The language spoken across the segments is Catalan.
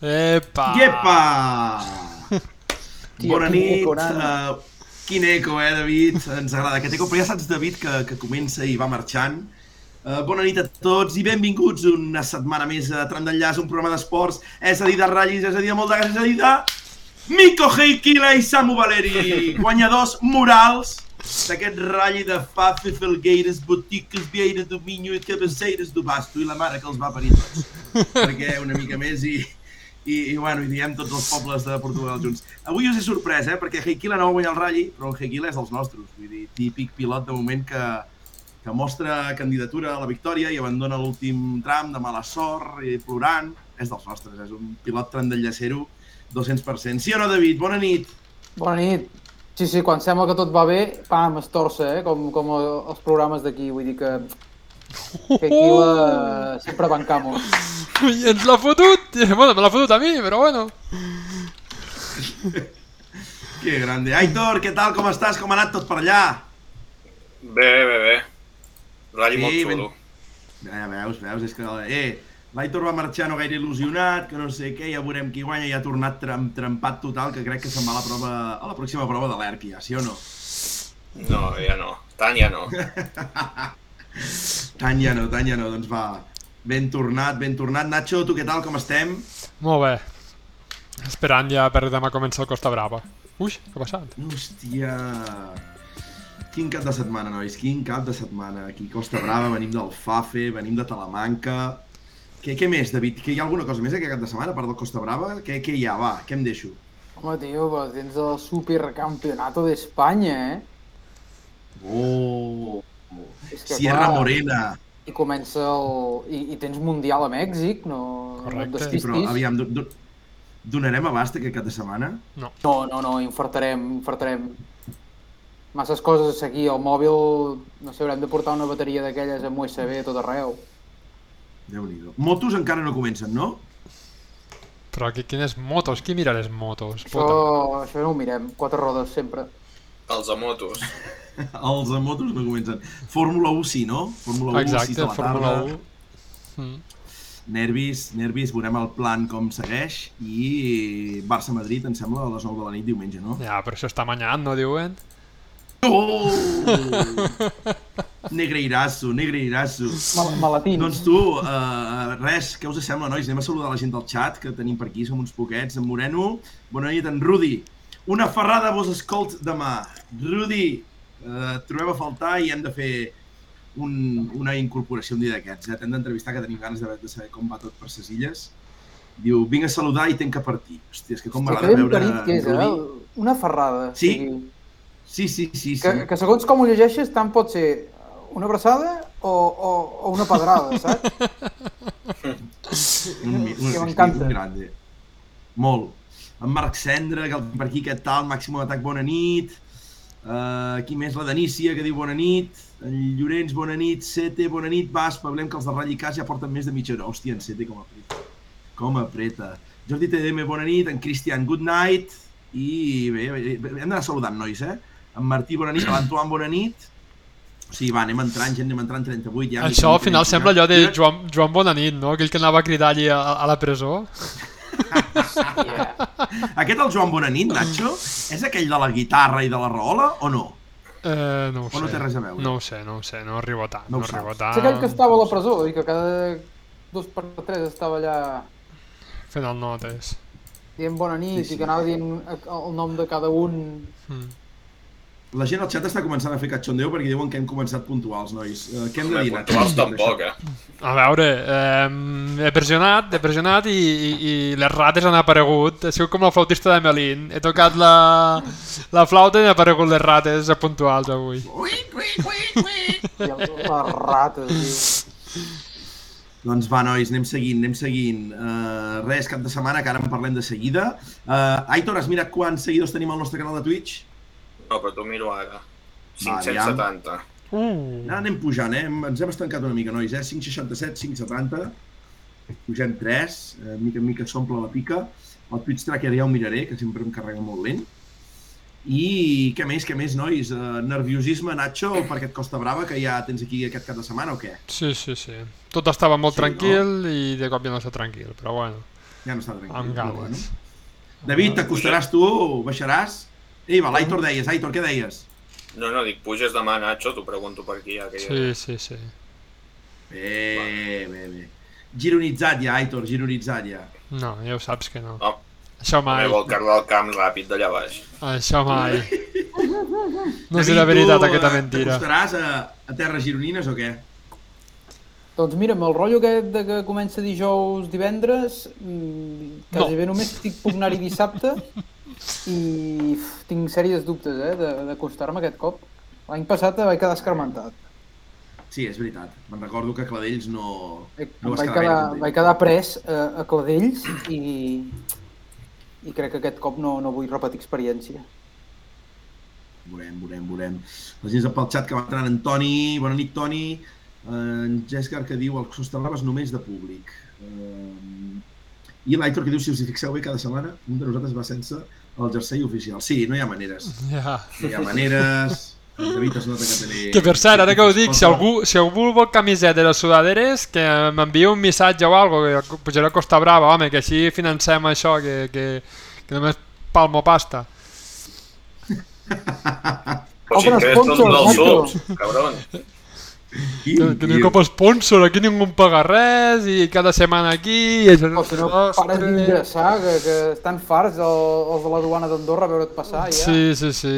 Epa! Iepa! Tia, Bona quin eco, eh, David? Ens agrada aquest eco, però ja saps, David, que, que comença i va marxant. Uh, bona nit a tots i benvinguts una setmana més a Tram d'Enllaç, un programa d'esports, és a dir, de ratllis, és a dir, de molt de gas, és a dir, de... Miko Heikila i Samu Valeri, guanyadors morals d'aquest ratll de Fafe, Felgueires, Botiques, Vieira, Dominio i Cabeceires do Basto i la mare que els va parir tots. Perquè una mica més i, i, i bueno, i diem tots els pobles de Portugal junts. Avui us he sorprès, eh? perquè Heikila no va guanyar el ratll, però el Heikila és dels nostres. Vull dir, típic pilot de moment que, que mostra candidatura a la victòria i abandona l'últim tram de mala sort i plorant. És dels nostres, és un pilot tram del llacero 200%. Sí o no, David? Bona nit. Bona nit. Sí, sí, quan sembla que tot va bé, pam, es torça, eh? Com, com els programes d'aquí, vull dir que... Que aquí la... sempre bancamos. I ens l'ha fotut! Bueno, me l'ha fotut a mi, però bueno. Que grande. Aitor, què tal? Com estàs? Com ha anat tot per allà? Bé, bé, bé. Molt Sí, xulo. Ja veus, veus, és que... Eh, l'Aitor va marxar no gaire il·lusionat, que no sé què, ja veurem qui guanya, i ha tornat tram, trempat total, que crec que se'n va a la, prova, a la pròxima prova de l'ERC, ja, sí o no? No, ja no. Tant ja no. Tant ja no, tant ja no, doncs va. Ben tornat, ben tornat. Nacho, tu què tal, com estem? Molt bé. Esperant ja per demà començar el Costa Brava. Ui, què ha passat? Hòstia... Quin cap de setmana, nois, quin cap de setmana. Aquí Costa Brava, venim del Fafe, venim de Talamanca... Què, què més, David? Que hi ha alguna cosa més aquest cap de setmana, a part del Costa Brava? Què, què hi ha? Va, què em deixo? Home, tio, però tens el Supercampeonato d'Espanya, eh? Oh! És que, Sierra clar, Morena. I comença el... I, I tens Mundial a Mèxic, no, no Correcte. et Sí, però despistis. aviam, do- do- donarem abast aquest cap de setmana? No. No, no, no, infartarem, infartarem. Masses coses a seguir, el mòbil, no sé, haurem de portar una bateria d'aquelles amb USB a tot arreu. Déu-n'hi-do. Motos encara no comencen, no? Però aquí, quines motos? Qui mira les motos? Això, Puta. això no ho mirem, quatre rodes sempre. Els de motos. Els de motos no comencen. Fórmula 1 sí, no? Fórmula 1 6 Exacte, de la Fórmula tarda. 1. Mm. Nervis, nervis, veurem el plan com segueix i Barça-Madrid, em sembla, a les 9 de la nit diumenge, no? Ja, però això està manyant, no diuen? Oh! Negreirasso, negreirasso. Mal. Doncs tu, uh, res, què us sembla, nois? Anem a saludar la gent del xat, que tenim per aquí, som uns poquets. En Moreno, bona nit, en Rudi. Una ferrada vos escolt demà. Rudi, uh, trobem a faltar i hem de fer un, una incorporació un dia d'aquests. Eh? T'hem d'entrevistar, que tenim ganes de, de saber com va tot per ses illes. Diu, vinc a saludar i tenc que partir. Hòstia, és que com m'agrada veure que és, en eh? Una ferrada. Sí? Sigui, Sí, sí, sí, sí. que, que segons com ho llegeixes, tant pot ser una abraçada o, o, o una pedrada, saps? Un, un, que m'encanta. Grande. Molt. En Marc Cendra, que per aquí, què tal? Màximo Atac, bona nit. Uh, qui més? La Denícia, que diu bona nit. En Llorenç, bona nit. Sete, bona nit. Va, espavilem que els de Ratll i Cas ja porten més de mitja hora. Hòstia, en Sete com apreta. Com apreta. Jordi TDM, bona nit. En Cristian, good night. I bé, bé, bé hem d'anar saludant, nois, eh? En Martí, bona nit. L'Antoine, bona nit. O sigui, va, anem entrant, gent, anem entrant 38. Ja, Això al final sembla allò de Joan, Joan Bonanit, no? Aquell que anava a cridar allí a, a la presó. Yeah. Aquest el Joan Bonanit, Nacho, és aquell de la guitarra i de la raola o no? Eh, no ho O no sé. té res a veure? No ho sé, no ho sé, no arribo a tant. No No, arribo tant. És aquell que estava a la presó i que cada dos per tres estava allà Fent el notes. dient bona nit Sí, sí. i que anava dient el nom de cada un. Mm. La gent al xat està començant a fer catxondeu perquè diuen que hem començat puntuals, nois. Uh, què hem de dir, puntuals tampoc, eh? A veure, eh, he pressionat, he pressionat i, i, i les rates han aparegut. He sigut com el flautista de Melín. He tocat la, la flauta i han aparegut les rates puntuals avui. I les rates, tio. Doncs va, nois, anem seguint, anem seguint. Uh, res, cap de setmana, que ara en parlem de seguida. Uh, Aitor, has mirat quants seguidors tenim al nostre canal de Twitch? No, però t'ho miro ara. Va, 570. Uh, Ara anem pujant, eh? Ens hem estancat una mica, nois, eh? 5,67, 5,70. Pugem 3, eh, mica en mica s'omple la pica. El Twitch Tracker ja ho miraré, que sempre em carrega molt lent. I què més, què més, nois? Uh, nerviosisme, Nacho, perquè et costa brava, que ja tens aquí aquest cap de setmana o què? sí, sí, sí. Tot estava molt Sí, tranquil i de cop ja no està tranquil, però bueno, Ja no està tranquil. amb però ganes. David, t'acostaràs tu, baixaràs? Ei, va, l'Aitor deies, Aitor, què deies? No, no, dic, puges demà, Nacho, t'ho pregunto per aquí, ja que ja... Sí, sí, sí. Bé, bé, bé. Gironitzat ja, Aitor, gironitzat ja. No, ja ho saps que no. Oh, Això mai. també vol carregar el camp ràpid d'allà baix. Això mai. No la veritat aquesta eh, mentira. T'acostaràs a, a terres gironines o què? Doncs mira, amb el rotllo aquest de que comença dijous, divendres, mm, quasi No. bé només estic puc anar-hi dissabte i uf, tinc sèries dubtes eh, d'acostar-me aquest cop. L'any passat vaig quedar escarmentat. Sí, és veritat. Me'n recordo que Cladells no, Vaig, no vaig, quedar vaig quedar pres a, a Cladells i, i crec que aquest cop no, no vull repetir experiència. Veurem, veurem, veurem. La gent pel xat que va entrant en Toni. Bona nit, Toni. En Jessica que diu el Sosterraves només de públic. Um, I l'Aitor que diu, si us hi fixeu bé, cada setmana un de nosaltres va sense el jersei oficial. Sí, no hi ha maneres. Ja. No hi ha maneres. El David es nota que. Que per cert, ara que ho dic, si algú, si algú vol camisetes o sudaderes, que m'enviï un missatge o algo, que pujaré a Costa Brava, home, que així financem això, que, que, que només palmo pasta. Però si Obre que són sponsor, dels Cabron. Que, no ha cap sponsor, aquí ningú em paga res, i cada setmana aquí... I això, O si no, pares d'ingressar, que, que estan farts el, els de la duana d'Andorra a veure't passar ja. Sí, sí, sí.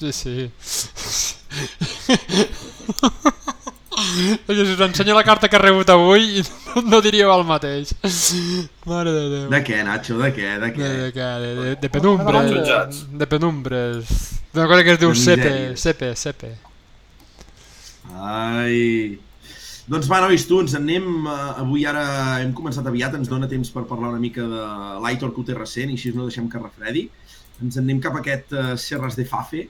Sí, sí. Perquè si us ensenyo la carta que he rebut avui i no, no diríeu el mateix. Mare de Déu. De què, Nacho? De què? De De, què? de, què? de, de, de penumbres. De penumbres. D'una cosa que es diu De sepe, misèries. Ai... Doncs va, nois, tu, ens en anem... eh, avui ara hem començat aviat, ens dona temps per parlar una mica de l'Aitor que ho té recent i així no deixem que refredi. Ens en anem cap a aquest uh, Serres de Fafe,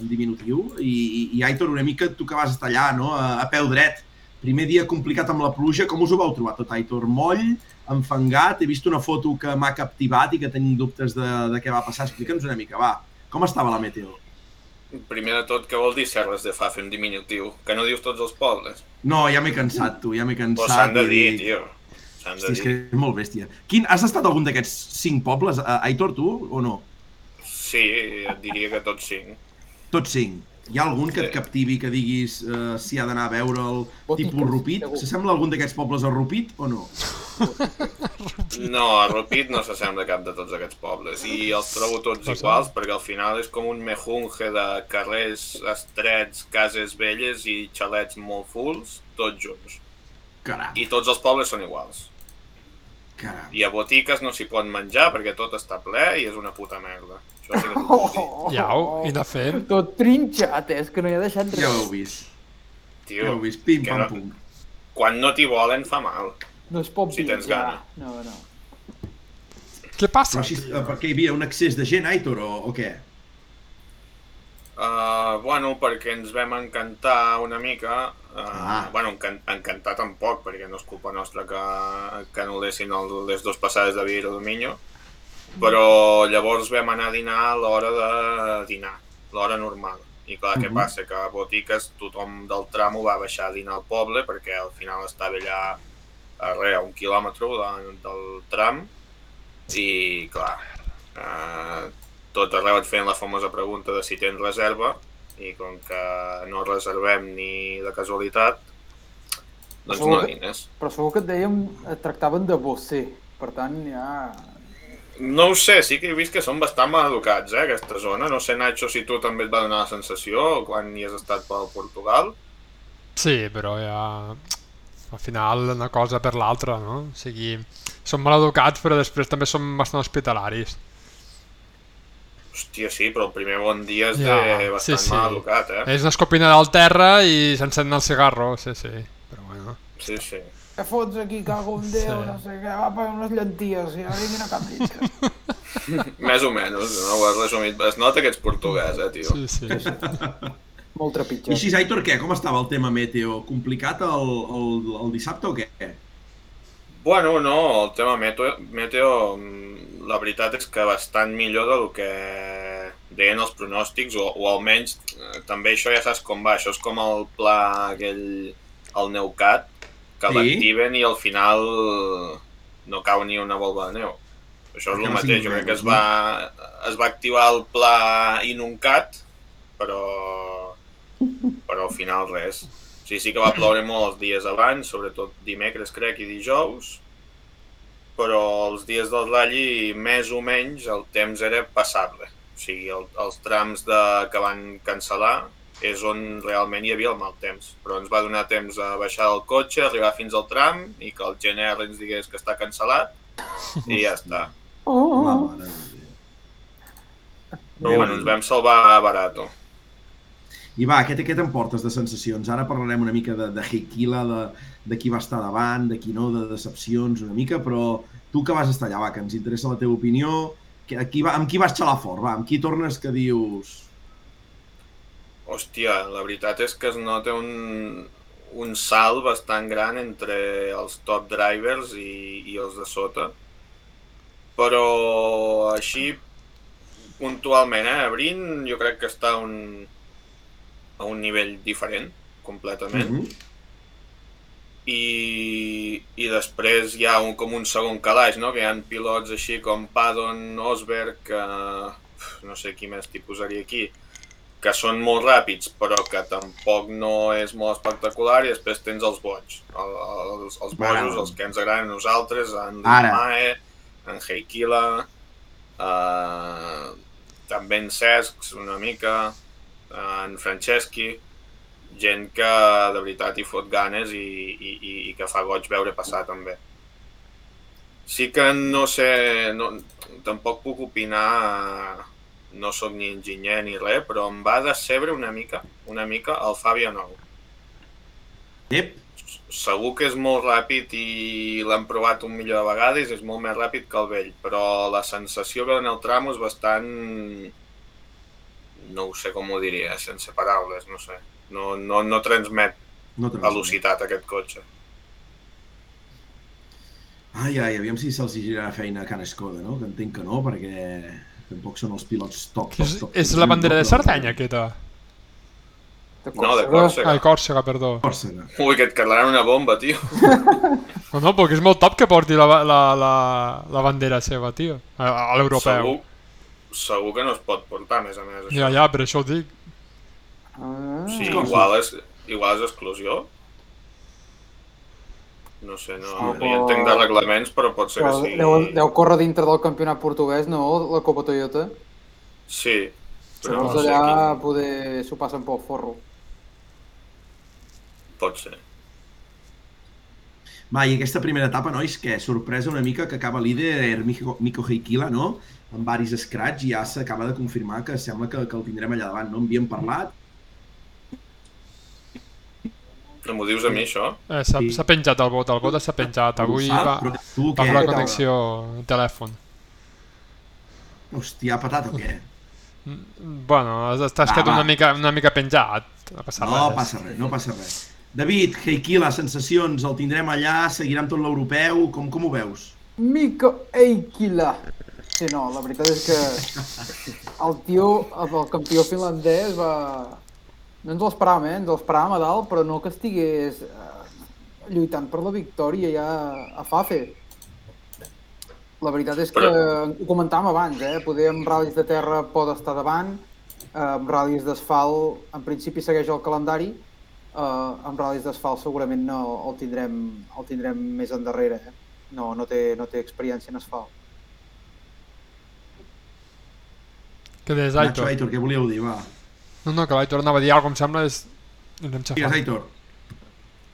en diminutiu, i, i, i Aitor, una mica tu que vas estar allà, no?, a, a peu dret. Primer dia complicat amb la pluja, com us ho vau trobar tot, Aitor? Moll, enfangat, he vist una foto que m'ha captivat i que tinc dubtes de, de què va passar. Explica'ns una mica, va. Com estava la meteo? Primer de tot, què vol dir Serres de Fafe en diminutiu? Que no dius tots els pobles? No, ja m'he cansat, tu, ja m'he Però cansat. s'han de i dir, dic, tio. S'han de Hosti, és que dir. és molt bèstia. Quin, has estat algun d'aquests cinc pobles, a Aitor, tu, o no? Sí, et diria que tots cinc. Tots cinc. Hi ha algun que et captivi, que diguis uh, si ha d'anar a veure'l, tipus Rupit? S'assembla algun d'aquests pobles a Rupit o no? No, a Rupit no s'assembla cap de tots aquests pobles i els trobo tots iguals perquè al final és com un mejunge de carrers estrets, cases velles i xalets molt fulls, tots junts. Caram, I tots els pobles són iguals. caram. I a botiques no s'hi pot menjar perquè tot està ple i és una puta merda. Que t'ho puc dir. Iau, i de fet. Tot trinxat, eh? és que no hi ha deixat res. Ja ho heu vist. Ja Tio, ho heu vist. Pim, pam, no- pum. quan no t'hi volen fa mal. No es pot Si tens gana. No, no. Què passa? Però així, eh, perquè hi havia un excés de gent, Aitor, o, o què? Uh, bueno, perquè ens vam encantar una mica. Uh, Ah. Bueno, encan encantar tampoc, perquè no és culpa nostra que, que anul·lessin el, les dues passades de Villa del Minyo. Però llavors vam anar a dinar a l'hora de dinar, l'hora normal. I clar, què Mhm. passa? Que a botiques tothom del tram ho va baixar a dinar al poble perquè al final estava allà a res, a un quilòmetre de, del tram i clar, eh, tot arreu et feien la famosa pregunta de si tens reserva i com que no reservem ni de casualitat, doncs no dines. Però segur que et dèiem, et tractaven de você. Per tant, ja... No ho sé, sí que he vist que són bastant mal educats, eh, aquesta zona. No sé, Nacho, si tu també et va donar la sensació quan hi has estat pel Portugal. Sí, però ja... Al final una cosa per l'altra, no? O sigui, són mal educats però després també són bastant hospitalaris. Hòstia, sí, però el primer bon dia és Ja, de bastant sí, sí. mal educat, eh? És una escopina del terra i s'encén el cigarro, sí, sí. Però bueno. Sí, sí. Què fots aquí, cago en Déu, Sí. no sé què, va pagar unes llenties, ja vinguin a Camp Més o menys, no ho has resumit. Es nota que ets portuguès, eh, tio. Sí, sí. Molt I trepitjat. així, Aitor, què? Com estava el tema meteo? Complicat el, el, el dissabte o què? Bueno, no, el tema meteo, meteo, la veritat és que bastant millor del que deien els pronòstics, o, o almenys eh, també això ja saps com va, això és com el pla aquell, el Neucat, que Sí. l'activen i al final no cau ni una volva de neu. Això és el mateix, jo crec que es va, es va activar el pla Inuncat, però, però al final res. Sí, sí que va ploure molt els dies abans, sobretot dimecres, crec, i dijous, però els dies del Rally, més o menys, el temps era passable. O sigui, el, els trams de, que van cancel·lar és on realment hi havia el mal temps. Però ens va donar temps a baixar del cotxe, arribar fins al tram i que el GNR ens digués que està cancel·lat i ja està. De Déu. Però bueno, ens vam salvar barato. I va, què, què t'emportes de sensacions? Ara parlarem una mica de, de Heikila, de, de qui va estar davant, de qui no, de decepcions una mica, però tu que vas estar allà, va, que ens interessa la teva opinió, que, a qui va, amb qui vas xalar fort, va, amb qui tornes que dius... Hòstia, la veritat és que es nota un, un salt bastant gran entre els top drivers i, i els de sota. Però així, puntualment, eh? Brin jo crec que està a un, a un nivell diferent, completament. Mm -hmm. I, i després hi ha un, com un segon calaix, no? que hi ha pilots així com Paddon, Osberg, que no sé qui més t'hi posaria aquí, que són molt ràpids però que tampoc no és molt espectacular i després tens els boig, el, els, els bojos, els que ens agraden a nosaltres, en. Mae, en Heikila, uh, també en Cesc una mica, en Franceschi, gent que de veritat hi fot ganes i, i, i, i que fa goig veure passar també. Sí que no sé, no, tampoc puc opinar, no sóc ni enginyer ni res, però em va decebre una mica, una mica el Fabio Nou. Ep, Segur que és molt ràpid i l'han provat un milió de vegades, és molt més ràpid que el vell, però la sensació que dona el tram és bastant... No ho sé com ho diria, sense paraules, no sé. No, no, no transmet no te velocitat aquest cotxe. Ai, ai, aviam si se'ls girarà feina a Can Escoda, no? Que entenc que no, perquè tampoc són els pilots top, top, És, top. és la bandera de Sardenya, aquesta. No, de Còrsega. Còrsega, perdó. Còrsega. Ui, que et quedaran una bomba, tio. No, no, perquè és molt top que porti la, la, la, la bandera seva, tio. A, a l'europeu. Segur, segur que no es pot portar, a més a més, això. Ja, ja, per això ho dic. Ah, Sí, igual és, igual és exclusió. No sé, no, Sí, no hi però- entenc de reglaments, però pot ser que Però sigui... deu, deu córrer dintre del campionat portuguès, no? La Copa Toyota. Sí, però Llavors no sé allà quin... poder s'ho passen pel forro. Pot ser. Va, i aquesta primera etapa, nois, que sorpresa una mica que acaba líder Miko, Miko Heikila, no? Amb varis scratch i ja s'acaba de confirmar que sembla que, que el tindrem allà davant, no? En havíem parlat. No m'ho dius a mi, això? Eh, S'ha Sí. s'ha penjat el vot, el vot s'ha penjat. Avui sap, va, però tu va la connexió telèfon. Hòstia, ha patat o què? Mm, Bueno, estàs Va, quedat va. una mica, una mica penjat. No passa No res. passa res, no passa res. David, Heikila, sensacions, el tindrem allà, seguirà amb tot l'europeu, com, com ho veus? Mico Eikila. Sí, no, la veritat és que el tio, el campió finlandès va... No ens l'esperàvem, eh? Ens l'esperàvem a dalt, però no que estigués eh, lluitant per la victòria ja a Fafe. La veritat és que ho comentàvem abans, eh? Poder amb ral·lis de terra pot estar davant, eh, amb ral·lis d'asfalt en principi segueix el calendari, eh, amb ral·lis d'asfalt segurament no el tindrem, el tindrem més endarrere, eh? No, no té, no té experiència en asfalt. Què deies, Nacho, Aitor? Aitor, què volíeu dir, va? No, no, que l'Aitor anava a dir alguna cosa, em sembla, és... L'hem Digues, xafat. Aitor.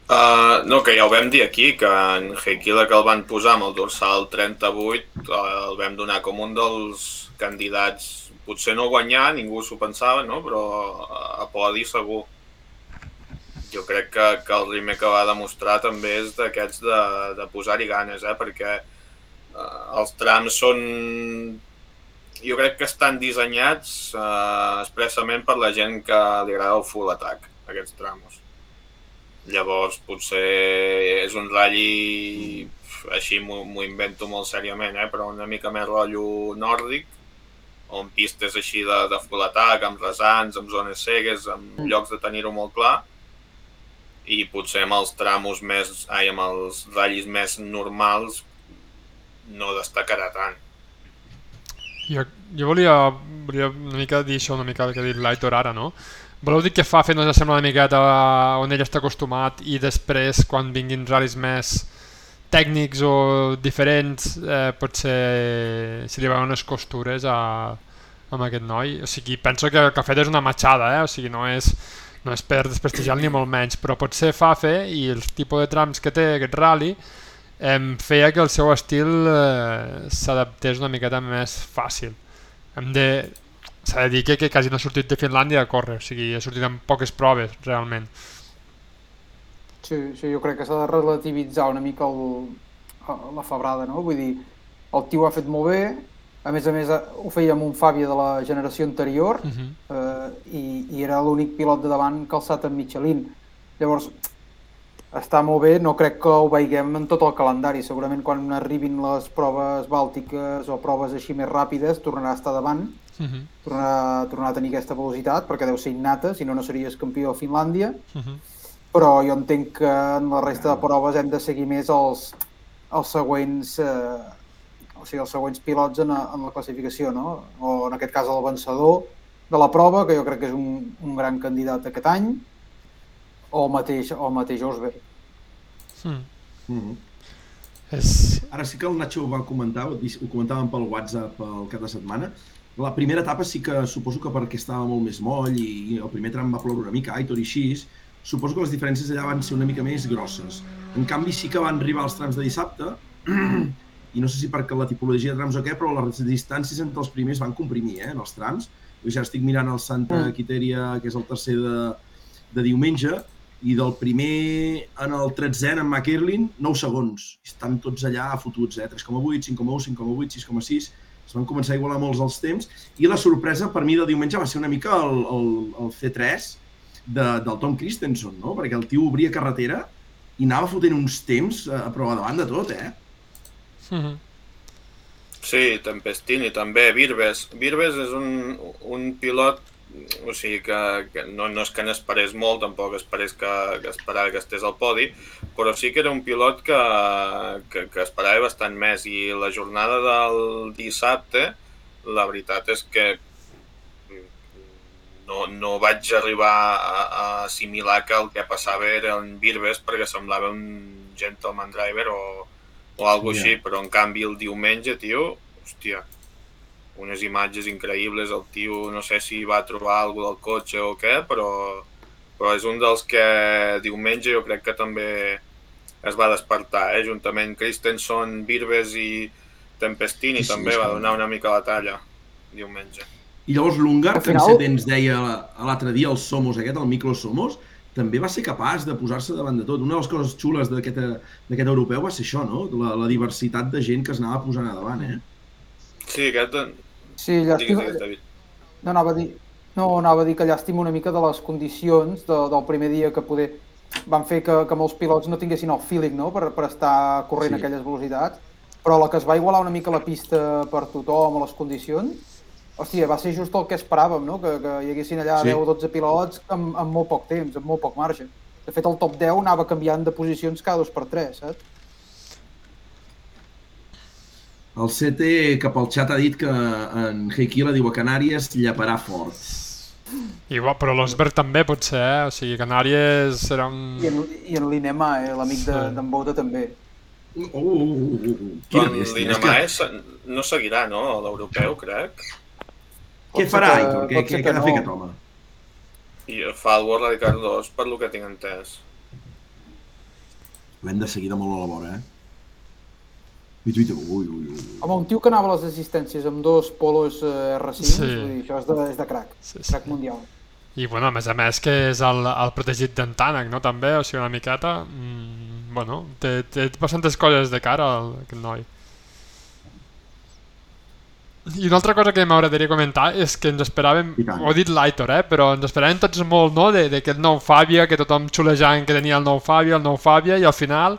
Uh, no, que ja ho vam dir aquí, que en Heikila que el van posar amb el dorsal 38 uh, el vam donar com un dels candidats, potser no guanyar, ningú s'ho pensava, no? però a, a podi segur. Jo crec que, que el primer que va demostrar també és d'aquests de, de posar-hi ganes, eh? perquè uh, els trams són jo crec que estan dissenyats eh, expressament per la gent que li agrada el full attack, aquests tramos. Llavors, potser és un ratlli, així m'ho invento molt seriament, eh? però una mica més rotllo nòrdic, on pistes així de, de full attack, amb resants, amb zones cegues, amb llocs de tenir-ho molt clar, i potser amb els tramos més, ai, amb els ratllis més normals no destacarà tant. Jo, jo volia, volia una mica dir això, una mica el que ha dit l'Aitor ara, no? Voleu dir que Fafe no sembla una miqueta on ell està acostumat i després quan vinguin ral·lis més tècnics o diferents eh, potser se li veuen unes costures a, amb aquest noi. O sigui, penso que el que ha fet és una matxada, eh? o sigui, no és, no és per desprestigiar ni molt menys, però potser Fafe i el tipus de trams que té aquest rally em feia que el seu estil eh, s'adaptés una miqueta més fàcil. Hem de... S'ha de dir que, que quasi no ha sortit de Finlàndia a córrer, o sigui, ha sortit amb poques proves, realment. Sí, sí, jo crec que s'ha de relativitzar una mica el, la febrada, no? Vull dir, el tio ha fet molt bé, a més a més eh, ho feia amb un Fàbia de la generació anterior Uh -huh. eh, i, i era l'únic pilot de davant calçat amb Michelin. Llavors, està molt bé, no crec que ho veiguem en tot el calendari. Segurament quan arribin les proves bàltiques o proves així més ràpides tornarà a estar davant, Uh -huh. tornarà, tornarà a tenir aquesta velocitat perquè deu ser innata, si no, no series campió a Finlàndia Uh -huh. però jo entenc que en la resta de proves hem de seguir més els, els següents eh, o sigui, els següents pilots en, en la classificació, no? O en aquest cas el vencedor de la prova, que jo crec que és un, un gran candidat aquest any, o el mateix, o el mateix Osberg. Mm. Mm -hmm. És... Ara sí que el Nacho ho va comentar, ho comentàvem pel WhatsApp el cap de setmana. La primera etapa sí que suposo que perquè estava molt més moll i, el primer tram va ploure una mica, Aitor i així, suposo que les diferències allà van ser una mica més grosses. En canvi sí que van arribar els trams de dissabte i no sé si perquè la tipologia de trams o què, però les distàncies entre els primers van comprimir, eh, en els trams. Jo ja estic mirant el Santa Mm. Quiteria, que és el tercer de, de diumenge, i del primer en el 13è en McErlin, 9 segons. Estan tots allà fotuts, eh? 3,8, 5,1, 5,8, 6,6. Es van començar a igualar molts els temps. I la sorpresa per mi de diumenge va ser una mica el, el, el C3 de, del Tom Christensen, no? Perquè el tio obria carretera i anava fotent uns temps a, a prova davant de tot, eh? Uh -huh. Sí, Tempestini també, Virbes. Virbes és un, un pilot, o sigui que, que no, no és que n'esperés molt, tampoc esperés que, que esperava que estés al podi, però sí que era un pilot que, que, que esperava bastant més i la jornada del dissabte, la veritat és que no, no vaig arribar a, a assimilar que el que passava era en Virbes perquè semblava un gentleman driver o, o alguna Ja. així, però en canvi el diumenge, tio, hòstia, unes imatges increïbles, el tio no sé si va trobar alguna del cotxe o què, però, però és un dels que diumenge jo crec que també es va despertar, eh? juntament Christensen, Virbes i Tempestini Sí, sí, també és va donar una mica la talla diumenge. I llavors l'húngar, Al que en final- ens deia l'altre dia, el Somos aquest, el Micro Somos, també va ser capaç de posar-se davant de tot. Una de les coses xules d'aquest europeu va ser això, no? La, la diversitat de gent que es anava posant a davant, eh? Sí, aquest... Sí, llàstima, digues, no anava a dir, no, anava a dir que llàstima una mica de les condicions de, del primer dia que poder van fer que, que molts pilots no tinguessin el feeling no? per, per estar corrent Sí. aquelles velocitats, però la que es va igualar una mica la pista per tothom, a les condicions, hòstia, va ser just el que esperàvem, no? que, que hi haguessin allà sí. 10 o 12 pilots amb, amb molt poc temps, amb molt poc marge. De fet, el top 10 anava canviant de posicions cada dos per tres, saps? El CT cap al xat ha dit que en Heikila diu a Canàries llaparà fort. Igual, però l'Osberg també potser, eh? O sigui, Canàries serà un... I en, i en l'Inema, eh, l'amic de- Sí. d'en Bouda també. Uh, uh, uh, uh, uh. Quina Doncs bèstia. És Linamae que, no seguirà, no?, a l'europeu, crec. què Pot farà, ser que- Aitor? Què, pot què, ser què que ha de fer no. aquest home? I fa el World Rally Car 2, per lo que tinc entès. L'hem de seguir de molt a la vora, eh? Ui, ui, ui, ui. Home, un tio que anava a les assistències amb dos polos eh, R5, Sí. vull dir, això és de, és de crack, Sí, sí, sí. crack mundial. I bueno, a més a més que és el, el protegit d'en Tànec, no? També, o sigui, una miqueta... Mm, bueno, té, té bastantes coses de cara al, aquest noi. I una altra cosa que m'agradaria comentar és que ens esperàvem, ho ha dit l'Aitor, eh, però ens esperàvem tots molt, no?, de- d'aquest nou Fàbia, que tothom xulejant que tenia el nou Fàbia, el nou Fàbia, i al final,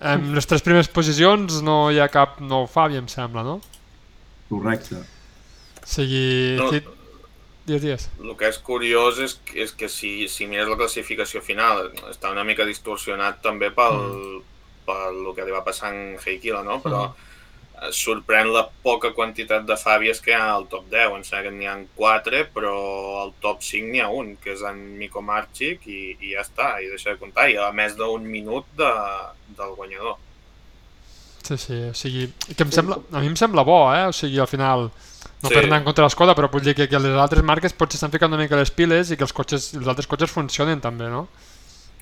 en les tres primeres posicions no hi ha cap nou Fàbia, em sembla, no? Correcte. O sigui... No. aquí- Digues, digues. El que és curiós és, que- és que si, si mires la classificació final està una mica distorsionat també pel, pel que li va passar en Heikila, no? Però eh, sorprèn la poca quantitat de fàbies que hi ha al top 10. Em sembla que n'hi ha 4, però al top 5 n'hi ha un, que és en Miko Marchik, i, i ja està, i deixa de comptar. I a més d'un minut de, del guanyador. Sí, sí, o sigui, que em sembla, a mi em sembla bo, eh? O sigui, al final, no Sí. per anar en contra de l'Escoda, però vull dir que, que les altres marques potser estan ficant una mica les piles i que els cotxes, els altres cotxes funcionen també, no?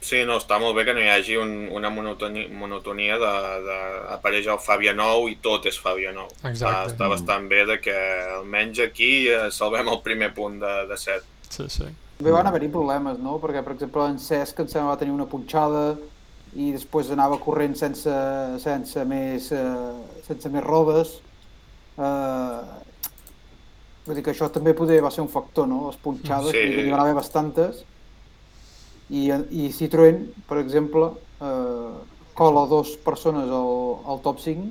Sí, no, està molt bé que no hi hagi un, una monotonia, monotonia de, de apareix el Fàbia 9 i tot és Fàbia 9. Està, Exacte. està bastant bé de que almenys aquí eh, salvem el primer punt de, de set. Sí, sí. També van haver-hi problemes, no? Perquè, per exemple, en Cesc em sembla va tenir una punxada i després anava corrent sense, sense, més, eh, sense més rodes. Eh, vull dir que això també poder va ser un factor, no? Les punxades, Sí. sí. n'hi van haver bastantes. I, I Citroën, per exemple, eh, cola dos persones al, al top 5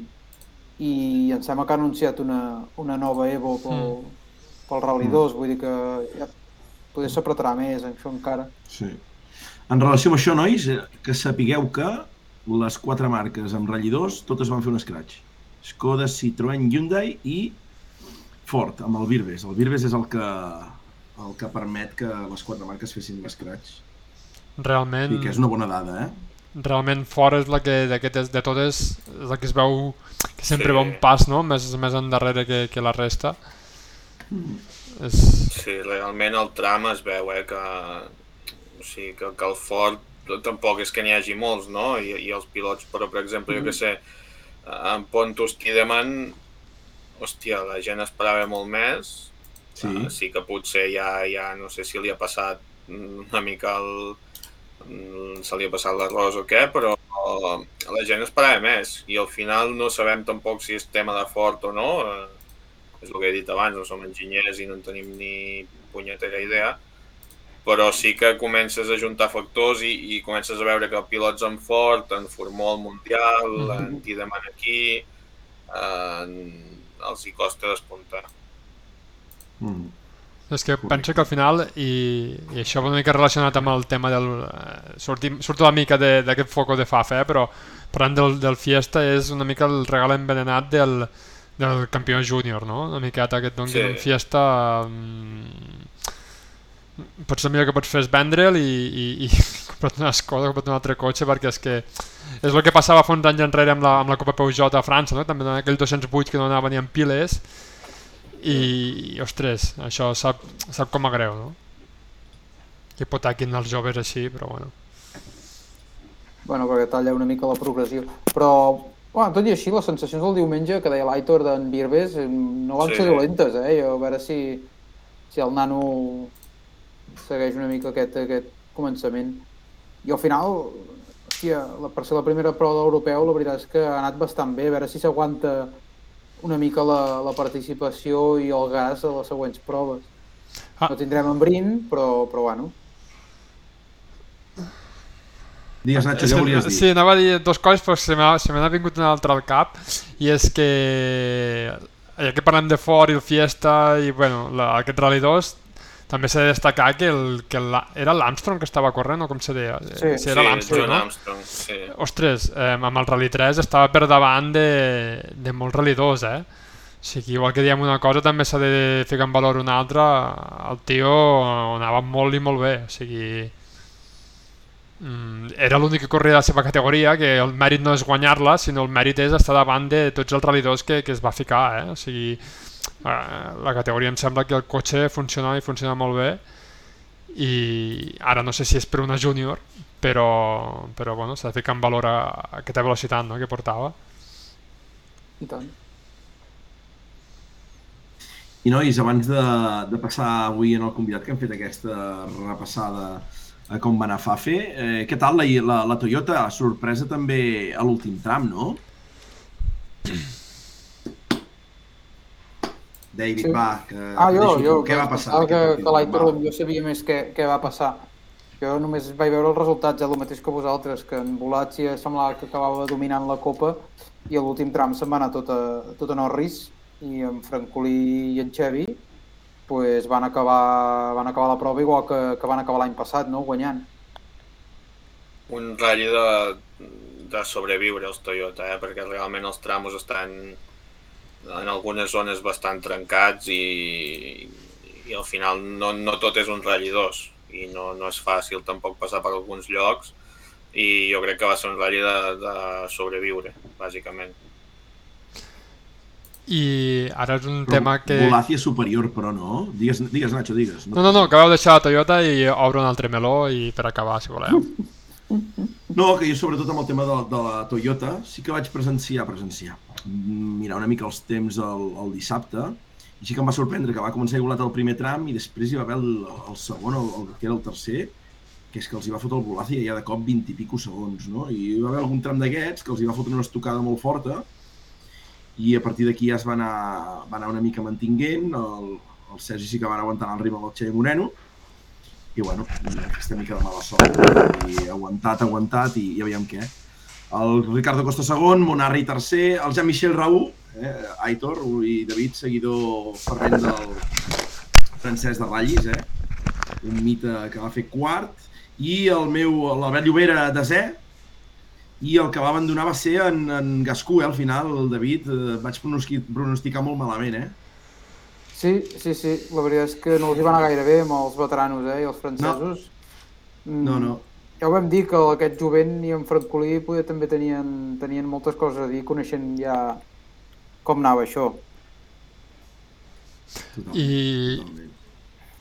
i em sembla que ha anunciat una, una nova Evo pel, pel Rally 2, vull dir que ja, poder s'apretarà més en això encara. Sí. En relació amb això, nois, eh, que sapigueu que les quatre marques amb ratllidors totes van fer un scratch. Skoda, Citroën, Hyundai i Ford, amb el Virbes. El Virbes és el que, el que permet que les quatre marques fessin l'escratch. Realment, I que és una bona dada, eh? realment fora és la que d'aquestes de totes és la que es veu que sempre Sí. va un pas, no? Més, més endarrere que, que la resta. És... Sí, realment el tram es veu, eh, que, o sigui, que, que el Ford tampoc és que n'hi hagi molts, no? I, I els pilots, però per exemple, jo que sé, en Pontus Tiedemann, hòstia, la gent esperava molt més, Sí. Uh, sí que potser ja, ja no sé si li ha passat una mica el... mm, se li ha passat l'arròs o què, però uh, la gent esperava més i al final no sabem tampoc si és tema de fort o no. Uh, és el que he dit abans, no som enginyers i no en tenim ni punyetera idea, però sí que comences a juntar factors i, i comences a veure que pilots en fort, en Formol Mundial, mm. -hmm. en Tiedemann aquí, eh, els hi costa despuntar. Mm. És que penso que al final, i, i això va una mica relacionat amb el tema del... Eh, sortim, surto una mica de- d'aquest foco de Fafa, eh, però parlant del, del Fiesta és una mica el regal envenenat del, del campió júnior, no? Una miqueta que et doni Sí. un Fiesta... Mm, potser el millor que pots fer és vendre'l i, i, i comprar una Skoda, comprar un altre cotxe, perquè és que és el que passava fa uns anys enrere amb la, amb la Copa Peugeot a França, no? també en aquell 208 que no anava ni en piles i, i ostres, això sap, sap com a greu, no? Que hipotequin els joves així, però bueno. Bueno, perquè talla una mica la progressió. Però, bueno, tot i així, les sensacions del diumenge que deia l'Aitor d'en Birbes eh, no van Sí. ser dolentes, eh? Jo, a veure si, si el nano segueix una mica aquest, aquest començament. I al final, hòstia, la, per ser la primera prova europeu, la veritat és que ha anat bastant bé. A veure si s'aguanta una mica la, la participació i el gas a les següents proves. Ah. No tindrem en Brin, però, però bueno, Digues, Nacho, que- volies dir? Sí, anava a dir dues coses, però se m'ha se me n'ha vingut una altra al cap, i és que ja que parlem de Ford i el Fiesta i bueno, la, aquest Rally 2, també s'ha de destacar que, el, que la, era l'Armstrong que estava corrent o com se deia? Sí. sí era l'Armstrong, John no? Armstrong, sí. Ostres, eh, amb el Rally 3 estava per davant de, de molts Rally 2, eh? O sigui, igual que diem una cosa, també s'ha de ficar en valor una altra. El tio anava molt i molt bé, o sigui... mm, Era l'únic que corria de la seva categoria, que el mèrit no és guanyar-la, sinó el mèrit és estar davant de tots els Rally 2 que, que es va ficar, eh? O sigui, la categoria em sembla que el cotxe funciona i funciona molt bé i ara no sé si és per una júnior però, però bueno, s'ha de ficar en valor a, a aquesta velocitat no, que portava i tant. I nois, abans de, de passar avui en el convidat que hem fet aquesta repassada a com va anar Fafe, eh, què tal la, la, la Toyota? Sorpresa també a l'últim tram, no? David, Sí. va, que Ah, jo, jo, tu. Què va passar? que, partit? que l'Aitor Va. potser sabia més què, què va passar. Jo només vaig veure els resultats, ja el mateix que vosaltres, que en Volàcia semblava que acabava dominant la Copa i a l'últim tram se'n va anar tot a, tot a Norris i en Francolí i en Xevi pues, van, acabar, van acabar la prova igual que, que van acabar l'any passat, no? guanyant. un ratll de, de sobreviure els Toyota, eh? perquè realment els tramos estan en algunes zones bastant trencats i, i al final no, no tot és un ratll 2 i no, no és fàcil tampoc passar per alguns llocs i jo crec que va ser un ratll de, de sobreviure, bàsicament. I ara és un Però tema que... Volàcia és superior, però no? Digues, digues Nacho, digues. No, no, no, que vau deixar la Toyota i obre un altre meló i per acabar, si voleu. No, que jo sobretot amb el tema de, de la Toyota sí que vaig presenciar, presenciar, mirar una mica els temps el, el dissabte i sí que em va sorprendre que va començar igualat el primer tram i després hi va haver el, el segon, el, el, que era el tercer, que és que els hi va fotre el Volàcia ja de cop 20 i pico segons, no? I hi va haver algun tram d'aquests que els hi va fotre una estocada molt forta i a partir d'aquí ja es va anar, va anar una mica mantinguent, el, el Sergi sí que van aguantar el ritme del Xavi Moreno, i bueno, aquesta mica de mala sort, i aguantat, aguantat, i, i aviam què. El Ricardo Costa segon, Monarri tercer, el Jean-Michel Raúl, eh, Aitor i David, seguidor fervent del francès de ratllis, eh? un mite que va fer quart, i el meu, l'Albert Llobera, desè, i el que va abandonar va ser en, en Gascú, eh, al final, el David, eh, vaig pronosticar, molt malament, eh? Sí, sí, sí, la veritat és que no els hi va anar gaire bé amb els veteranos eh, i els francesos. Mm, No, no. Ja ho vam dir que aquest jovent i en Francolí poder també tenien, tenien moltes coses a dir, coneixent ja com anava això. I.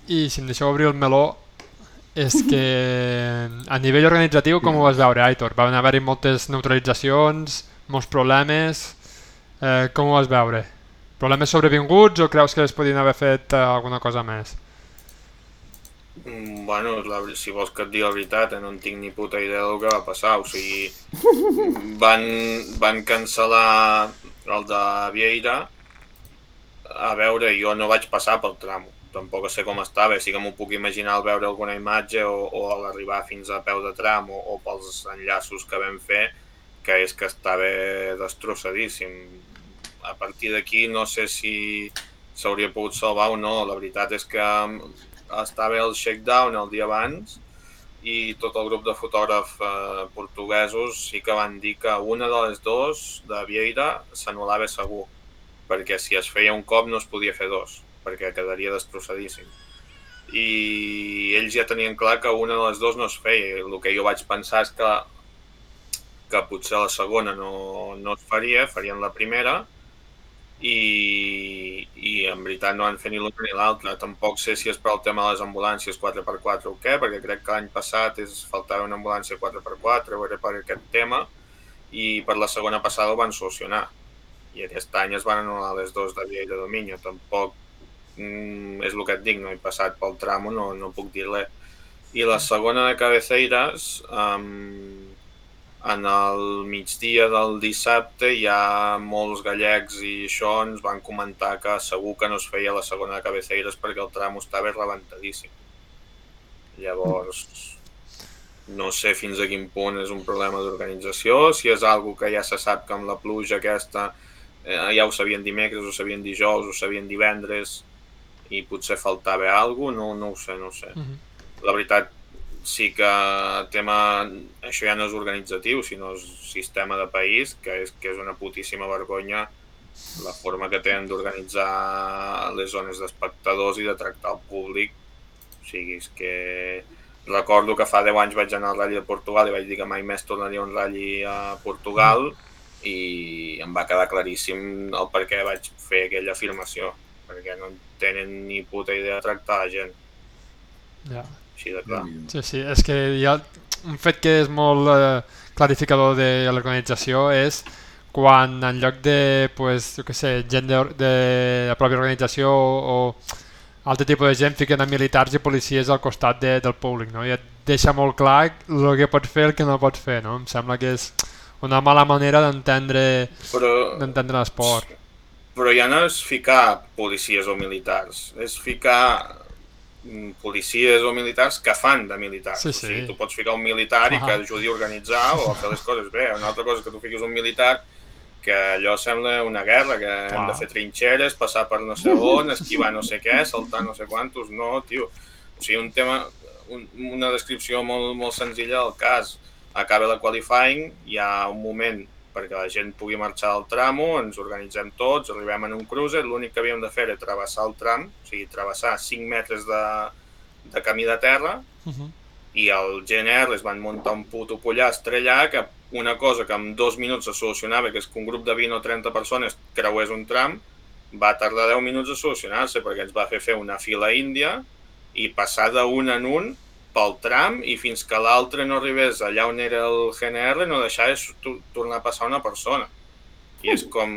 I si em deixeu obrir el meló, és que a nivell organitzatiu com ho vas veure, Aitor? Van haver-hi moltes neutralitzacions, molts problemes, eh, com ho vas veure? Problemes sobrevinguts o creus que es podien haver fet eh, alguna cosa més? Mm, Bueno, la, si vols que et digui la veritat, eh, no en tinc ni puta idea del que va passar. O sigui, van, van cancel·lar el de Vieira. A veure, jo no vaig passar pel tram. Tampoc sé com estava. Sí que m'ho puc imaginar al veure alguna imatge o, o a l'arribar fins a peu de tram o, o pels enllaços que vam fer, que és que estava destrossadíssim. A partir d'aquí no sé si s'hauria pogut salvar o no. La veritat és que estava el shakedown el dia abans i tot el grup de fotògrafs eh, portuguesos sí que van dir que una de les dues de Vieira s'anul·lava segur, perquè si es feia un cop no es podia fer dos, perquè quedaria destrossadíssim. I ells ja tenien clar que una de les dues no es feia. El que jo vaig pensar és que, que potser la segona no, no es faria, farien la primera, i, i en veritat no han fet ni l'una ni l'altra. Tampoc sé si és per al tema de les ambulàncies 4x4 o què, perquè crec que l'any passat és, faltava una ambulància 4x4 o era per aquest tema, i per la segona passada ho van solucionar. I aquest any es van anul·lar les dues de i de Dominio. Tampoc mm, és el que et dic, no he passat pel tramo, no, no puc dir res. I la segona de Cabeceiras, um, en el migdia del dissabte ja molts gallecs i això ens van comentar que segur que no es feia la segona de Cabeceiras perquè el tram estava rebentadíssim. Llavors, no sé fins a quin punt és un problema d'organització, si és algo que ja se sap que amb la pluja aquesta eh, ja ho sabien dimecres, ho sabien dijous, ho sabien divendres i potser faltava alguna cosa, no, no ho sé, no ho sé. Uh -huh. La veritat, sí que el tema, això ja no és organitzatiu, sinó és sistema de país, que és, que és una putíssima vergonya la forma que tenen d'organitzar les zones d'espectadors i de tractar el públic. O sigui, és que recordo que fa 10 anys vaig anar al Rally de Portugal i vaig dir que mai més tornaria un Rally a Portugal i em va quedar claríssim el per què vaig fer aquella afirmació, perquè no tenen ni puta idea de tractar la gent, Ja. Així de clar. Sí, sí, és que hi ha un fet que és molt eh, clarificador de l'organització és quan en lloc de, pues, jo què sé, gent de, de la pròpia organització o, o altre tipus de gent fiquen a militars i policies al costat de, del públic, no? I et deixa molt clar el que pots fer i el que no pots fer, no? Em sembla que és una mala manera d'entendre d'entendre l'esport. però ja no és ficar policies o militars, és ficar policies o militars que fan de militars. Sí, O sigui, sí. tu pots ficar un militar i que Ah. ajudi a organitzar o a fer les coses bé. Una altra cosa és que tu fiquis un militar que allò sembla una guerra, que hem Clar. de fer trinxeres, passar per no sé on, esquivar no sé què, saltar no sé quantos, no, tio. O sigui, un tema, un, una descripció molt, molt senzilla del cas. Acaba la qualifying, hi ha un moment perquè la gent pugui marxar al tramo, ens organitzem tots, arribem en un cruiser, l'únic que havíem de fer era travessar el tram, o sigui, travessar 5 metres de, de camí de terra, Uh -huh. i el GNR es van muntar un puto pollastre allà que una cosa que en dos minuts se solucionava, que és que un grup de 20 o 30 persones creués un tram, va tardar 10 minuts a solucionar-se perquè ens va fer fer una fila índia i passar d'un en un pel tram i fins que l'altre no arribés allà on era el GNR no deixar de tu- tornar a passar una persona. I és com,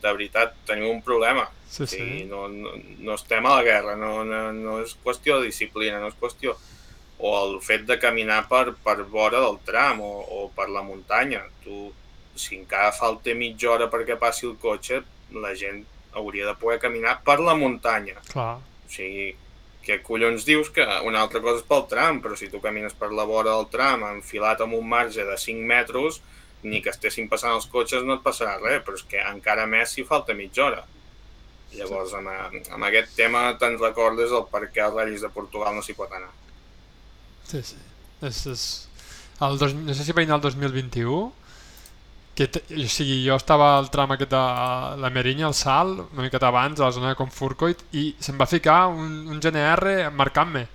de veritat, tenim un problema. Sí, Sí, sí. no, no, no estem a la guerra, no, no, no és qüestió de disciplina, no és qüestió... O el fet de caminar per, per vora del tram o, o per la muntanya. Tu, si encara falta mitja hora perquè passi el cotxe, la gent hauria de poder caminar per la muntanya. Clar. O sigui, què collons dius que una altra cosa és pel tram, però si tu camines per la vora del tram enfilat amb un marge de 5 metres, ni que estessin passant els cotxes no et passarà res, però és que encara més si falta mitja hora. Llavors, amb, amb aquest tema te'n recordes el per què als ratllis de Portugal no s'hi pot anar. Sí, sí. És, és... El dos, no sé si va anar el 2021, que o sigui, jo estava al tram aquest de la Merinya, al Sal, una miqueta abans, a la zona de Confurcoit, i se'm va ficar un, un GNR marcant-me,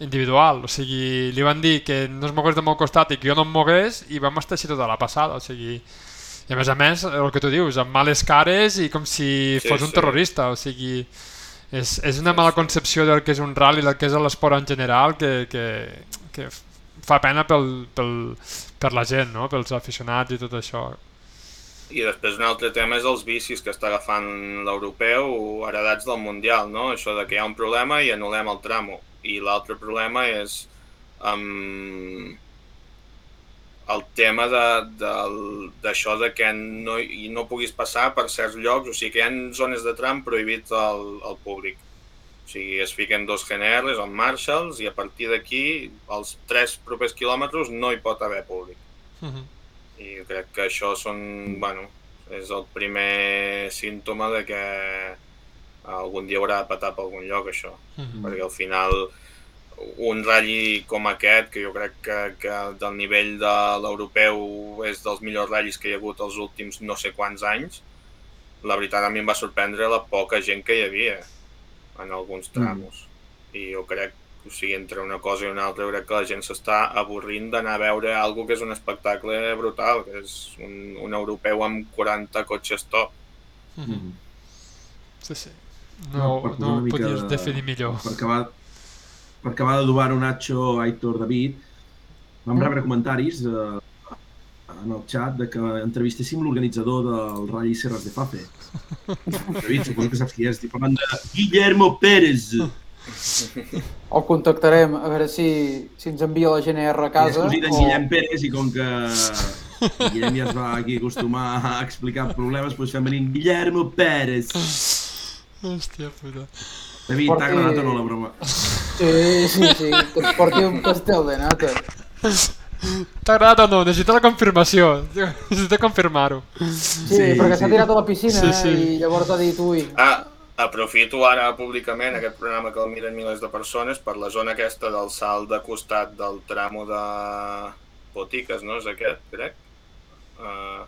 individual. O sigui, li van dir que no es mogués del meu costat i que jo no em mogués i vam estar així tota la passada. O sigui, i a més a més, el que tu dius, amb males cares i com si Sí, fos un sí. terrorista. O sigui, és, és una mala concepció del que és un rally, del que és l'esport en general, que, que, que fa pena pel, pel, per la gent, no? pels aficionats i tot això. I després un altre tema és els vicis que està agafant l'europeu heredats del Mundial, no? Això de que hi ha un problema i anul·lem el tramo. I l'altre problema és um, el tema de- d'això de, de que no, hi no puguis passar per certs llocs, o sigui que hi ha zones de tram prohibits al, al públic. O sigui, es fiquen dos GNRs amb Marshalls i a partir d'aquí, els tres propers quilòmetres, no hi pot haver públic. Uh -huh. I crec que això són, bueno, és el primer símptoma de que algun dia haurà de patar per algun lloc, això. Uh -huh. Perquè al final un ratll com aquest, que jo crec que, que del nivell de l'europeu és dels millors ratllis que hi ha hagut els últims no sé quants anys, la veritat a mi em va sorprendre la poca gent que hi havia en alguns tramos. I jo crec o sigui, entre una cosa i una altra, crec que la gent s'està avorrint d'anar a veure algo que és un espectacle brutal, que és un, un europeu amb 40 cotxes top. Mm. Sí, sí. No, per no, ho mica podies de- definir millor. Per acabar, per acabar d'adobar un Nacho, Aitor, David, vam rebre comentaris eh, en el xat de que entrevistéssim l'organitzador del Rally Serres de Fafe. David, suposo que saps qui és. Estic parlant de Guillermo Pérez. El contactarem a veure si, si ens envia la GNR a És casa. cosí d'en Guillem Pérez i com que Guillem ja es va aquí acostumar a explicar problemes, doncs fem venir en Guillermo Pérez. Hòstia puta. David, Porti- t'ha agradat o no la broma? Sí, sí, sí, que es porti un pastel de nata. T'ha agradat o no? Necessito la confirmació. Necessito confirmar-ho. Sí, Sí, sí perquè s'ha sí. tirat a la piscina Sí, sí. i llavors ha dit, ui, Ah, aprofito ara públicament aquest programa que el miren milers de persones per la zona aquesta del salt de costat del tramo de botiques, no? És aquest, crec. Uh,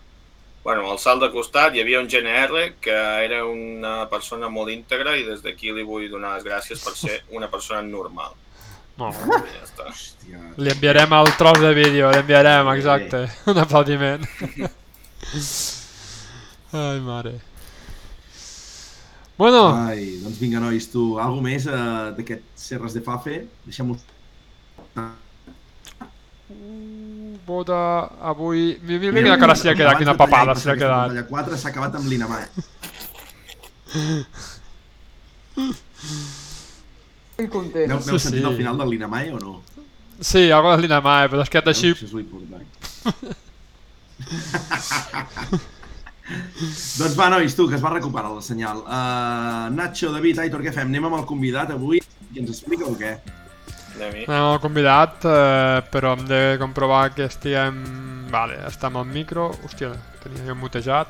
bueno, al salt de costat hi havia un GNR que era una persona molt íntegra i des d'aquí li vull donar les gràcies per ser una persona normal. No. Ja està. Hòstia. Li enviarem el tros de vídeo, li enviarem, exacte. Un aplaudiment. Ai, mare. Bueno, Ai, doncs vinga, nois, tu, algo més uh, d'aquest Serres de Fafe? Deixem-ho... Boda, avui... Mira, mira quina cara s'hi ha quedat, quina papada s'hi ha quedat. La 4 s'ha acabat amb l'Inamai. estic content. N'heu Sí, sentit sí. el final del l'Inamai o no? Sí, algo de l'Inamai, però és que així... Això és l'important. doncs va, nois, tu, que es va recuperar el senyal. Uh, Nacho, David, Aitor, què fem? Anem amb el convidat avui? I ens explica o què? Anem al convidat, eh, però hem de comprovar que estiguem... Vale, està amb el micro. Hòstia, tenia jo mutejat.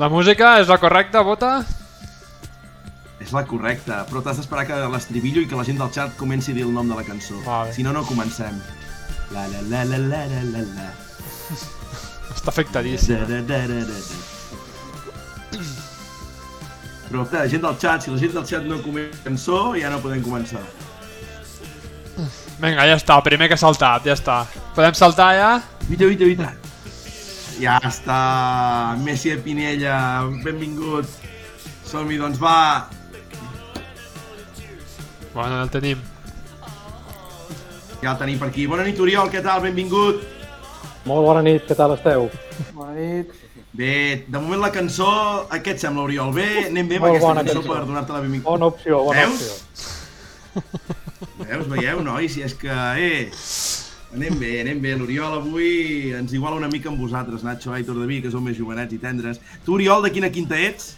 La música és la correcta, Bota? És la correcta, però t'has d'esperar que l'estribillo i que la gent del chat comenci a dir el nom de la cançó. Vale. Si no, no comencem. La la la la la la la la. Està afectadíssim. Da, da, da, da, da, da. Però, la gent del chat, si la gent del chat no comença la cançó, ja no podem començar. Vinga, ja està, primer que ha saltat, ja està. Podem saltar ja? Vita, vita, vita. Ja està, Messi de Pinella, benvingut. Som-hi, doncs va. Bueno, el tenim. Ja el tenim per aquí. Bona nit, Oriol, què tal? Benvingut. Molt bona nit, què tal esteu? Bona nit. Bé, de moment la cançó, a què et sembla, Oriol? Bé, anem bé amb Molt aquesta cançó, cançó. per donar-te la benvinguda. Bona opció, bona Veus? opció. Veus, veieu, nois? Si és que, eh, anem bé, anem bé. L'Oriol avui ens iguala una mica amb vosaltres, Nacho, Aitor, David, que som més jovenets i tendres. Tu, Oriol, de quina quinta ets?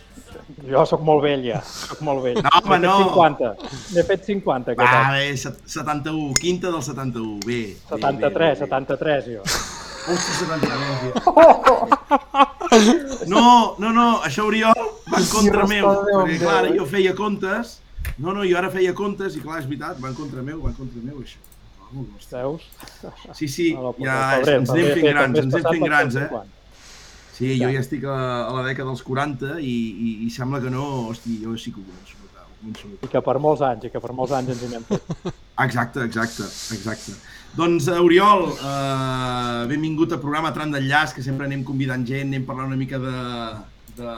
Jo sóc molt vell ja, sóc molt vell. No, home, no. 50, n'he fet 50 aquest Va, any. bé, set- 71, quinta del 71, bé. bé, 73, bé, bé. 73 jo. Hòstia, 73, No, no, no, això, Oriol, va en contra Sí, meu. Déu Perquè, clar, Déu, jo feia comptes. No, no, jo ara feia comptes i, clar, és veritat, va en contra meu, va en contra meu, això. Oh, hòstia. Veus? Sí, sí, ja ens anem fent grans, ens anem fent grans, eh? 50. Sí, jo ja estic a, a la dècada dels 40 i, i, i sembla que no, hosti, jo sí que ho començo a notar. I que per molts anys, i que per molts anys ens hi anem fet. Exacte, exacte, exacte. Doncs, eh, Oriol, eh, benvingut al programa Tram d'Enllaç, que sempre anem convidant gent, anem parlant una mica de, de,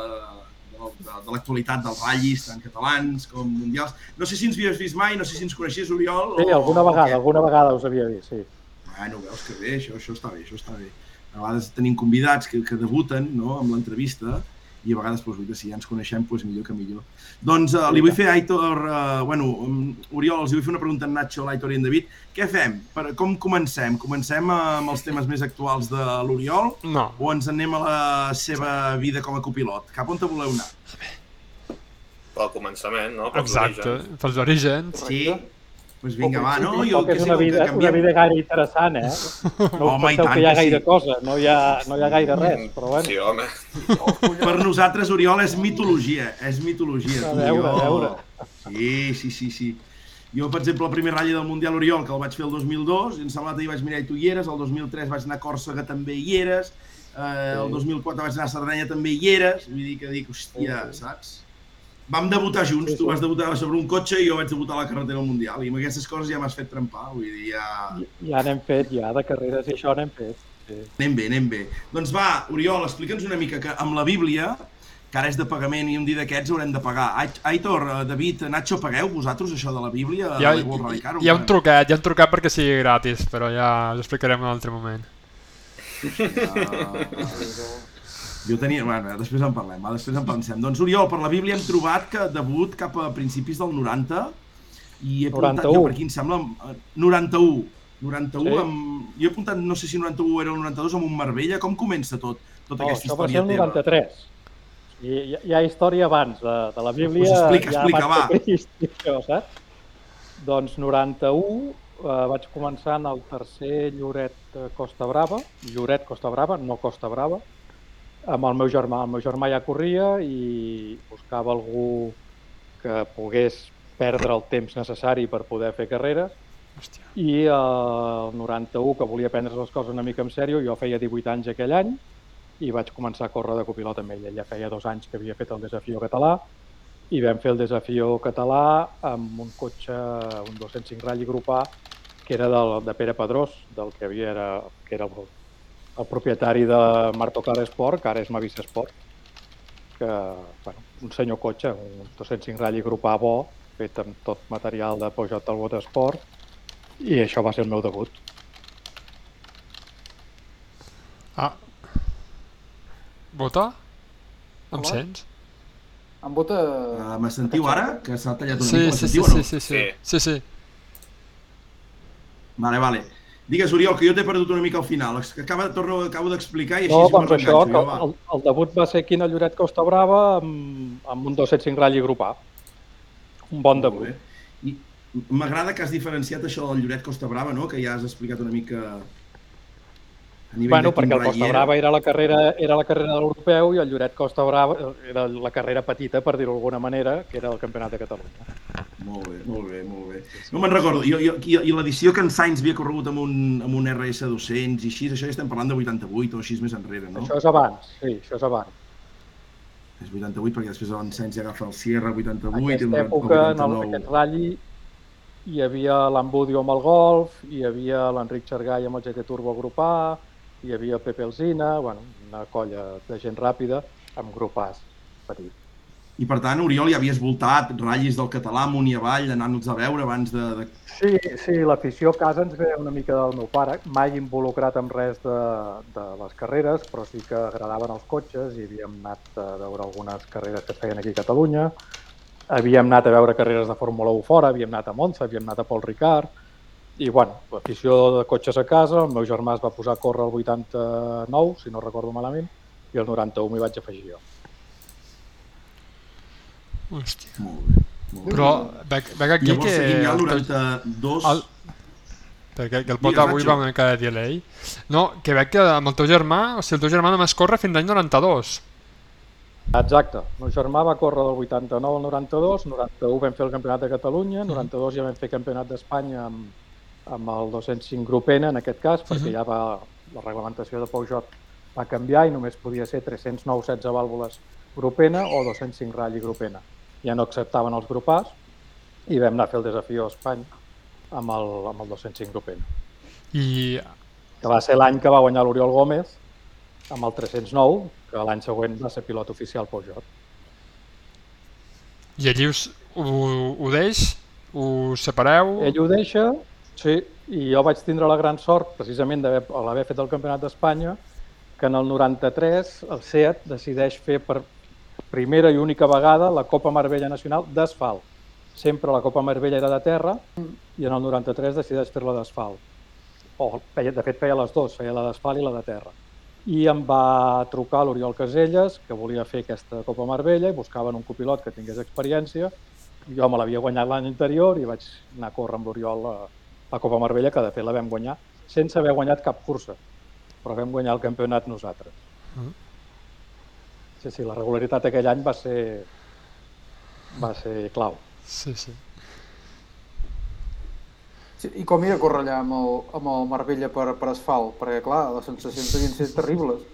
de, de, de l'actualitat dels ratllis, tant catalans com mundials. No sé si ens havies vist mai, no sé si ens coneixies, Oriol. Sí, alguna vegada, alguna vegada us havia vist, sí. Bueno, veus que bé, això, això està bé, això està bé. A vegades tenim convidats que, que debuten no, amb l'entrevista i a vegades, doncs, dir, si ja ens coneixem, doncs millor que millor. Doncs uh, li vull fer a Aitor, uh, bueno, um, Oriol, els vull fer una pregunta a Nacho, l'Aitor i en David. Què fem? Per, com comencem? Comencem amb els temes més actuals de l'Oriol No. o ens anem a la seva vida com a copilot? Cap on te voleu anar? Pel començament, no? Pels Exacte, orígens. pels orígens. Sí? Pues vinga, va, no? Jo que és sé una vida, que una vida gaire interessant, eh? No Home, i penseu tant que hi ha que sí. gaire cosa, no hi ha, no hi ha gaire res, però bueno. Sí, home. Per nosaltres, Oriol, és mitologia, és mitologia. A tu, veure, a veure. Sí, sí, sí, sí. Jo, per exemple, el primer ratll del Mundial Oriol, que el vaig fer el 2002, i em sembla que hi vaig mirar i tu hi eres, el 2003 vaig anar a Còrsega, també hi eres, eh, el 2004 vaig anar a Sardenya, també hi eres, vull dir que dic, hòstia, saps? Vam debutar junts, Sí, tu sí. vas debutar sobre un cotxe i jo vaig debutar a la carretera del Mundial, i amb aquestes coses ja m'has fet trempar, vull dir, ja... Ja n'hem fet, ja, de carreres i això n'hem fet. Sí. Anem bé, anem bé. Doncs va, Oriol, explica'ns una mica que amb la Bíblia, que ara és de pagament i un dia d'aquests haurem de pagar. Ai- Aitor, eh, David, Nacho, pagueu vosaltres això de la Bíblia? Hi ha, a l'Evo Rally Car, o hi ha un truquet, hi ha un truquet perquè sigui gratis, però ja us explicarem en un altre moment. Jo tenia... Bueno, després en parlem, va, després en pensem. Doncs, Oriol, per la Bíblia hem trobat que debut cap a principis del 90 i he apuntat, 91. jo per aquí em sembla... eh, 91. 91 Sí. amb... Jo he apuntat, no sé si 91 era el 92, amb un Marbella. Com comença tot, tota No, aquesta això va ser història el teva? 93. I hi, hi ha història abans de, de la Bíblia, Pues explica, ja explica, va. Crist, això, saps? Doncs 91 eh, vaig començar en el tercer Lloret eh, Costa Brava, Lloret Costa Brava, no Costa Brava, amb el meu germà. El meu germà ja corria i buscava algú que pogués perdre el temps necessari per poder fer carreres Hòstia. i eh, el 91, que volia prendre les coses una mica en sèrio, jo feia 18 anys aquell any i vaig començar a córrer de copilot amb ell. Ja feia dos anys que havia fet el desafió català i vam fer el desafió català amb un cotxe, un 205 Rally Grup A, que era del, de Pere Pedrós, del que havia era, que era el, el propietari de Marto Car Sport, que ara és Mavisa Sport, que, bueno, un senyor cotxe, un 205 Rally Grup A bo, fet amb tot material de Peugeot Talbot Sport, i això va ser el meu debut. Ah. Vota? Em Hola? sents? Em vota... Uh, me sentiu ara? Que s'ha tallat una Sí, mica, sí, sí, sentiu o no? sí, sí, sí, Sí. sí, sí. Vale, vale. Digues, Oriol, que jo t'he perdut una mica al final. Acaba, torno, acabo d'explicar i així No, doncs això, que el, el debut va ser aquí el Lloret Costa Brava amb, amb un 205 ratll grup A. Un bon debut. bé. I m'agrada que has diferenciat això del Lloret Costa Brava, no? que ja has explicat una mica Bueno, perquè el Costa. Brava era la carrera, era la carrera de l'europeu i el Lloret Costa Brava era la carrera petita, per dir-ho d'alguna manera, que era el campionat de Catalunya. Molt bé, molt bé, molt bé. No me'n recordo. Jo, jo, i, l'edició que en Sainz havia corregut amb un, amb un RS200 i així, això ja estem parlant de 88 o així més enrere, no? Això és abans, sí, això és abans. És 88 perquè després en Sainz ja agafa el Sierra 88 En i el, aquesta el època, en el, 89. aquest ratll, hi havia l'Ambudio amb el Golf, hi havia l'Enric Xargai amb el GT Turbo Grup A, hi havia el Pepe Alzina, bueno, una colla de gent ràpida amb grup A's petit. I per tant, Oriol, ja havies voltat ratllis del català amunt i avall, anant-nos a veure abans de... de... Sí, sí, l'afició a casa ens ve una mica del meu pare, mai involucrat en res de, de les carreres, però sí que agradaven els cotxes i havíem anat a veure algunes carreres que es feien aquí a Catalunya. Havíem anat a veure carreres de Fórmula 1 fora, havíem anat a Monza, havíem anat a Paul Ricard, i bueno, l'afició de cotxes a casa, el meu germà es va posar a córrer el 89, si no recordo malament, i el 91 m'hi vaig afegir jo. Hòstia. Molt bé. Molt bé. Però veig, veig aquí Llavors que... seguim ja al el teu- 92... el- perquè que el pot avui va una mica de delay. No, que veig que amb el teu germà, o sigui, el teu germà només corre fins l'any 92. Exacte. El meu germà va córrer del 89 al 92, 91 vam fer el campionat de Catalunya, 92 ja vam fer campionat d'Espanya amb, amb el 205 grup N, en aquest cas, perquè Mhm. ja va, la reglamentació de Peugeot va canviar i només podia ser 309 16 vàlvules grup N o 205 ratll grup N. Ja no acceptaven els grup A's i vam anar a fer el desafió a Espanya amb el, amb el 205 grup N, I que va ser l'any que va guanyar l'Oriol Gómez amb el 309, que l'any següent va ser pilot oficial Peugeot. I allí us, ho, ho deix? Us separeu? Ell ho deixa, sí, i jo vaig tindre la gran sort, precisament a l'haver fet el Campionat d'Espanya, que en el 93 el SEAT decideix fer per primera i única vegada la Copa Marbella Nacional d'asfalt. Sempre la Copa Marbella era de terra i en el 93 decideix fer-la d'asfalt. O, de fet, feia les dues, feia la d'asfalt i la de terra. I em va trucar l'Oriol Caselles, que volia fer aquesta Copa Marbella i buscaven un copilot que tingués experiència jo me l'havia guanyat l'any anterior i vaig anar a córrer amb l'Oriol a la Copa Marbella, que de fet la vam guanyar sense haver guanyat cap cursa, però vam guanyar el campionat nosaltres. Mm. Sí, sí, la regularitat aquell any va ser, va ser clau. Sí, sí. Sí, I com era córrer allà amb el, amb el Marbella per, per asfalt? Perquè, clar, les sensacions devien ser terribles.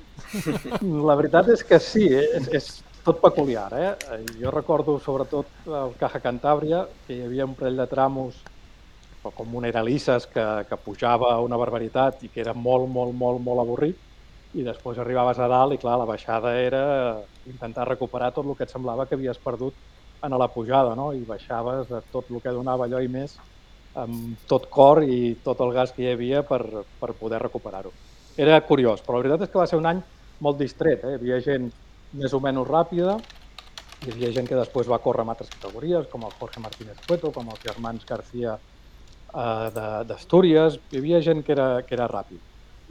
La veritat és que sí, és, és tot peculiar. Eh? Jo recordo sobretot el Caja Cantàbria, que hi havia un parell de tramos o com un era Lisses que, que pujava una barbaritat i que era molt, molt, molt, molt avorrit i després arribaves a dalt i clar, la baixada era intentar recuperar tot el que et semblava que havies perdut en la pujada no? i baixaves de tot el que donava allò i més amb tot cor i tot el gas que hi havia per, per poder recuperar-ho. Era curiós, però la veritat és que va ser un any molt distret. Eh? Hi havia gent més o menys ràpida, hi havia gent que després va córrer en altres categories, com el Jorge Martínez Cueto, com els germans García de- d'Astúries, hi havia gent que era, que era ràpid.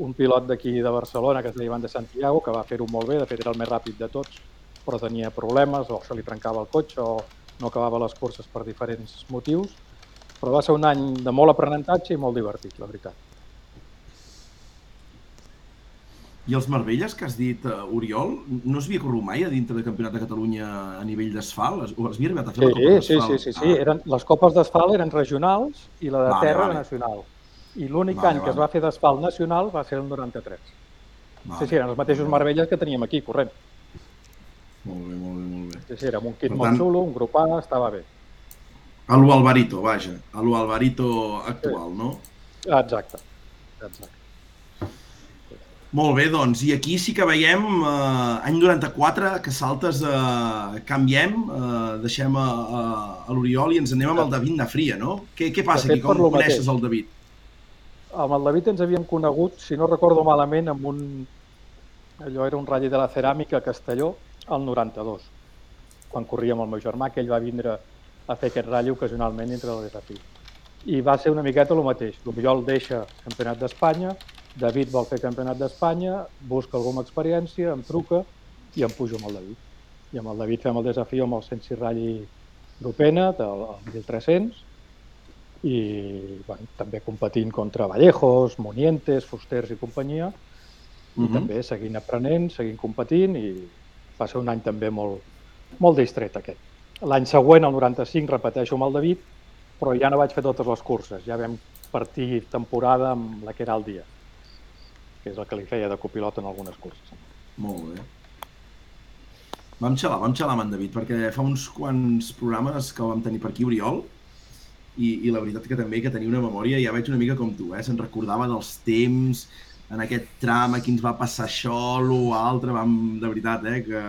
Un pilot d'aquí de Barcelona, que es deia Ivan de Santiago, que va fer-ho molt bé, de fet era el més ràpid de tots, però tenia problemes, o se li trencava el cotxe, o no acabava les curses per diferents motius, però va ser un any de molt aprenentatge i molt divertit, la veritat. I els Marbelles que has dit, uh, Oriol, no es havia corregut mai a dintre del Campionat de Catalunya a nivell d'asfalt? O havia arribat a fer Sí, la Copa sí, sí, d'Asfalt? sí, sí. Eren, les copes d'asfalt eren regionals i la de Vale, terra vale. nacional. I l'únic Vale, any que es vale. va fer d'asfalt nacional va ser el 93. Ah, Sí, sí, eren els mateixos Marbelles que teníem aquí, corrent. Molt bé, molt bé, molt bé. Sí, sí, era un kit Per molt tant- xulo, un grup A, estava bé. A lo Alvarito, vaja. A lo Alvarito actual, no? Ah, Exacte. Exacte. Molt bé, doncs, i aquí sí que veiem eh, any 94, que saltes, eh, canviem, eh, deixem a, a, a l'Oriol i ens anem amb el David Nafria, no? Què, què passa De aquí? fet, Com coneixes mateix. el David? Amb el David ens havíem conegut, si no recordo malament, amb un... Allò era un ratll de la ceràmica a Castelló, al 92, quan corria amb el meu germà, que ell va vindre a fer aquest ratll ocasionalment entre el desafí. i va ser una miqueta el mateix. L'Oriol deixa campionat d'Espanya, David vol fer campionat d'Espanya, busca alguna experiència, em truca i em pujo amb el David. I amb el David fem el desafió amb el 106 Rally d'Opena, del 1300, i bueno, també competint contra Vallejos, Monientes, Fusters i companyia, i Mhm. també seguint aprenent, seguint competint, i va ser un any també molt, molt distret aquest. L'any següent, el 95, repeteixo amb el David, però ja no vaig fer totes les curses, ja vam partir temporada amb la que era el dia, que és el que li feia de copilot en algunes curses. Molt bé. Vam xalar, vam xalar amb en David, perquè fa uns quants programes que vam tenir per aquí, Oriol, i, i la veritat que també que tenia una memòria, ja veig una mica com tu, eh? se'n recordava dels temps, en aquest tram, aquí ens va passar això, lo altre, vam, de veritat, eh? que,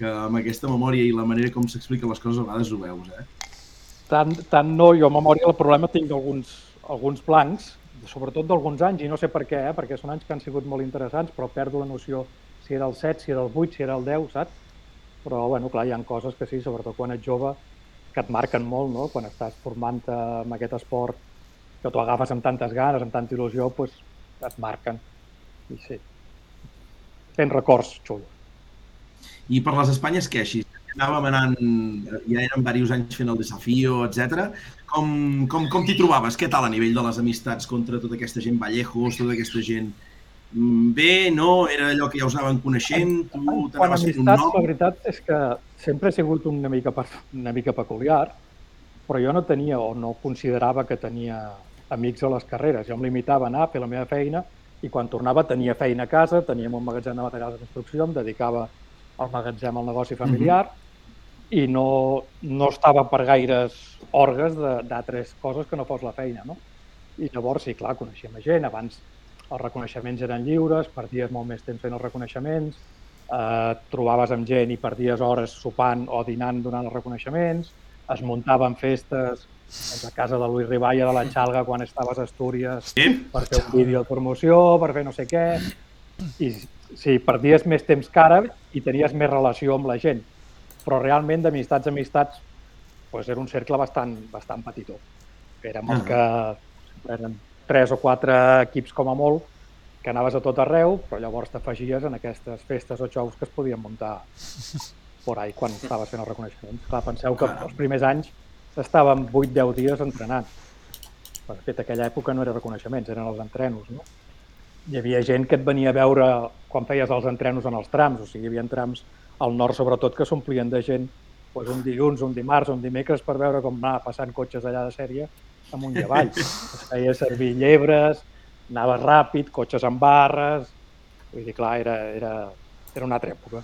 que amb aquesta memòria i la manera com s'expliquen les coses a vegades ho veus, eh? Tant, tant no, jo a memòria el problema tinc alguns, alguns blancs, sobretot d'alguns anys, i no sé per què, eh? perquè són anys que han sigut molt interessants, però perdo la noció si era el 7, si era el 8, si era el 10, saps? Però, bueno, clar, hi ha coses que sí, sobretot quan ets jove, que et marquen molt, no? Quan estàs formant amb aquest esport que tu agafes amb tantes ganes, amb tanta il·lusió, doncs et marquen. I sí, tens records xulos. I per les Espanyes, què així? Anàvem anant, ja eren diversos anys fent el desafío, etc. Com, com, com t'hi trobaves? Què tal a nivell de les amistats contra tota aquesta gent Vallejos, tota aquesta gent bé, no? Era allò que ja us anaven coneixent? Tu t'anaves fent un nom? la veritat és que sempre he sigut una mica, una mica peculiar, però jo no tenia o no considerava que tenia amics a les carreres. Jo em limitava a anar a fer la meva feina i quan tornava tenia feina a casa, teníem un magatzem de materials de construcció, em dedicava al magatzem al negoci familiar i no, no estava per gaires orgues de- d'altres coses que no fos la feina. No? I llavors, sí, clar, coneixíem gent, abans els reconeixements eren lliures, perdies molt més temps fent els reconeixements, eh, et trobaves amb gent i perdies hores sopant o dinant donant els reconeixements, es muntaven festes doncs, a casa de Luis Riballa de la Xalga quan estaves a Astúries Sí? per fer un vídeo de promoció, per fer no sé què, i sí, perdies més temps que ara i tenies més relació amb la gent, però realment d'amistats a amistats doncs era un cercle bastant, bastant petitó. Érem els Ah. que eren tres o quatre equips com a molt, que anaves a tot arreu, però llavors t'afegies en aquestes festes o xous que es podien muntar por ahí quan estaves fent el reconeixement. Clar, penseu que els primers anys estàvem 8-10 dies entrenant. De fet, aquella època no era reconeixements, eren els entrenos, no? Hi havia gent que et venia a veure quan feies els entrenos en els trams, o sigui, hi havia trams al nord sobretot que s'omplien de gent doncs un dilluns, un dimarts, un dimecres per veure com anava passant cotxes allà de sèrie amunt i avall. Es feia servir llebres, anava ràpid, cotxes amb barres... Vull dir, clar, era, era, era una altra època.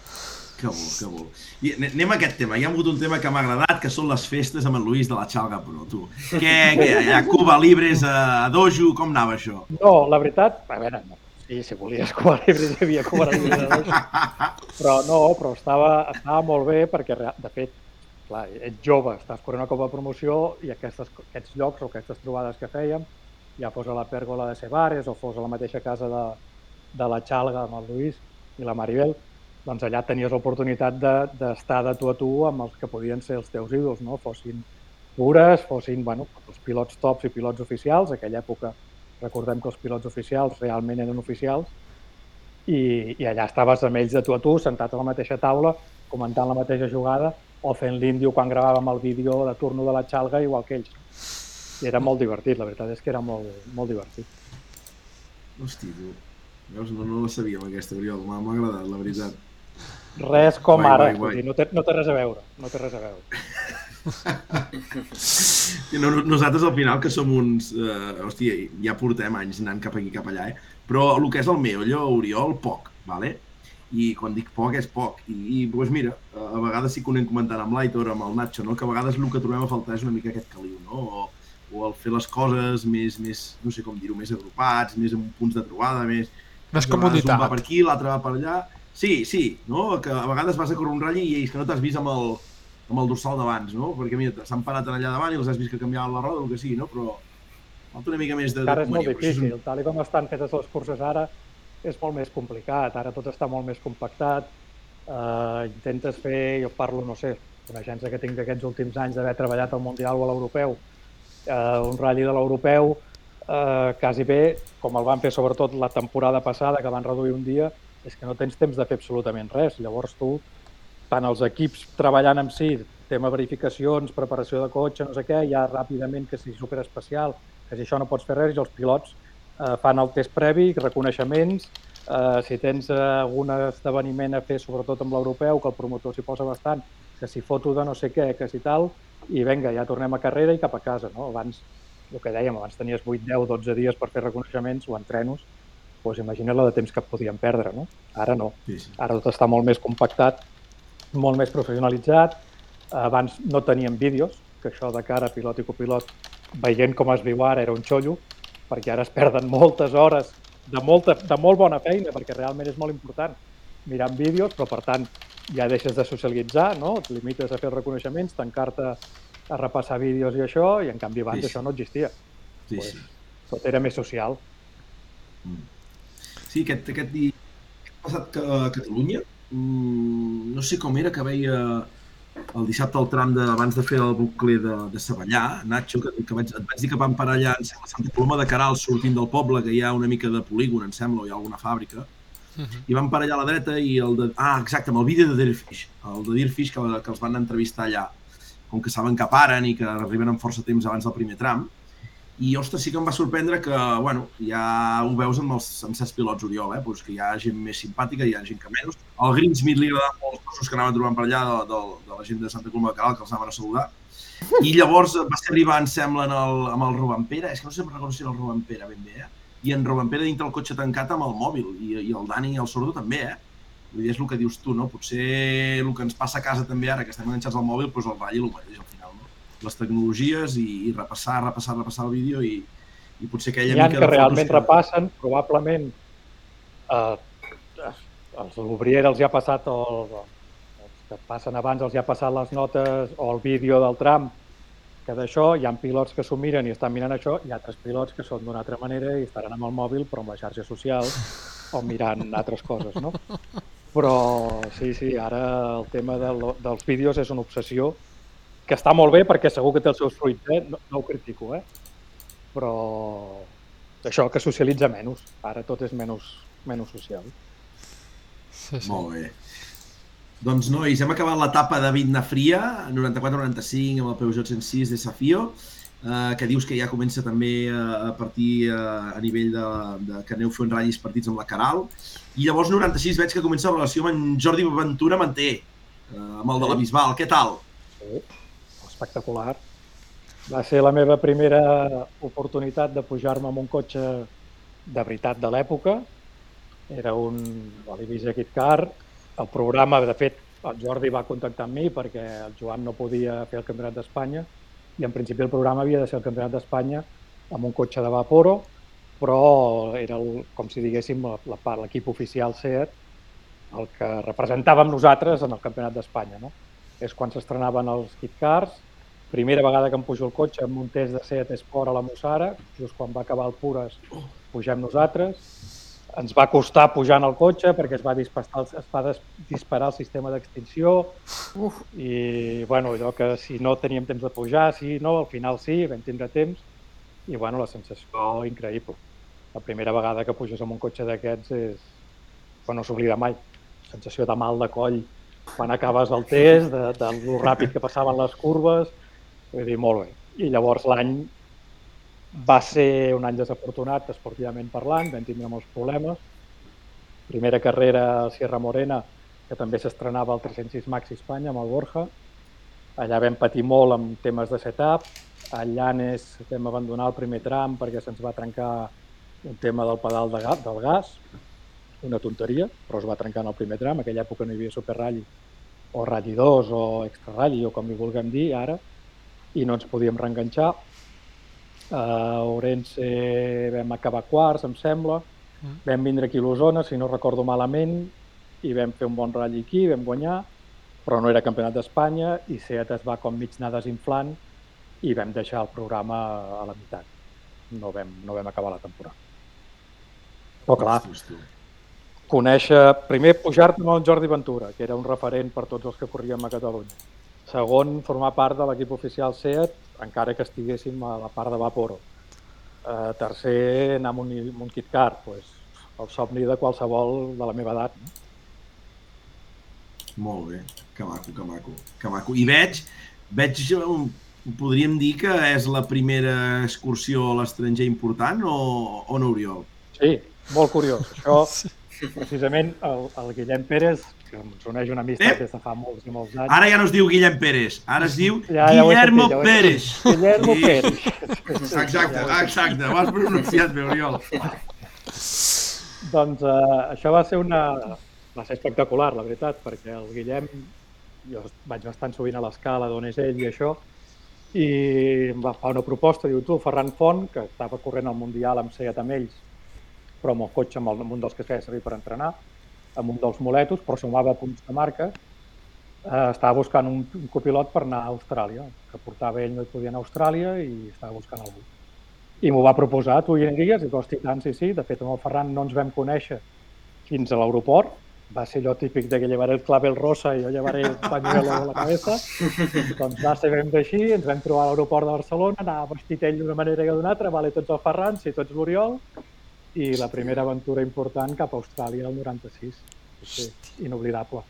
Que bo, que bo. I ane- anem a aquest tema. Hi ha hagut un tema que m'ha agradat, que són les festes amb en Luis de la Xalga Pro, tu. Què, què, a Cuba Libres, a Dojo, com anava això? No, la veritat, a veure, no. Sí, si volies cobrar llibres, hi havia cobrar llibres. Però no, però estava, estava molt bé perquè, de fet, clar, ets jove, estàs corrent una copa de promoció i aquestes, aquests llocs o aquestes trobades que fèiem, ja fos a la pèrgola de Cebares o fos a la mateixa casa de, de la Xalga amb el Lluís i la Maribel, doncs allà tenies l'oportunitat de- d'estar de, tu a tu amb els que podien ser els teus ídols, no? fossin pures, fossin bueno, els pilots tops i pilots oficials. Aquella època recordem que els pilots oficials realment eren oficials i, i allà estaves amb ells de tu a tu, sentat a la mateixa taula, comentant la mateixa jugada o fent l'índio quan gravàvem el vídeo de turno de la xalga igual que ells. I era molt divertit, la veritat és que era molt, molt divertit. Hosti, tu. Veus, no, no la sabíem aquesta, Oriol. M'ha agradat, la veritat. Res com Guai, ara, guai, guai. no, té, no té res a veure, no té res a veure. I no, nosaltres al final que som uns... Eh, hòstia, ja portem anys anant cap aquí cap allà, eh? Però el que és el meollo, Oriol, poc, vale? I quan dic poc és poc. I, i doncs mira, a vegades sí que ho anem comentant amb l'Aitor, amb el Nacho, no? que a vegades el que trobem a faltar és una mica aquest caliu, no? O, o el fer les coses més, més no sé com dir-ho, més agrupats, més amb punts de trobada, més... Més vegades Un va per aquí, l'altre va per allà... Sí, sí, no? Que a vegades vas a córrer un ratll i és que no t'has vist amb el, amb el dorsal d'abans, no? Perquè mira, s'han parat allà davant i els has vist que canviaven la roda o el que sigui, no? Però falta una mica més de... De és molt és un- difícil, tal com estan fetes les curses ara, és molt més complicat, ara tot està molt més compactat, eh, intentes fer, jo parlo, no sé, coneixença que tinc d'aquests últims anys d'haver treballat al Mundial o a l'Europeu, eh, un ratll de l'europeu eh, quasi bé, com el van fer sobretot la temporada passada, que van reduir un dia, és que no tens temps de fer absolutament res. Llavors tu, tant els equips treballant amb si, tema verificacions, preparació de cotxe, no sé què, ja ràpidament que si superespecial, que si això no pots fer res, i els pilots eh, fan el test previ, reconeixements, eh, si tens eh, algun esdeveniment a fer, sobretot amb l'europeu, que el promotor s'hi posa bastant, que si foto de no sé què, que si tal, i vinga, ja tornem a carrera i cap a casa. No? Abans, el que dèiem, abans tenies 8, 10, 12 dies per fer reconeixements o entrenos, doncs imagina't la de temps que podíem perdre, no? Ara no. Sí, sí. Ara tot està molt més compactat, molt més professionalitzat. Abans no teníem vídeos, que això de cara pilot i copilot, veient com es viu ara, era un xollo, perquè ara es perden moltes hores de, molta, de molt bona feina, perquè realment és molt important mirant vídeos, però per tant ja deixes de socialitzar, no? et limites a fer reconeixements, tancar-te a repassar vídeos i això, i en canvi abans Sí, sí. això no existia. Sí, Pues, sí. Tot era més social. Sí, aquest, aquest dia passat que- a Catalunya, mm, no sé com era que veia el dissabte al tram de, abans de fer el bucle de, de Savallà, Nacho, que, que vaig, et vaig dir que vam parar allà, em sembla, a Santa Coloma de Caral, sortint del poble, que hi ha una mica de polígon, em sembla, o hi ha alguna fàbrica, i vam parar allà a la dreta i el de... Ah, exacte, amb el vídeo de Deerfish, el de Deerfish que, que els van entrevistar allà, com que saben que paren i que arriben amb força temps abans del primer tram, i, ostres, sí que em va sorprendre que, bueno, ja ho veus amb, els, amb certs pilots Oriol, eh? pues que hi ha gent més simpàtica, hi ha gent que menys. Al Greensmith li agradaven molt els cossos que anaven trobant per allà de, de, de la gent de Santa Coloma de Caral, que els anaven a saludar. I llavors va ser arribar, em sembla, en el, amb el Robampera, és que no sé recordo si era el Robampera ben bé, eh? i en Robampera dintre el cotxe tancat amb el mòbil, i, i el Dani i el Sordo també, eh? Vull dir, és el que dius tu, no? Potser el que ens passa a casa també ara, que estem enganxats al mòbil, doncs el ratll el mateix al final? Les tecnologies i, i repassar, repassar, repassar el vídeo i, i potser aquella Hi ha mica que de realment fotos repassen, probablement eh, els l'Obriera els hi ha passat, o els que passen abans els hi ha passat les notes o el vídeo del tram, que d'això hi ha pilots que s'ho miren i estan mirant això, i altres pilots que són d'una altra manera i estaran amb el mòbil però amb les xarxes socials o mirant altres coses, no? Però sí, sí, ara el tema de lo, dels vídeos és una obsessió que està molt bé perquè segur que té els seus fruits, eh? no, no ho critico, eh? però això que socialitza menys, ara tot és menys, menys social. Sí, sí. Molt bé. Doncs, nois, hem acabat l'etapa de Vitna Fria, 94-95, amb el Peugeot 106 Desafio, eh, que dius que ja comença també a partir eh, a nivell de, de que aneu fent ratllis partits amb la Caral. I llavors 96 veig que comença la relació amb en Jordi Ventura Manté, eh, amb el de la Bisbal. Què tal? Sí, espectacular. Va ser la meva primera oportunitat de pujar-me amb un cotxe de veritat de l'època. Era un Olivier Kit Car. El programa, de fet, el Jordi va contactar amb mi perquè el Joan no podia fer el Campionat d'Espanya i en principi el programa havia de ser el Campionat d'Espanya amb un cotxe de Vaporo, però era el, com si diguéssim l'equip oficial SEAT el que representàvem nosaltres en el Campionat d'Espanya. No? És quan s'estrenaven els Kit Cars, primera vegada que em pujo el cotxe amb un test de Seat Sport a la Mossara, just quan va acabar el Pures pugem nosaltres, ens va costar pujar en el cotxe perquè es va disparar, es va disparar el sistema d'extinció. I bueno, allò que si no teníem temps de pujar, sí, no, al final sí, vam tindre temps. I bueno, la sensació increïble. La primera vegada que puges amb un cotxe d'aquests és... Bueno, no s'oblida mai. Sensació de mal de coll. Quan acabes el test, de, de lo ràpid que passaven les curves, vull dir, molt bé. I llavors l'any va ser un any desafortunat, esportivament parlant, vam tindre molts problemes. Primera carrera Sierra Morena, que també s'estrenava el 306 Maxi Espanya amb el Borja. Allà vam patir molt amb temes de setup. A Llanes vam abandonar el primer tram perquè se'ns va trencar un tema del pedal de gas, del gas, una tonteria, però es va trencar en el primer tram. En aquella època no hi havia Super Rally o Rally 2 o Extra Rally o com hi vulguem dir ara, i no ens podíem reenganxar. A Orense vam acabar quarts, em sembla. Mm. Vam vindre aquí a l'Osona, si no recordo malament, i vam fer un bon ratll aquí, vam guanyar, però no era campionat d'Espanya i Seat es va com mig anar desinflant i vam deixar el programa a la meitat. No vam, no vam acabar la temporada. Però clar, conèixer, primer pujar-te amb el Jordi Ventura, que era un referent per tots els que corríem a Catalunya. Segon, formar part de l'equip oficial SEAT, encara que estiguéssim a la part de Vaporo. Eh, tercer, anar amb un, amb un kit car, pues, el somni de qualsevol de la meva edat. No? Molt bé, que maco, que maco, que maco. I veig, veig, podríem dir que és la primera excursió a l'estranger important o, o no, Oriol? Sí, molt curiós. Això, precisament, el, el Guillem Pérez, que ens uneix una amistat Eh? des de fa molts i molts anys. Ara ja no es diu Guillem Pérez, ara es diu Ja, ja Guillermo sentit, ja Pérez. Guillermo Sí. Pérez. Exacte, exacte, ho has pronunciat bé, Oriol. Doncs eh, això va ser una... va ser espectacular, la veritat, perquè el Guillem, jo vaig bastant sovint a l'escala d'on és ell i això, i em va fer una proposta, diu tu, Ferran Font, que estava corrent al Mundial amb Seat amb ells, però amb el cotxe, amb, el, amb un dels que es feia servir per entrenar, amb un dels moletos, però sumava punts de marca, eh, estava buscant un, un copilot per anar a Austràlia, que portava ell no hi podia anar a Austràlia i estava buscant algú. I m'ho va proposar, tu hi aniries? I dic, tant, sí, sí. De fet, amb el Ferran no ens vam conèixer fins a l'aeroport. Va ser allò típic de que llevaré el clavel rosa i jo llevaré el pañuelo a la cabeza. doncs va ser ben d'així, ens vam trobar a l'aeroport de Barcelona, anava vestit ell d'una manera que d'una altra, vale, tots el Ferran, sí, tots l'Oriol, i la primera aventura important cap a Austràlia el 96. Sí, inoblidable.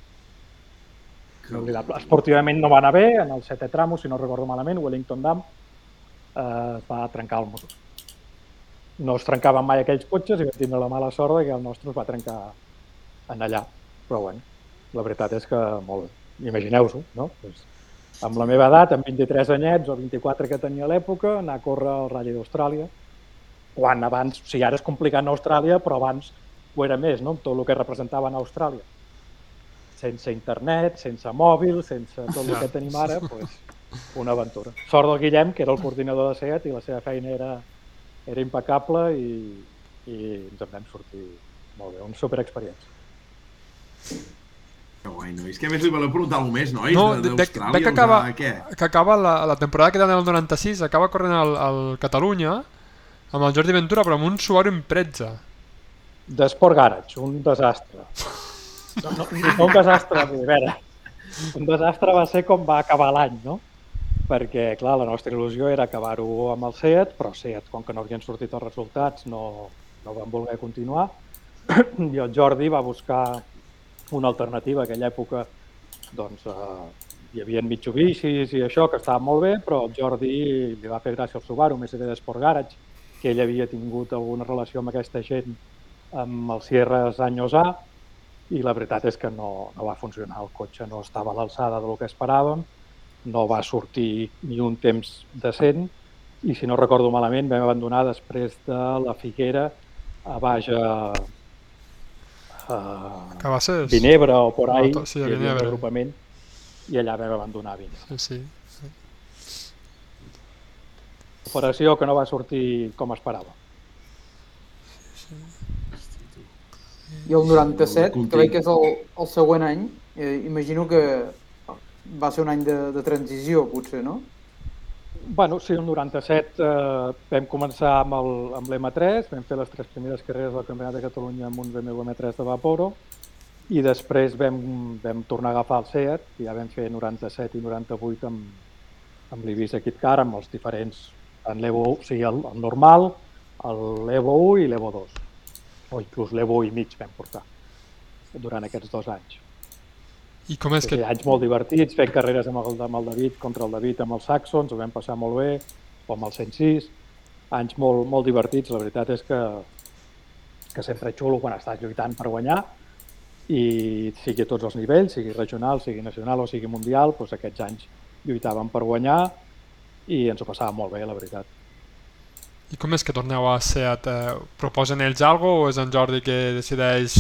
inoblidable. Esportivament no va anar bé, en el setè tramo, si no recordo malament, Wellington Dam, eh, va trencar el motor. No es trencaven mai aquells cotxes i vam tindre la mala sort que el nostre es va trencar en allà. Però bueno, la veritat és que molt bé. Imagineu-s'ho, no? Pues, amb la meva edat, amb 23 anyets o 24 que tenia a l'època, anar a córrer al Rally d'Austràlia, quan abans, o sigui, ara és complicat a Austràlia, però abans ho era més, no? Amb tot el que representava a Austràlia. Sense internet, sense mòbil, sense tot el que tenim ara, pues, una aventura. Sort del Guillem, que era el coordinador de SEAT i la seva feina era, era impecable i, i ens en vam sortir molt bé, una superexperiència. Que guai, nois. Què més li voleu preguntar alguna més, nois? No, de- de, de, d'Austràlia, de que acaba, que acaba la, la temporada que en el 96, acaba corrent al, al Catalunya amb el Jordi Ventura, però amb un Subaru Impreza. D'Esport Garage, un desastre. No, no, no un desastre, a veure, un desastre va ser com va acabar l'any, no? Perquè, clar, la nostra il·lusió era acabar-ho amb el SEAT, però SEAT, com que no havien sortit els resultats, no, no van voler continuar. I el Jordi va buscar una alternativa. A aquella època doncs, eh, hi havia Mitsubishis i això, que estava molt bé, però el Jordi li va fer gràcia al Subaru, més era d'Esport Garage, que ell havia tingut alguna relació amb aquesta gent amb els Sierras anys A, i la veritat és que no, no va funcionar. El cotxe no estava a l'alçada del que esperàvem, no va sortir ni un temps decent, i si no recordo malament vam abandonar després de la Figuera a baix a, a Cabasses. Vinebre o por ahí, Ah, sí, a hi havia un Vinebre. agrupament, i allà vam abandonar Vinebre. Sí, sí. Operació que no va sortir com esperava. I el 97, Content. que veig que és el, el següent any, eh, imagino que va ser un any de, de transició, potser, no? Bueno, sí, el 97 eh, vam començar amb el- amb l'M3, vam fer les tres primeres carreres del Campionat de Catalunya amb un BMW M3 de Vaporo i després vam, vam tornar a agafar el SEAT, i ja vam fer 97 i 98 amb, amb l'Ibiza Kit Car, amb els diferents, en l'Evo, o sigui, el, el normal, l'Evo 1 i l'Evo 2, o inclús l'Evo 1 i mig vam portar durant aquests dos anys. I com és Sí, que... anys molt divertits, fent carreres amb el, amb el David, contra el David amb els Saxons, ho vam passar molt bé, o amb el 106, anys molt, molt divertits, la veritat és que, que sempre xulo quan estàs lluitant per guanyar, i sigui a tots els nivells, sigui regional, sigui nacional o sigui mundial, doncs aquests anys lluitàvem per guanyar i ens ho passàvem molt bé, la veritat. I com és que torneu a SEAT? Eh, proposen ells algo o és en Jordi que decideix...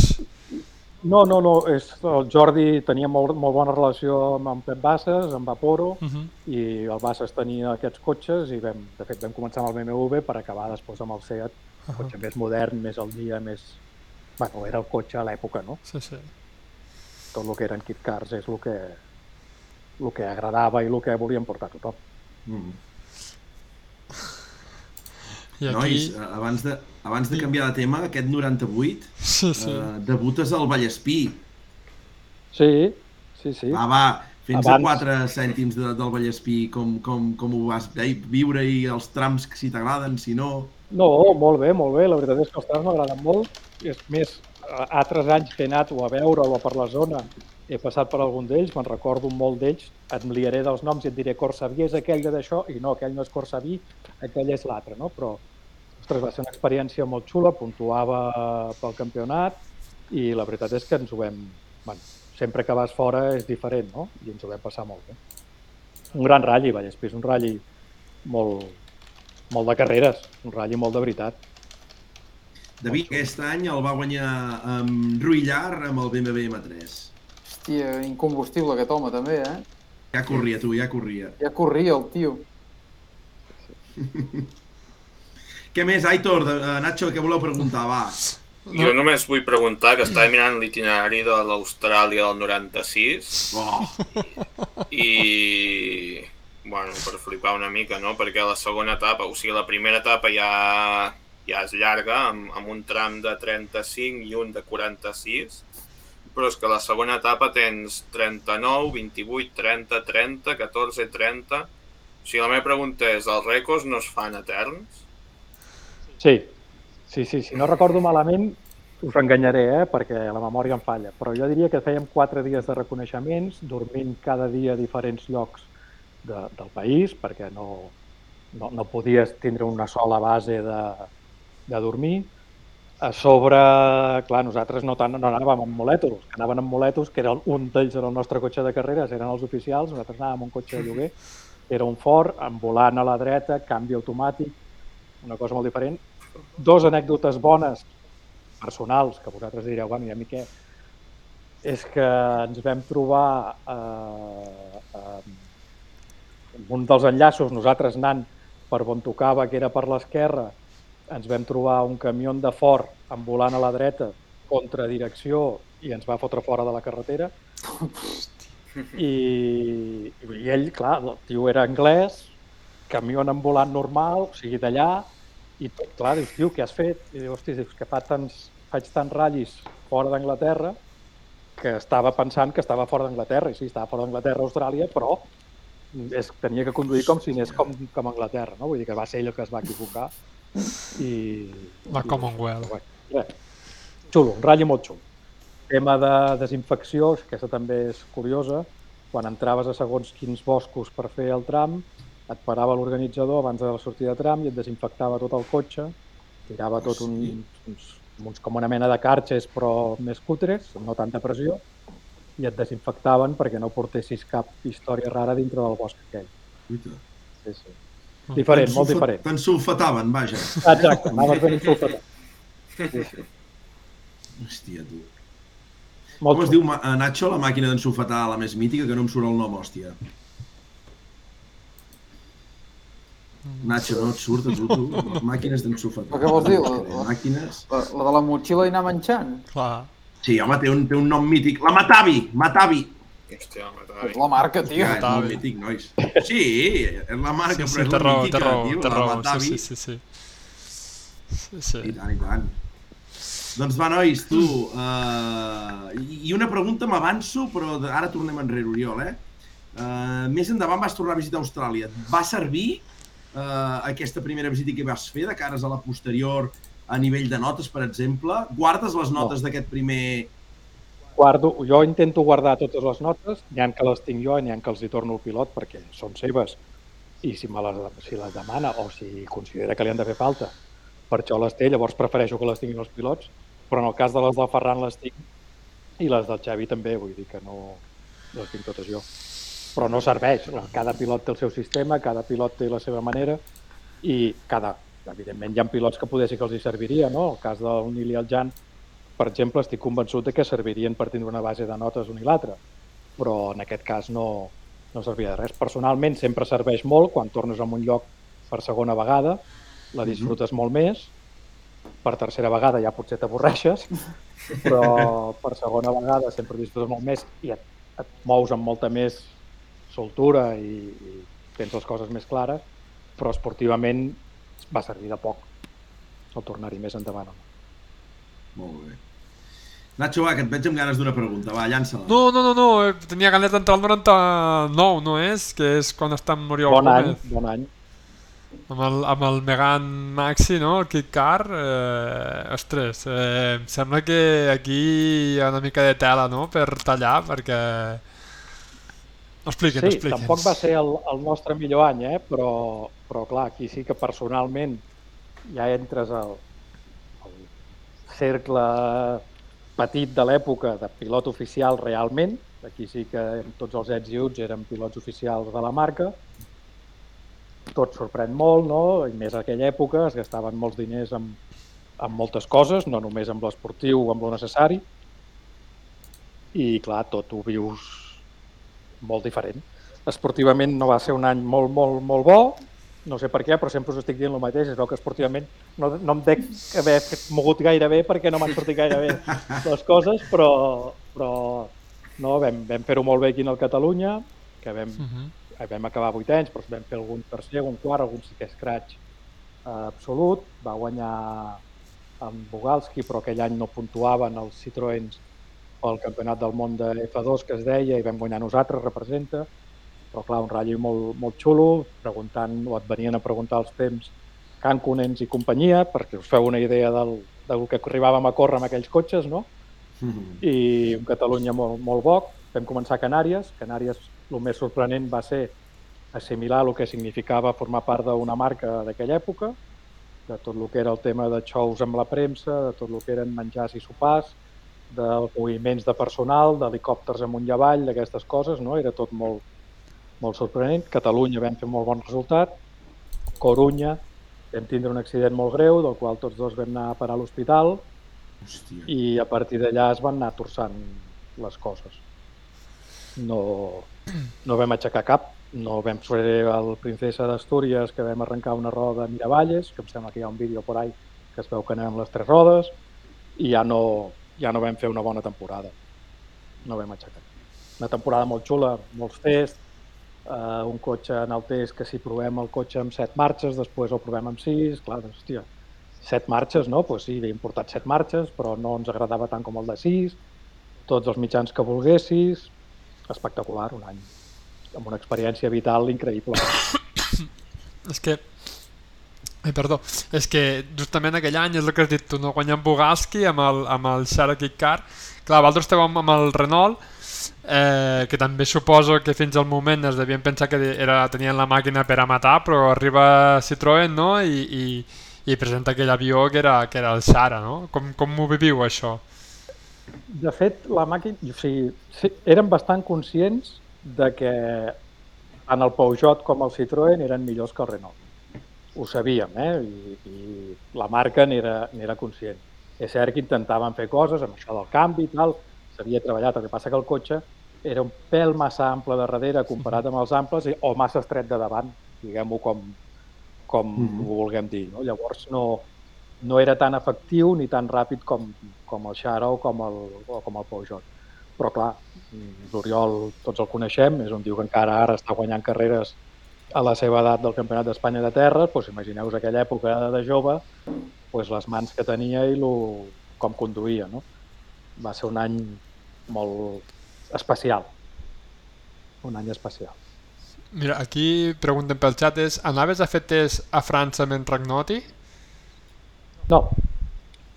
No, no, no, és, el Jordi tenia molt, molt bona relació amb, amb Pep Bassas, amb Vaporo, Uh -huh. i el Bassas tenia aquests cotxes i vam, de fet vam començar amb el BMW per acabar després amb el Seat, un cotxe més modern, més al dia, més... Bueno, era el cotxe a l'època, no? Sí, sí. Tot el que eren kit cars és el que, el que agradava i el que volíem portar a tothom. Mm. I aquí... Nois, abans de, abans de canviar de tema, aquest 98, Sí, sí. eh, debutes al Vallespí. Sí, sí, sí. Va, va, Fins Abans- a 4 cèntims de, del Vallespí, com, com, com ho vas eh, viure i els trams, que si t'agraden, si no... No, molt bé, molt bé. La veritat és que els trams m'agraden molt. És més, a- altres anys que he anat o a veure'l o per la zona, he passat per algun d'ells, me'n recordo molt d'ells, em liaré dels noms i et diré Corsaví és aquell de d'això, i no, aquell no és Corsaví, aquell és l'altre, no? Però, ostres, va ser una experiència molt xula, puntuava pel campionat i la veritat és que ens ho vam... Bueno, sempre que vas fora és diferent, no? I ens ho vam passar molt bé. Un gran ratll, Vallespí, és un ratll molt, molt de carreres, un ratll molt de veritat. David, aquest any el va guanyar amb Ruillar amb el BMW M3. Hòstia, incombustible aquest home també, eh? Ja corria, tu, ja corria. Ja corria el tio. Què més, Aitor, de, uh, Nacho, què voleu preguntar? Va. Jo només vull preguntar que estava mirant l'itinerari de l'Austràlia del 96 Oh, i... Bueno, per flipar una mica, no? Perquè la segona etapa, o sigui, la primera etapa ja, ja és llarga, amb, amb un tram de 35 i un de 46, però és que la segona etapa tens 39, 28, 30, 30, 14, 30... O sigui, la meva pregunta és, els rècords no es fan eterns? Sí, sí, sí, si no recordo malament, us enganyaré, eh, perquè la memòria em falla, però jo diria que fèiem quatre dies de reconeixements, dormint cada dia a diferents llocs de, del país, perquè no, no, no podies tindre una sola base de, de dormir. A sobre, clar, nosaltres no, tant, no anàvem amb moletos, que anaven amb moletos, que era un d'ells era el nostre cotxe de carreres, eren els oficials, nosaltres anàvem amb un cotxe de lloguer, era un Ford, amb volant a la dreta, canvi automàtic, una cosa molt diferent. Dos anècdotes bones, personals, que vosaltres direu, bueno, i a mi què? És que ens vam trobar eh, eh, un dels enllaços, nosaltres anant per on tocava, que era per l'esquerra, ens vam trobar un camió de Ford amb volant a la dreta, contra direcció, i ens va fotre fora de la carretera. I, i ell, clar, el tio era anglès, camió en volant normal, o sigui, d'allà, i tot, clar, dius, tio, què has fet? I diu, hosti, dius, que fa tants, faig tants ratllis fora d'Anglaterra que estava pensant que estava fora d'Anglaterra, i sí, estava fora d'Anglaterra, Austràlia, però és, tenia que conduir com si anés com, com a Anglaterra, no? Vull dir que va ser ell el que es va equivocar. I, La i- Commonwealth. Bé, res. Xulo, un ratll molt xulo. Tema de desinfecció, aquesta també és curiosa. Quan entraves a segons quins boscos per fer el tram, et parava l'organitzador abans de la sortida de tram i et desinfectava tot el cotxe, tirava tot un, uns, uns, com una mena de carxes però més cutres, no tanta pressió, i et desinfectaven perquè no portessis cap història rara dintre del bosc aquell. Sí, sí. Diferent, molt diferent. T'ensulfataven, vaja. Exacte, anaves ben insultat. Sí, sí. Hòstia, tu. Molt Com es diu, eh, Nacho, la màquina d'ensulfatar, la més mítica, que no em surt el nom, hòstia? Nacho, no et surt tu, tu? Les màquines d'ensulfatar. Però què vols dir? La- màquines... La, la de la motxilla i anar menjant. Clar. Sí, home, té un, té un nom mític. La Matavi! Matavi! Hòstia, home, És la marca, tio. Ja, és molt mític, nois. Sí, és la marca, Sí, però sí, és té la raó, mítica, raó, tio, la raó. Matavi. Sí, sí, sí. sí. sí. I tant, i tant. Doncs va, nois, tu, uh, i una pregunta m'avanço, però ara tornem enrere, Oriol, eh? Uh, més endavant vas tornar a visitar Austràlia. Et va servir uh, aquesta primera visita que vas fer de cares a la posterior a nivell de notes, per exemple? Guardes les notes d'aquest primer... guardo, jo intento guardar totes les notes, n'hi ha que les tinc jo i n'hi ha que els hi torno al pilot perquè són seves i si, me les, si les demana o si considera que li han de fer falta, per això les té, llavors prefereixo que les tinguin els pilots, però en el cas de les del Ferran les tinc i les del Xavi també, vull dir que no les tinc totes jo. Però no serveix, cada pilot té el seu sistema, cada pilot té la seva manera i cada, evidentment hi ha pilots que poder ser que els hi serviria, no? El cas del Nil i el Jan, per exemple, estic convençut de que servirien per tindre una base de notes un i l'altre, però en aquest cas no, no servia de res. Personalment sempre serveix molt quan tornes a un lloc per segona vegada, la disfrutes molt més, per tercera vegada ja potser t'avorreixes, però per segona vegada sempre disfrutes molt més i et, et mous amb molta més soltura i, i tens les coses més clares, però esportivament va servir de poc. El tornar-hi més endavant. Molt bé. Nacho, va, que et veig amb ganes d'una pregunta. Va, llança-la. No, no, no, no, eh, tenia ganes d'entrar al 99, no és? Que és quan està amb Oriol Bon any, Gómez. bon any. Amb el, amb el Megan Maxi, no? El Kit Car. Eh, ostres, eh, em sembla que aquí hi ha una mica de tela, no? Per tallar, perquè... Expliqui'ns, Sí, expliqui'ns. tampoc va ser el, el nostre millor any, eh? però, però clar, aquí sí que personalment ja entres al, al cercle petit de l'època de pilot oficial realment. Aquí sí que tots els ets i uts eren pilots oficials de la marca. Tot sorprèn molt, no? I més a aquella època es gastaven molts diners amb, amb moltes coses, no només amb l'esportiu o amb lo necessari. I clar, tot ho vius molt diferent. Esportivament no va ser un any molt, molt, molt bo, no sé per què, però sempre us estic dient el mateix, es veu que esportivament no, no em dec haver fet mogut gaire bé perquè no m'han sortit gaire bé les coses, però, però no, vam, vam fer-ho molt bé aquí al Catalunya, que vam, Mhm. vam acabar vuit anys, però vam fer algun tercer, algun quart, algun cinquè scratch eh, absolut. Va guanyar amb Bugalski, però aquell any no puntuaven els Citroëns pel campionat del món de F2 que es deia i vam guanyar nosaltres, representa. Però clar, un ratll molt, molt xulo, preguntant, o et venien a preguntar els temps Canconens i companyia, perquè us feu una idea del, del que arribàvem a córrer amb aquells cotxes, no? Mhm. i un Catalunya molt, molt bo. Vam començar a Canàries. Canàries, el més sorprenent va ser assimilar el que significava formar part d'una marca d'aquella època, de tot el que era el tema de xous amb la premsa, de tot el que eren menjars i sopars, dels moviments de personal, d'helicòpters amunt i avall, d'aquestes coses, no? Era tot molt, molt sorprenent. Catalunya vam fer molt bon resultat. Corunya vam tindre un accident molt greu, del qual tots dos vam anar a parar a l'hospital, i a partir d'allà es van anar torçant les coses. No, no vam aixecar cap, no vam fer el Princesa d'Astúries que vam arrencar una roda a Miravalles, que em sembla que hi ha un vídeo por ahí que es veu que anem amb les tres rodes, i ja no, ja no vam fer una bona temporada. No vam aixecar. Una temporada molt xula, molts tests, eh, un cotxe en el test que si provem el cotxe amb set marxes, després el provem amb sis, clar, doncs, hòstia, set marxes, no? Pues sí, havíem portat set marxes, però no ens agradava tant com el de sis, tots els mitjans que volguessis, espectacular, un any amb una experiència vital increïble. És que... Ai, perdó. És que justament aquell any és el que has dit tu, no? guanyant Bugalski amb el, amb el Cherokee Car. Clar, vosaltres esteu amb, amb el Renault, eh, que també suposo que fins al moment es devien pensar que era, tenien la màquina per a matar, però arriba Citroën no? I, i, i presenta aquell avió que era, que era el Sara, no? Com, com ho viviu, això? De fet, la màquina... O sigui, sí, érem bastant conscients de que tant el Peugeot com el Citroën eren millors que el Renault. Ho sabíem, eh? I, i la marca n'era conscient. És cert que intentaven fer coses amb això del canvi i tal, s'havia treballat, el que passa que el cotxe era un pèl massa ample de darrere comparat amb els amples o massa estret de davant, diguem-ho com, com mm. -hmm. ho vulguem dir. No? Llavors no, no era tan efectiu ni tan ràpid com, com el Xara o com el, o com el Peugeot. Però clar, l'Oriol tots el coneixem, és un tio que encara ara està guanyant carreres a la seva edat del Campionat d'Espanya de terra, doncs imagineu-vos aquella època de jove, doncs les mans que tenia i lo, com conduïa. No? Va ser un any molt especial. Un any especial. Mira, aquí pregunten pel xat és anaves a fer test a França amb en Ragnoti? No,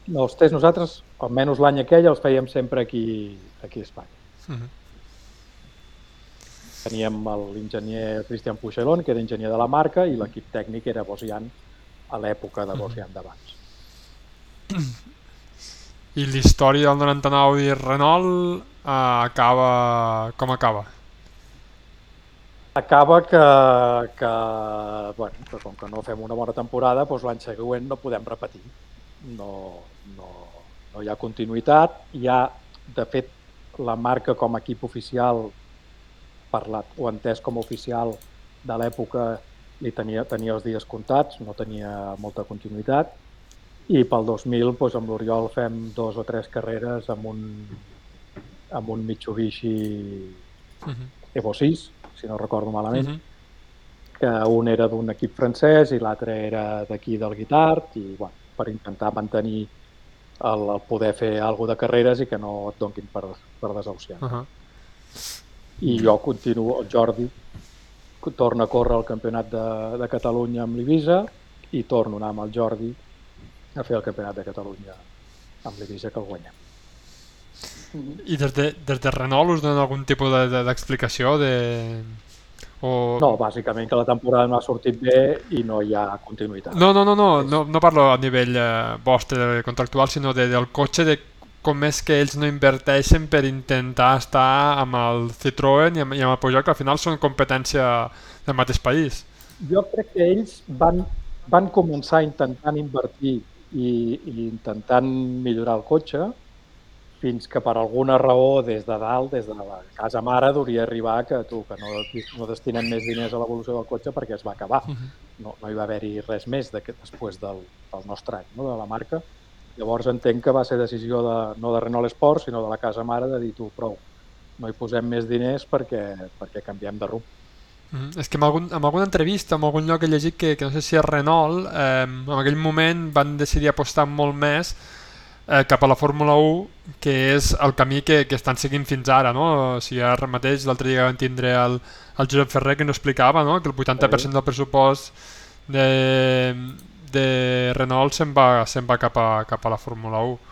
no els tests nosaltres, almenys l'any aquell, els fèiem sempre aquí, aquí a Espanya. Mhm. Teníem l'enginyer Cristian Puigcelón, que era enginyer de la marca, i l'equip tècnic era Bosian, a l'època de Bosian d'abans. I l'història del 99 i Renault eh, acaba... com acaba? Acaba que, que, bueno, que com que no fem una bona temporada, doncs l'any següent no podem repetir. No, no, no hi ha continuïtat. Hi ha, de fet, la marca com a equip oficial, parlat o entès com a oficial de l'època, li tenia, tenia els dies comptats, no tenia molta continuïtat. I pel 2000, doncs, amb l'Oriol fem dos o tres carreres amb un, amb un Mitsubishi Mhm. Evo 6, si no recordo malament, Mhm. que un era d'un equip francès i l'altre era d'aquí del Guitart i bueno, per intentar mantenir el, el poder fer alguna de carreres i que no et donquin per, per desahuciar. Uh -huh. I jo continuo, el Jordi torna a córrer el campionat de, de Catalunya amb l'Ibisa i torno a anar amb el Jordi a fer el campionat de Catalunya amb l'Ibisa que el guanyem. I des de, des de Renault us donen algun tipus d'explicació de, de... O... No, bàsicament que la temporada no ha sortit bé i no hi ha continuïtat. No, no, no, no, no, no parlo a nivell eh, vostre contractual, sinó de, del cotxe, de com és que ells no inverteixen per intentar estar amb el Citroën i amb, i amb el Peugeot, que al final són competència del mateix país. Jo crec que ells van, van començar intentant invertir i, i intentant millorar el cotxe fins que per alguna raó des de dalt, des de la casa mare, hauria arribar que tu que no, no destinem més diners a l'evolució del cotxe perquè es va acabar. No, no hi va haver-hi res més de, després del, del nostre any, no? de la marca. Llavors entenc que va ser decisió de, no de Renault Sport, sinó de la casa mare de dir tu prou, no hi posem més diners perquè, perquè canviem de rumb. Mm. És que en, algun, en alguna entrevista, en algun lloc he llegit que, que no sé si és Renault, eh, en aquell moment van decidir apostar molt més eh, cap a la Fórmula 1, que és el camí que, que estan seguint fins ara. No? O sigui, ara mateix, l'altre dia vam tindre el, el Josep Ferrer que no explicava no? que el 80% del pressupost de, de Renault se'n va, se va cap, a, cap a la Fórmula 1.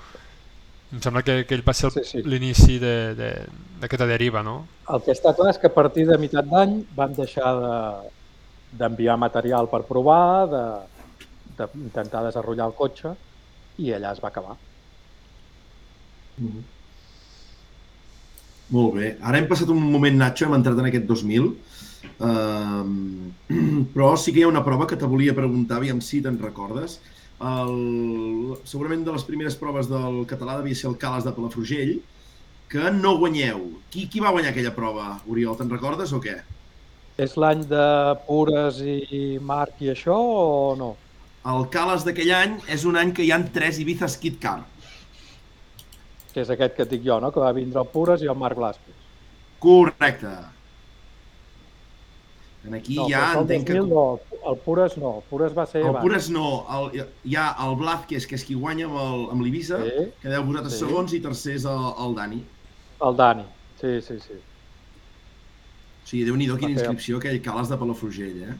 Em sembla que, que ell va ser Sí, sí. l'inici d'aquesta de, deriva, no? El que està clar és que a partir de meitat d'any van deixar de- d'enviar material per provar, de- d'intentar de, desenvolupar el cotxe i allà es va acabar. Mhm. Molt bé. Ara hem passat un moment, Nacho, hem entrat en aquest 2000, um, però sí que hi ha una prova que te volia preguntar, aviam si te'n recordes. El, segurament de les primeres proves del català devia ser el Cales de Palafrugell, que no guanyeu. Qui, qui va guanyar aquella prova, Oriol? Te'n recordes o què? És l'any de Pures i Marc i això o no? El Cales d'aquell any és un any que hi han tres Ibiza Skid Car. Que és aquest que et dic jo, no? que va vindre el Pures i el Marc Blasquez. Correcte. En aquí No, ja entenc que... 2000 no, el Pures no, el Pures va ser El abans. Pures no, el, hi ha el Blázquez, que és qui guanya amb el- amb l'Ibiza, Sí, que deu vosaltres sí. segons i tercers el, el Dani. el Dani, sí, sí, sí. O sigui, déu-n'hi-do quina inscripció aquell Cales de Palafrugell, eh?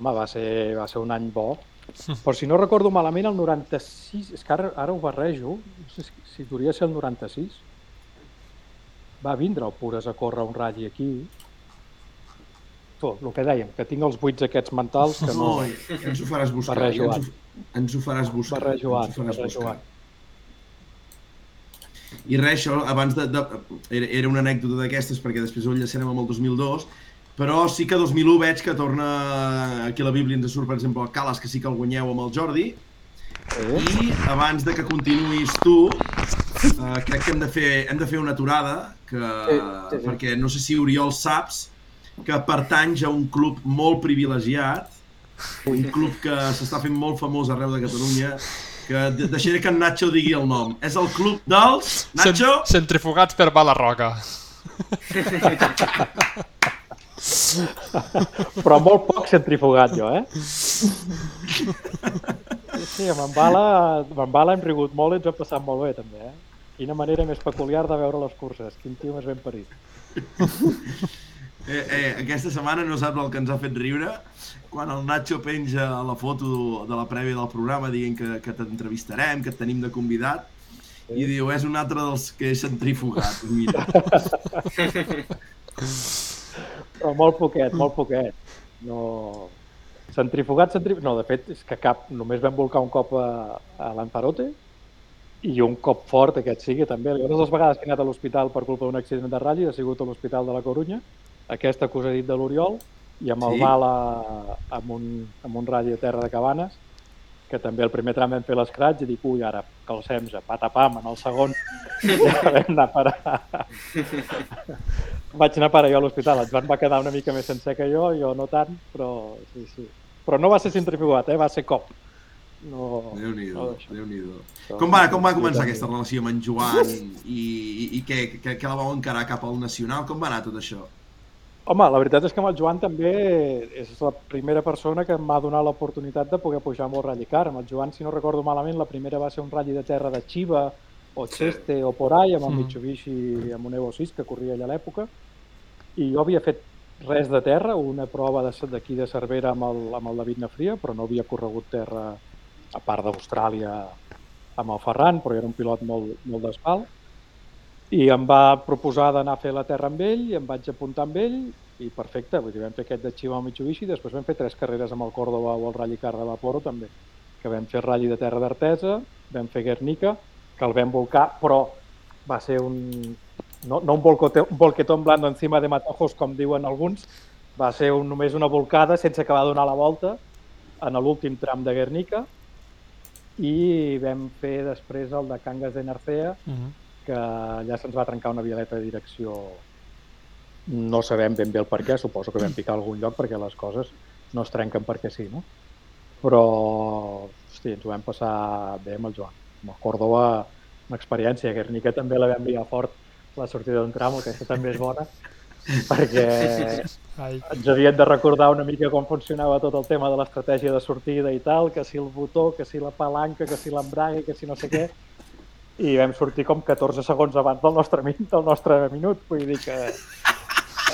Home, va ser, va ser un any bo. Però si no recordo malament, el 96, és que ara, ara ho barrejo, no sé si, si hauria ser el 96, va vindre el Pures a córrer un ratll aquí. Tu, el que dèiem, que tinc els buits aquests mentals que no... No, ens ho faràs buscar. Barrejo ens, ho, ens ho faràs buscar. Barrejo ens ho faràs. I res, això, abans de... de era, era una anècdota d'aquestes, perquè després ho enllaçarem amb el 2002, però sí que 2001 veig que torna... Aquí a la Bíblia ens surt, per exemple, el Cales, que sí que el guanyeu amb el Jordi, Sí, I abans de que continuïs tu, uh, crec que hem de fer, hem de fer una aturada, que, Sí, sí, sí. perquè no sé si Oriol saps que pertanys a un club molt privilegiat, un club que s'està fent molt famós arreu de Catalunya, que de- deixaré que en Nacho digui el nom. És el club dels... Nacho? Cent- Centrifugats per Bala Roca. però molt poc centrifugat jo, eh? Sí, amb en Bala, amb en Bala hem rigut molt i ens ho hem passat molt bé, també, eh? Quina manera més peculiar de veure les curses. Quin tio més ben parit. Eh, eh, aquesta setmana no saps el que ens ha fet riure quan el Nacho penja la foto de la prèvia del programa dient que, que t'entrevistarem, que et tenim de convidat i diu, és un altre dels que és centrifugat. Mira. Però molt poquet, molt poquet. No... Centrifugat, centrifugat... No, de fet, és que cap... Només vam volcar un cop a, a Lanzarote i un cop fort aquest sigui també. Les dues vegades que he anat a l'hospital per culpa d'un accident de ratll ha sigut a l'Hospital de la Corunya, aquesta que us he dit de l'Oriol, i amb el Sí. Bala amb un, amb un a terra de Cabanes, que també el primer tram vam fer l'escratx i dic, ui, ara calcem-se, patapam, en el segon ja vam anar a parar. Vaig anar a parar jo a l'hospital, el Joan va quedar una mica més sencer que jo, jo no tant, però sí, sí. Però no va ser centrifugat, eh? va ser cop. No, Déu-n'hi-do, no d'això. Déu-n'hi-do. Això- Com va, com va començar aquesta relació amb en Joan i, i, i què, què, què la vau encarar cap al Nacional? Com va anar tot això? Home, la veritat és que amb el Joan també és la primera persona que m'ha donat l'oportunitat de poder pujar amb el Rally Car. Amb el Joan, si no recordo malament, la primera va ser un ratll de terra de Chiva o Cheste o por ahí, amb el Mm. Mitsubishi, amb un Evo 6 que corria allà a l'època. I jo havia fet res de terra, una prova de- d'aquí de Cervera amb el, amb el David Nafria, però no havia corregut terra a part d'Austràlia amb el Ferran, però era un pilot molt, molt d'espalt i em va proposar d'anar a fer la terra amb ell i em vaig apuntar amb ell i perfecte, vull dir, vam fer aquest de al Mitsubishi després vam fer tres carreres amb el Córdoba o el Rally Car de Vaporo també, que vam fer Rally de Terra d'Artesa, vam fer Guernica, que el vam volcar, però va ser un... No, no un, volcote, un volquetón blando encima de matojos, com diuen alguns, va ser un, només una volcada sense acabar de donar la volta en l'últim tram de Guernica i vam fer després el de Cangas de Narcea, Uh -huh. Que allà se'ns va trencar una vialeta de direcció no sabem ben bé el per què, suposo que vam picar a algun lloc perquè les coses no es trenquen perquè sí, no? Però, hosti, ens ho vam passar bé amb el Joan. Amb el Córdoba, una experiència. A Guernica també la vam enviar fort la sortida d'un tram, que aquesta també és bona, perquè ens havien de recordar una mica com funcionava tot el tema de l'estratègia de sortida i tal, que si el botó, que si la palanca, que si l'embrague, que si no sé què, i vam sortir com 14 segons abans del nostre, min- del nostre minut, vull dir que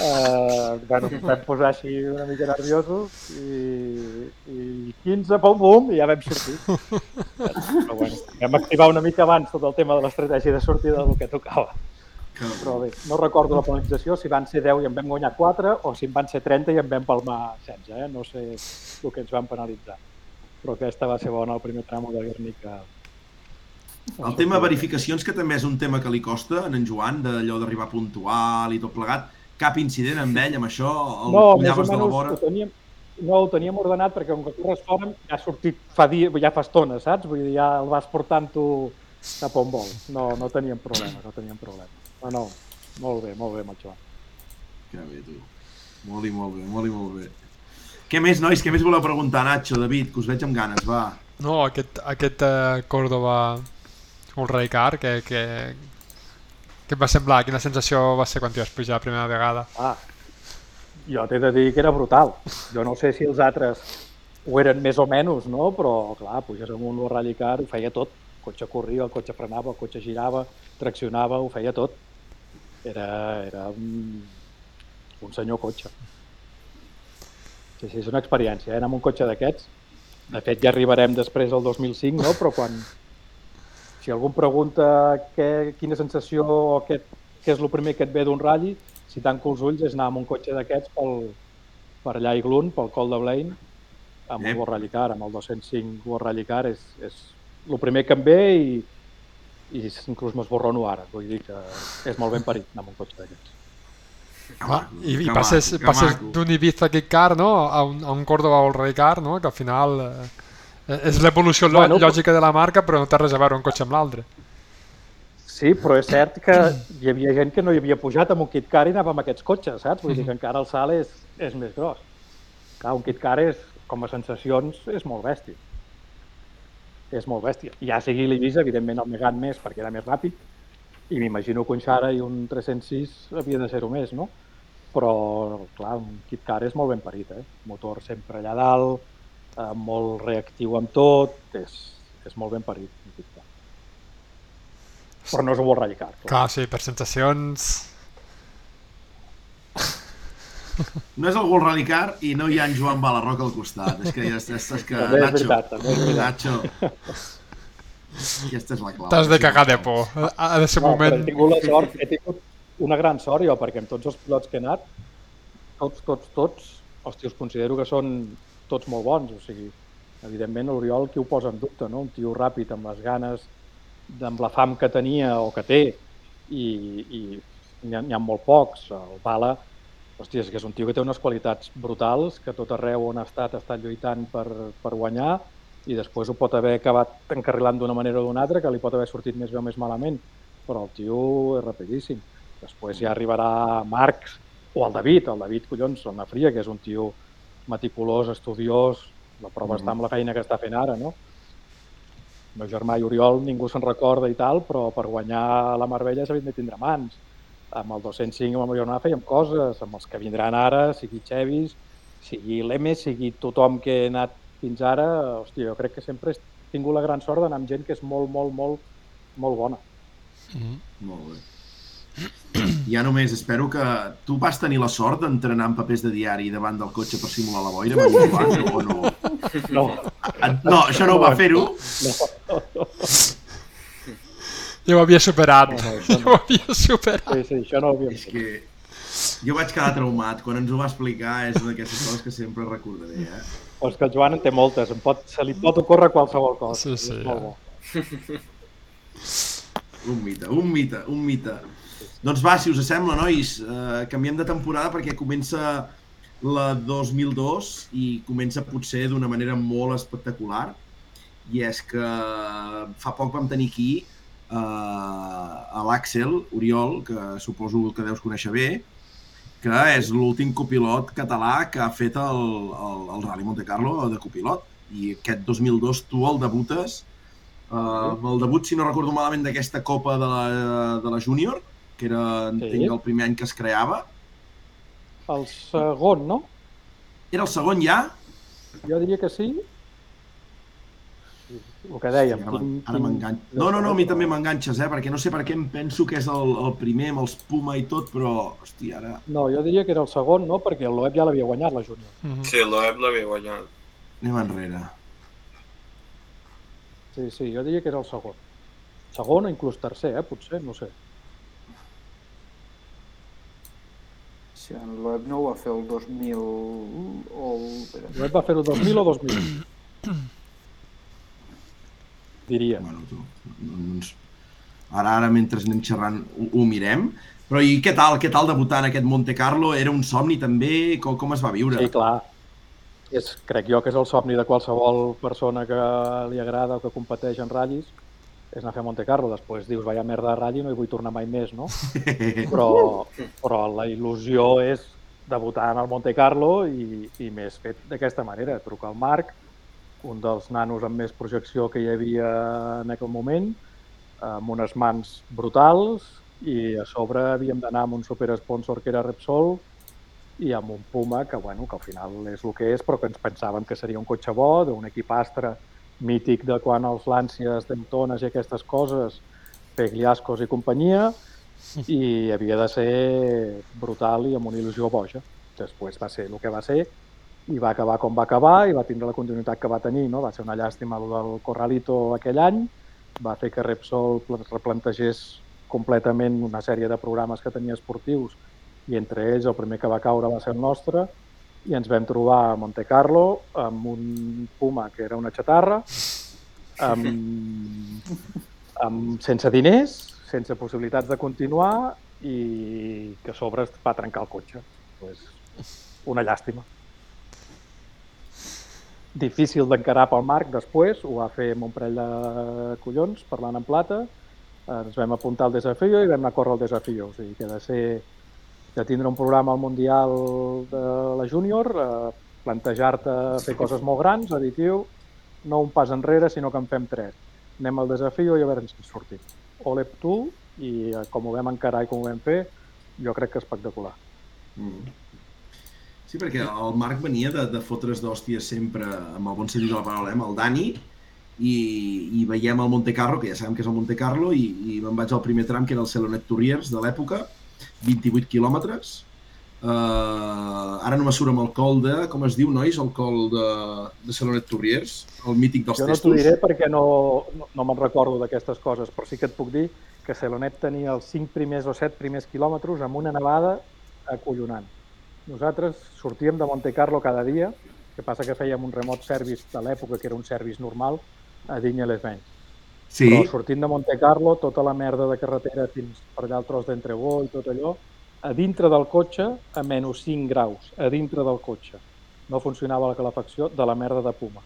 eh, bueno, ens vam posar així una mica nerviosos i, i 15, pum, bum, i ja vam sortir. Però bueno, vam activar una mica abans tot el tema de l'estratègia de sortida del que tocava. Però bé, no recordo la penalització, si van ser 10 i en vam guanyar 4 o si en van ser 30 i en vam palmar 16, eh? no sé el que ens van penalitzar. Però aquesta va ser bona, el primer tram de Guernica. El tema verificacions, que també és un tema que li costa en en Joan, d'allò d'arribar puntual i tot plegat. Cap incident amb ell, amb això? El No, més o pujaves de la vora? ho teníem, no, ho teníem ordenat perquè com que corres fora ja ha sortit fa, dia, ja fa estona, saps? Vull dir, ja el vas portant tu cap on vol. No, no teníem problema, no teníem problema. No, no, molt bé, molt bé amb el Joan. Que bé, tu. Molt i molt bé, molt i molt bé. Què més, nois? Què més voleu preguntar, Nacho, David? Que us veig amb ganes, va. no, aquest, aquest uh, Córdoba Rally Car que, que, què et va semblar? Quina sensació va ser quan t'hi vas pujar la primera vegada? Ah, jo t'he de dir que era brutal. Jo no sé si els altres ho eren més o menys, no? però clar, puges amb un Rally Car, ho feia tot. El cotxe corria, el cotxe frenava, el cotxe girava, traccionava, ho feia tot. Era, era un, un senyor cotxe. Sí, sí, és una experiència, eh? anar amb un cotxe d'aquests. De fet, ja arribarem després al 2005, no? però quan, si algú em pregunta què, quina sensació o què, què és el primer que et ve d'un ratll, si tanco els ulls és anar amb un cotxe d'aquests pel, per allà a Iglun, pel Col de Blaine, amb Ep. el World Rally Car, amb el 205 World Rally Car, és, és el primer que em ve i, i inclús m'esborrono ara, vull dir que és molt ben parit anar amb un cotxe d'aquests. Maco, I, i passes, passes d'un Ibiza Kick Car no? a, un, a un Córdoba All Rally Car, no? que al final eh, és l'evolució Bueno, lògica de la marca, però no té res a veure un cotxe amb l'altre. Sí, però és cert que hi havia gent que no hi havia pujat amb un Kit Car i anava amb aquests cotxes, saps? Vull dir que encara el salt és, és més gros. Clar, un Kit Car és, com a sensacions, és molt bèstia. És molt bèstia. Ja sigui l'Ibiza, evidentment el Megan més perquè era més ràpid, i m'imagino que un Xara i un 306 havia de ser-ho més, no? Però, clar, un Kit Car és molt ben parit, eh? Motor sempre allà dalt, eh, molt reactiu amb tot, és, és molt ben parit. Però no és un World Rally Car, clar. Clar, sí, per sensacions... No és el World Rally Car i no hi ha en Joan Balarroca al costat. És que ja és, és, és que... També és Nacho, veritat, també és veritat. Nacho. Aquesta és la clau. T'has de cagar de por. Ha ha de ser un No, moment... he tingut la sort, he tingut una gran sort jo, perquè amb tots els pilots que he anat, tots, tots, tots, els tios considero que són tots molt bons, o sigui, evidentment l'Oriol qui ho posa en dubte, no? Un tio ràpid, amb les ganes, amb la fam que tenia o que té, i, i n'hi ha, ha molt pocs. El Bala, hòstia, és que és un tio que té unes qualitats brutals, que tot arreu on ha estat ha estat lluitant per, per guanyar, i després ho pot haver acabat encarrilant d'una manera o d'una altra, que li pot haver sortit més bé o més malament, però el tio és rapidíssim. Després ja arribarà Marx o el David, el David, collons, el Nafria, que és un tio meticulós, estudiós, la prova Mhm. està amb la feina que està fent ara, no? El meu germà i Oriol ningú se'n recorda i tal, però per guanyar la Marbella s'havien de tindre mans. amb el 205 amb el Mario fèiem coses, amb els que vindran ara, sigui Chevis, sigui l'Emes, sigui tothom que ha anat fins ara, hòstia, jo crec que sempre he tingut la gran sort d'anar amb gent que és molt, molt, molt, molt bona. Molt bé. Ja només espero que tu vas tenir la sort d'entrenar amb papers de diari davant del cotxe per simular la boira, manipulant, o no? No, No, això no ho va fer-ho. Jo ho havia superat. No, no, això no. Jo ho havia superat. sí, sí, això no ho havíem És que jo vaig quedar traumat. Quan ens ho va explicar és una d'aquestes coses que sempre recordaré, eh? Però és que el Joan en té moltes, em pot, se li pot ocórrer qualsevol cosa. Sí, sí, és ja. molt bo. Un mite, un mite, un mite. Doncs va, si us sembla, nois, eh, canviem de temporada perquè comença la 2002 i comença potser d'una manera molt espectacular. I és que fa poc vam tenir aquí eh, a l'Àxel Oriol, que suposo que deus conèixer bé, que és l'últim copilot català que ha fet el, el, el Rally Monte Carlo de copilot. I aquest 2002 tu el debutes amb el debut, si no recordo malament, d'aquesta Copa de la, de la Júnior, que era, entenc, el primer any que es creava. El segon, no? Era el segon ja? Jo diria que sí. El que dèiem. Ara, tinc- ara m'enganxes. No, no, no, a mi també m'enganxes, eh? Perquè no sé per què em penso que és el, el primer amb els Puma i tot, però, hòstia, ara... No, jo diria que era el segon, no? Perquè el Loeb ja l'havia guanyat, la júnior. Mhm. Sí, l'Oeb l'havia guanyat. Anem enrere. Sí, sí, jo diria que era el segon. Segon o inclús tercer, eh? Potser, no sé. En Loeb no ho va fer el 2000 o el... espera. Loeb va fer-ho 2000 o 2000? Diria. Bueno, tu, doncs... Ara, ara, mentre anem xerrant, ho, ho mirem. Però i què tal, què tal debutar en aquest Monte Carlo? Era un somni també? Com, com es va viure? Sí, clar. És, crec jo que és el somni de qualsevol persona que li agrada o que competeix en ratllis, és anar a fer Monte Carlo. Després dius, vaya merda de ratll, no hi vull tornar mai més, no? Però, però la il·lusió és debutar en el Monte Carlo i, i més fet d'aquesta manera. Trucar al Marc, un dels nanos amb més projecció que hi havia en aquell moment, amb unes mans brutals i a sobre havíem d'anar amb un superesponsor que era Repsol i amb un Puma que, bueno, que al final és el que és, però que ens pensàvem que seria un cotxe bo, d'un equip astre mític de quan els Làncies, Daytones i aquestes coses, Pegliascos i companyia, i havia de ser brutal i amb una il·lusió boja. Després va ser el que va ser i va acabar com va acabar i va tindre la continuïtat que va tenir. No? Va ser una llàstima el del Corralito aquell any, va fer que Repsol pla- replantegés completament una sèrie de programes que tenia esportius i entre ells el primer que va caure va ser el nostre i ens vam trobar a Monte Carlo amb un Puma que era una xatarra, amb, amb, sense diners, sense possibilitats de continuar i que a sobre es va trencar el cotxe. Pues, una llàstima. Difícil d'encarar pel Marc després, ho va fer amb un parell de collons, parlant en plata, ens vam apuntar al desafio i vam anar a córrer el desafio. O sigui que de ser de tindre un programa al Mundial de la Júnior, eh, plantejar-te fer coses molt grans, additiu, no un pas enrere, sinó que en fem tres. Anem al desafio i a veure si sortim. Olep tu, i eh, com ho vam encarar i com ho vam fer, jo crec que espectacular. Mm. Sí, perquè el Marc venia de, de fotre's d'hòsties sempre, amb el bon sentit de la paraula, eh, amb el Dani, i, i veiem el Monte Carlo, que ja sabem que és el Monte Carlo, i, i me'n vaig al primer tram, que era el Celonet Touriers de l'època, 28 quilòmetres. Uh, ara no me surt amb el col de... Com es diu, nois? El col de, de Celonet Touriers, el mític dels Jo no t'ho testos. diré perquè no, no, no me'n recordo d'aquestes coses, però sí que et puc dir que Celonet tenia els 5 primers o 7 primers quilòmetres amb una nevada acollonant. Nosaltres sortíem de Monte Carlo cada dia, que passa que fèiem un remot service de l'època, que era un service normal, a Digne les Vents. Sí, Però sortint de Monte Carlo, tota la merda de carretera fins per allà el tros d'entrebó i tot allò, a dintre del cotxe a menys 5 graus, a dintre del cotxe. No funcionava la calefacció de la merda de Puma.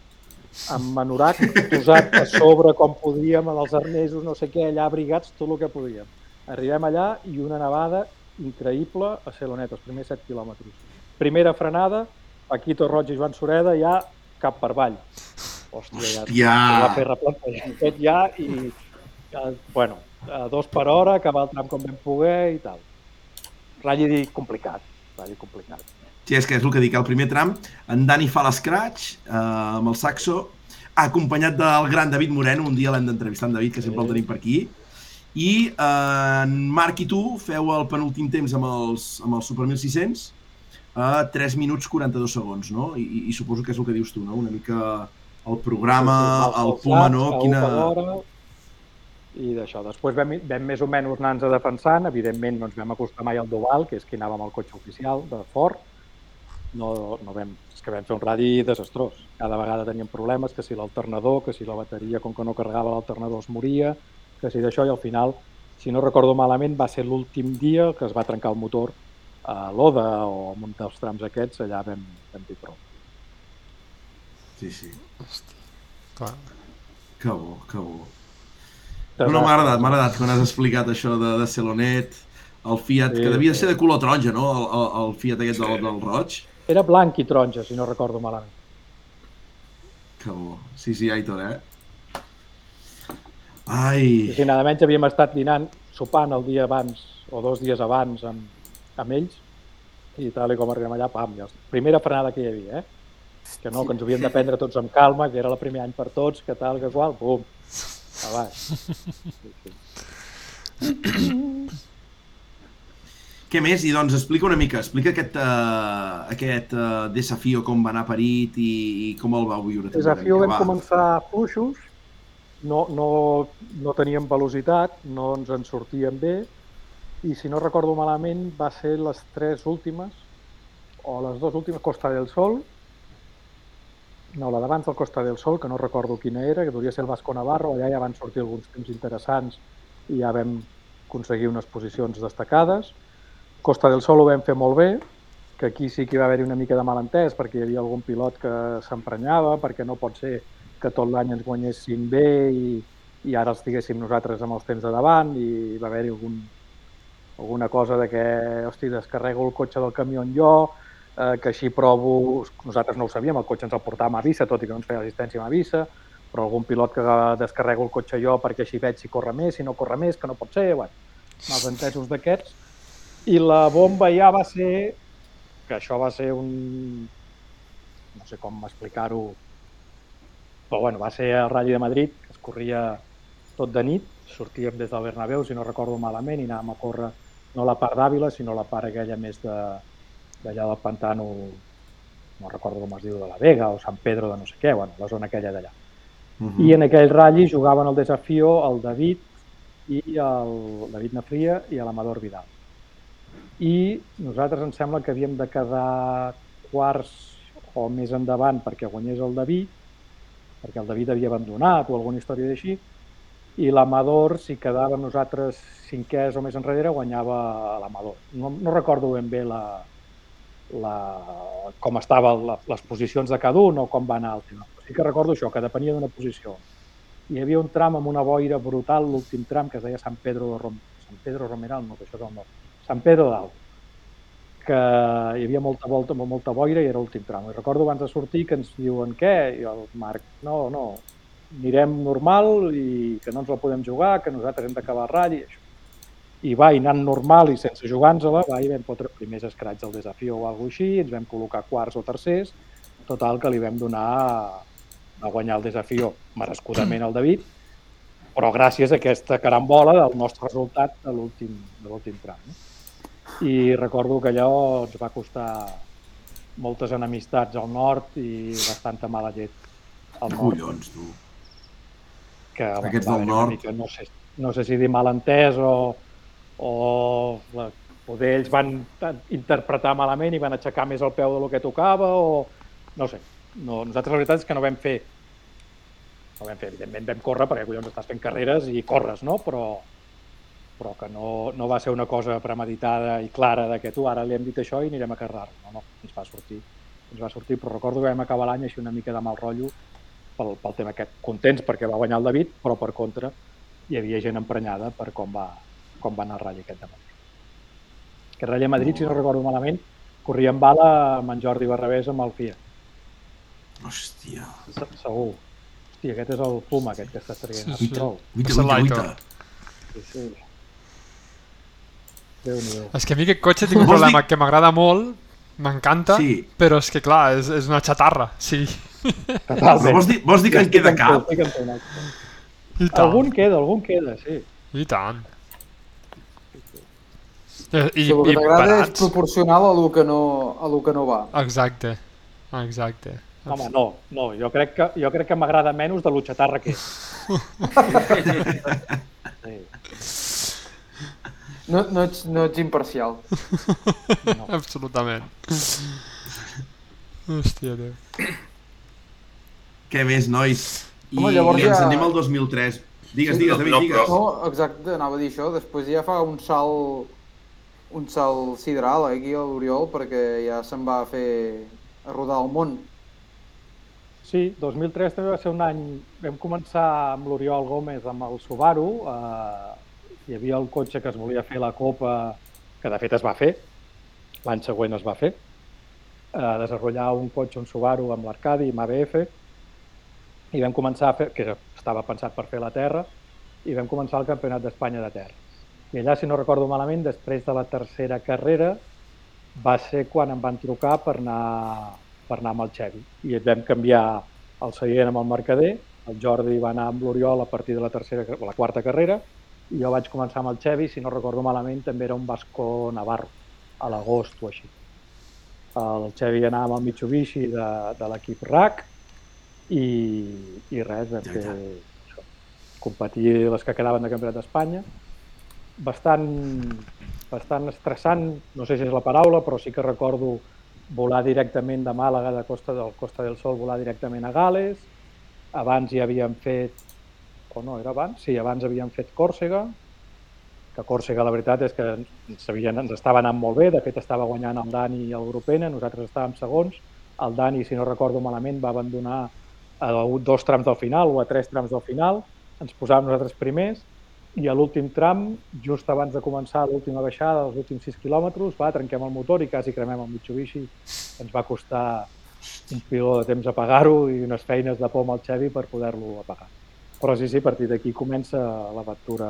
Amb manorac posat a sobre com podíem, amb els arnesos, no sé què, allà abrigats, tot el que podíem. Arribem allà i una nevada increïble a Celonet, els primers 7 quilòmetres. Primera frenada, Paquito Roig i Joan Sureda ja cap per avall. Hòstia, ja, Hòstia! ho va fer replantejar tot ja i, ja, bueno, a dos per hora, acabar el tram com vam poder i tal. ratll complicat, ratll complicat. Sí, és que és el que dic, el primer tram, en Dani fa l'escratch eh, amb el saxo, acompanyat del gran David Moreno, un dia l'hem d'entrevistar en David, que sempre el tenim per aquí, i eh, en Marc i tu feu el penúltim temps amb els, amb els Super 1600 a 3 minuts 42 segons, no? I, i suposo que és el que dius tu, no? Una mica el programa, el Puma, no? Quina... I d'això. Després vam, vam més o menys anar-nos defensant. Evidentment no ens vam acostar mai al Duval, que és qui anava amb el cotxe oficial de Ford. No, no vam, és que vam fer un radi desastrós. Cada vegada teníem problemes, que si l'alternador, que si la bateria, com que no carregava l'alternador, es moria, que si d'això, i al final, si no recordo malament, va ser l'últim dia que es va trencar el motor a l'Oda o en un dels trams aquests, allà vam, vam dir prou. Sí, sí. Hosti. Clar. Que bo, que bo. No, no, m'ha agradat, m'ha agradat quan has explicat això de, de Celonet, el Fiat, Sí, que devia sí. ser de color taronja, no? El, el, el Fiat aquest del, del roig. Era blanc i taronja, si no recordo malament. Que bo. Sí, sí, Aitor, eh? I Ai, si nada menys havíem estat dinant, sopant el dia abans o dos dies abans amb, amb ells i tal i com arribem allà, pam, ja. Primera frenada que hi havia, eh? Que no, que ens havíem de prendre tots amb calma, que era el primer any per tots, que tal, que qual, bum, a baix. Què més? I doncs explica una mica, explica aquest, uh, aquest uh, desafio, com va anar parit i, i com el vau viure. Desafio una vam va. començar fluixos, no, no, no teníem velocitat, no ens en sortíem bé, i si no recordo malament va ser les tres últimes, o les dues últimes, Costa del Sol, no, la d'abans del Costa del Sol, que no recordo quina era, que devia ser el Vasco Navarro, allà ja van sortir alguns temps interessants i ja vam aconseguir unes posicions destacades. Costa del Sol ho vam fer molt bé, que aquí sí que va haver-hi una mica de malentès perquè hi havia algun pilot que s'emprenyava, perquè no pot ser que tot l'any ens guanyéssim bé i, i ara estiguéssim nosaltres amb els temps de davant i va haver-hi algun, alguna cosa de que, hosti, descarrego el cotxe del camió jo, eh, que així provo, nosaltres no ho sabíem, el cotxe ens el portàvem a Vissa, tot i que no ens feia assistència a Vissa, però algun pilot que descarrego el cotxe jo perquè així veig si corre més, si no corre més, que no pot ser, bueno, els entesos d'aquests. I la bomba ja va ser, que això va ser un, no sé com explicar-ho, però bueno, va ser el Rally de Madrid, que es corria tot de nit, sortíem des del Bernabéu, si no recordo malament, i anàvem a córrer no la part d'Àvila, sinó la part aquella més de d'allà del pantano, no recordo com es diu, de la Vega o Sant Pedro de no sé què, bueno, la zona aquella d'allà. Uh -huh. I en aquell ratll jugaven el desafio el David i el David Nafria i l'Amador Vidal. I nosaltres em sembla que havíem de quedar quarts o més endavant perquè guanyés el David, perquè el David havia abandonat o alguna història d'així, i l'Amador, si quedava nosaltres cinquès o més enrere, guanyava l'Amador. No, no recordo ben bé la, la, com estaven la, les posicions de cada un o com va anar el tema. Sí que recordo això, que depenia d'una posició. Hi havia un tram amb una boira brutal, l'últim tram, que es deia Sant Pedro de Rom... Sant Pedro Romeral, no, que això és el nom. Sant Pedro d'Alt, que hi havia molta volta, molta boira i era l'últim tram. I recordo abans de sortir que ens diuen què? I el Marc, no, no, anirem normal i que no ens la podem jugar, que nosaltres hem d'acabar ratll i això. I va, i anant normal i sense jugar-nos-la, va, i vam fotre primers escrats del desafió o alguna així, ens vam col·locar quarts o tercers, total que li vam donar a, guanyar el desafió merescudament al David, però gràcies a aquesta carambola del nostre resultat de l'últim de l'últim tram. No? I recordo que allò ens va costar moltes enemistats al nord i bastanta mala llet al nord Collons, tu. que Aquests va del nord. Mica, no, sé, no sé si dir malentès o, o la, poder ells van ta- interpretar malament i van aixecar més el peu del que tocava o no sé. No, nosaltres la veritat és que no vam fer no vam fer, evidentment vam córrer perquè collons estàs fent carreres i corres, no? Però, però que no, no va ser una cosa premeditada i clara de que tu ara li hem dit això i anirem a carregar. No, no, ens va sortir. Ens va sortir, però recordo que vam acabar l'any així una mica de mal rotllo pel, pel tema aquest. Contents perquè va guanyar el David, però per contra hi havia gent emprenyada per com va, com va anar el ratll aquest de Madrid. Que ratll a Madrid, si no recordo malament, corria en bala amb en Jordi Barrabés amb el Fiat. Hòstia. Se- Segur. Hòstia, aquest és el Puma, aquest que està traient. Sí. Uita, És el uita, Aitor. uita. sí, sí. És que a mi aquest cotxe tinc un problema dir- que m'agrada molt, m'encanta, Sí. però és que clar, és, és una xatarra, sí. Però vols dir, vols dir que en queda cap? Algun queda, algun queda, sí. i tant. Eh, I, Si el que i t'agrada és proporcional a lo que no, a lo que no va. Exacte, exacte. Home, no, no, jo crec que, jo crec que m'agrada menys de l'utxatarra que és. Sí. No, no, ets, no ets imparcial. Absolutament. Hòstia, Déu. Què més, nois? I, Home, llavors i ens ja- anem al 2003. Digues, Sí, digues, no, David, no, digues. No, exacte, anava a dir això. Després ja fa un salt un salt sideral eh, aquí a l'Oriol perquè ja se'n va fer a rodar el món. Sí, 2003 també va ser un any... Vam començar amb l'Oriol Gómez amb el Subaru. Eh, hi havia el cotxe que es volia fer la Copa, que de fet es va fer. L'any següent es va fer. Eh, desenvolupar un cotxe, un Subaru amb l'Arcadi, amb ABF. I vam començar a fer, que estava pensat per fer la Terra, i vam començar el Campionat d'Espanya de Terra. I allà, si no recordo malament, després de la tercera carrera, va ser quan em van trucar per anar, per anar amb el Xevi. I vam canviar el seient amb el Mercader, el Jordi va anar amb l'Oriol a partir de la, tercera, o la quarta carrera, i jo vaig començar amb el Xevi, si no recordo malament, també era un Vasco Navarro, a l'agost o així. El Xevi anava amb el Mitsubishi de, de l'equip RAC i, i res, vam fer això, competir les que quedaven de Campionat d'Espanya. Bastant, bastant estressant, no sé si és la paraula, però sí que recordo volar directament de Màlaga, de Costa del Costa del Sol, volar directament a Gales. Abans ja havíem fet, o no, era abans? Sí, abans havíem fet Còrsega, que Còrsega la veritat és que ens, havien, ens estava anant molt bé, de fet estava guanyant el Dani i el Grupena, nosaltres estàvem segons, el Dani, si no recordo malament, va abandonar a dos trams del final o a tres trams del final, ens posàvem nosaltres primers i a l'últim tram, just abans de començar l'última baixada, els últims 6 quilòmetres, va, trenquem el motor i quasi cremem el Mitsubishi. Ens va costar un piló de temps apagar-ho i unes feines de por amb el Xevi per poder-lo apagar. Però sí, sí, a partir d'aquí comença l'aventura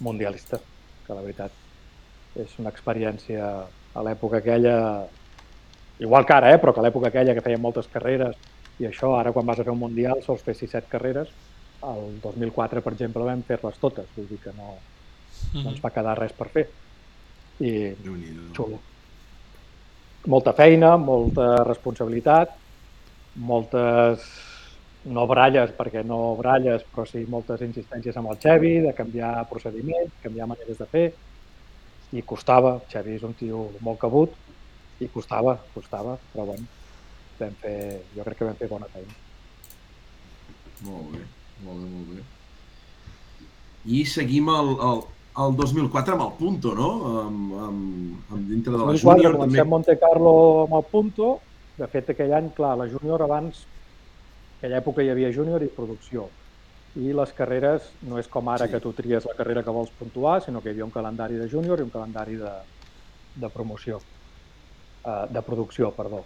mundialista, que la veritat és una experiència a l'època aquella, igual que ara, eh? però que a l'època aquella que feien moltes carreres i això, ara quan vas a fer un mundial sols fer 6-7 carreres, el 2004, per exemple, vam fer-les totes, vull dir que no, no ens va quedar res per fer. I xulo. Molta feina, molta responsabilitat, moltes, no bralles, perquè no bralles, però sí moltes insistències amb el Xevi, de canviar procediments, canviar maneres de fer, i costava, el Xevi és un tio molt cabut, i costava, costava, però bueno, vam fer, jo crec que vam fer bona feina. Molt bé, molt bé, molt bé. I seguim el, el, el 2004 amb el Punto, no? Amb, amb, amb dintre de la 2004 Júnior comencem també. Monte Carlo amb el Punto, de fet aquell any, clar, la Júnior abans, en aquella època hi havia Júnior i producció, i les carreres no és com ara Sí. sí. que tu tries la carrera que vols puntuar, sinó que hi havia un calendari de Júnior i un calendari de, de promoció, uh, de producció, perdó.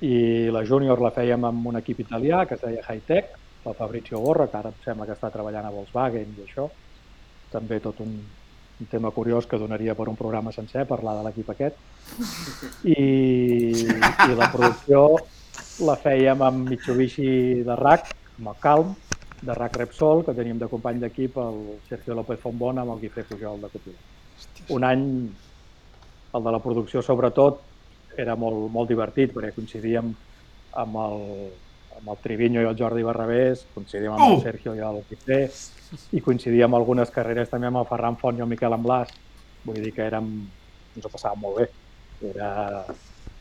I la Júnior la fèiem amb un equip italià que es deia High Tech, el Fabrizio Borra, que ara em sembla que està treballant a Volkswagen i això. També tot un, un tema curiós que donaria per un programa sencer parlar de l'equip aquest. I, I la producció la fèiem amb Mitsubishi de RAC, amb el Calm, de RAC Repsol, que teníem de company d'equip el Sergio López Fontbona amb el Guifré Pujol de copilot. Un any, el de la producció sobretot, era molt, molt divertit perquè coincidíem amb el, amb el Triviño i el Jordi Barrabés, coincidíem amb Oh! el Sergio i el Guifré, i coincidíem amb algunes carreres també amb el Ferran Font i el Miquel Amblàs. Vull dir que érem, ens ho passàvem molt bé. Era,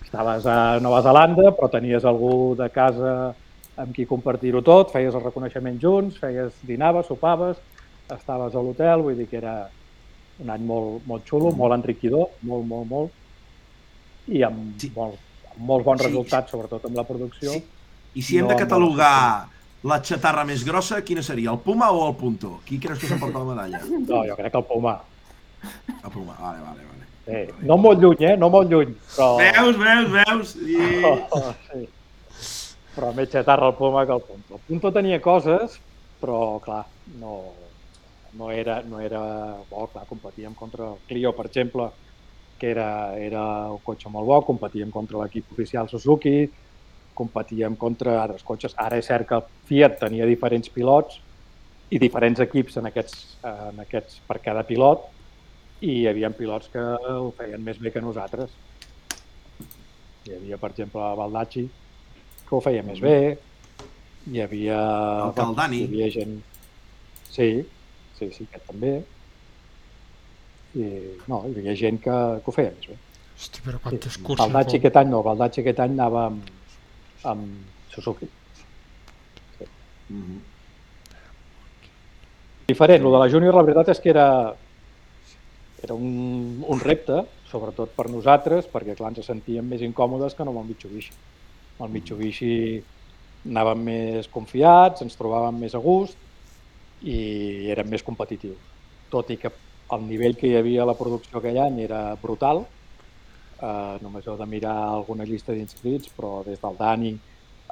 estaves a Nova Zelanda, però tenies algú de casa amb qui compartir-ho tot, feies el reconeixement junts, feies dinaves, sopaves, estaves a l'hotel, vull dir que era un any molt, molt xulo, molt enriquidor, molt, molt, molt, i amb, sí. molt, amb molts bons Sí. resultats, sobretot amb la producció. Sí. I si hem No, de catalogar la xatarra més grossa, quina seria? El Puma o el Punto? Qui creus que s'emporta la medalla? No, jo crec que el Puma. El Puma, vale, vale, vale. Eh, no molt lluny, eh? No molt lluny, però... Veus, veus, veus? I... Oh, sí. Però més xatarra el Puma que el Punto. El Punto tenia coses, però clar, no... no era, no era bo, clar, competíem contra el Clio, per exemple, que era, era un cotxe molt bo, competíem contra l'equip oficial Suzuki, competíem contra altres cotxes. Ara és cert que el Fiat tenia diferents pilots i diferents equips en aquests, en aquests per cada pilot i hi havia pilots que ho feien més bé que nosaltres. Hi havia, per exemple, Baldacci, que ho feia més bé, hi havia... El Caldani. Hi havia gent... Sí, sí, sí, aquest també. I, no, hi havia gent que, que ho feia més bé. Hosti, però quantes Sí, curses... Baldacci aquest any no, Baldacci aquest any anava amb, amb Suzuki. Mhm. Diferent, el de la júnior la veritat és que era, era un, un repte, sobretot per nosaltres, perquè clar, ens sentíem més incòmodes que no amb el Mitsubishi. Amb el Mitsubishi anàvem més confiats, ens trobàvem més a gust i érem més competitius. Tot i que el nivell que hi havia a la producció aquell any era brutal, eh, només heu de mirar alguna llista d'inscrits, però des del Dani,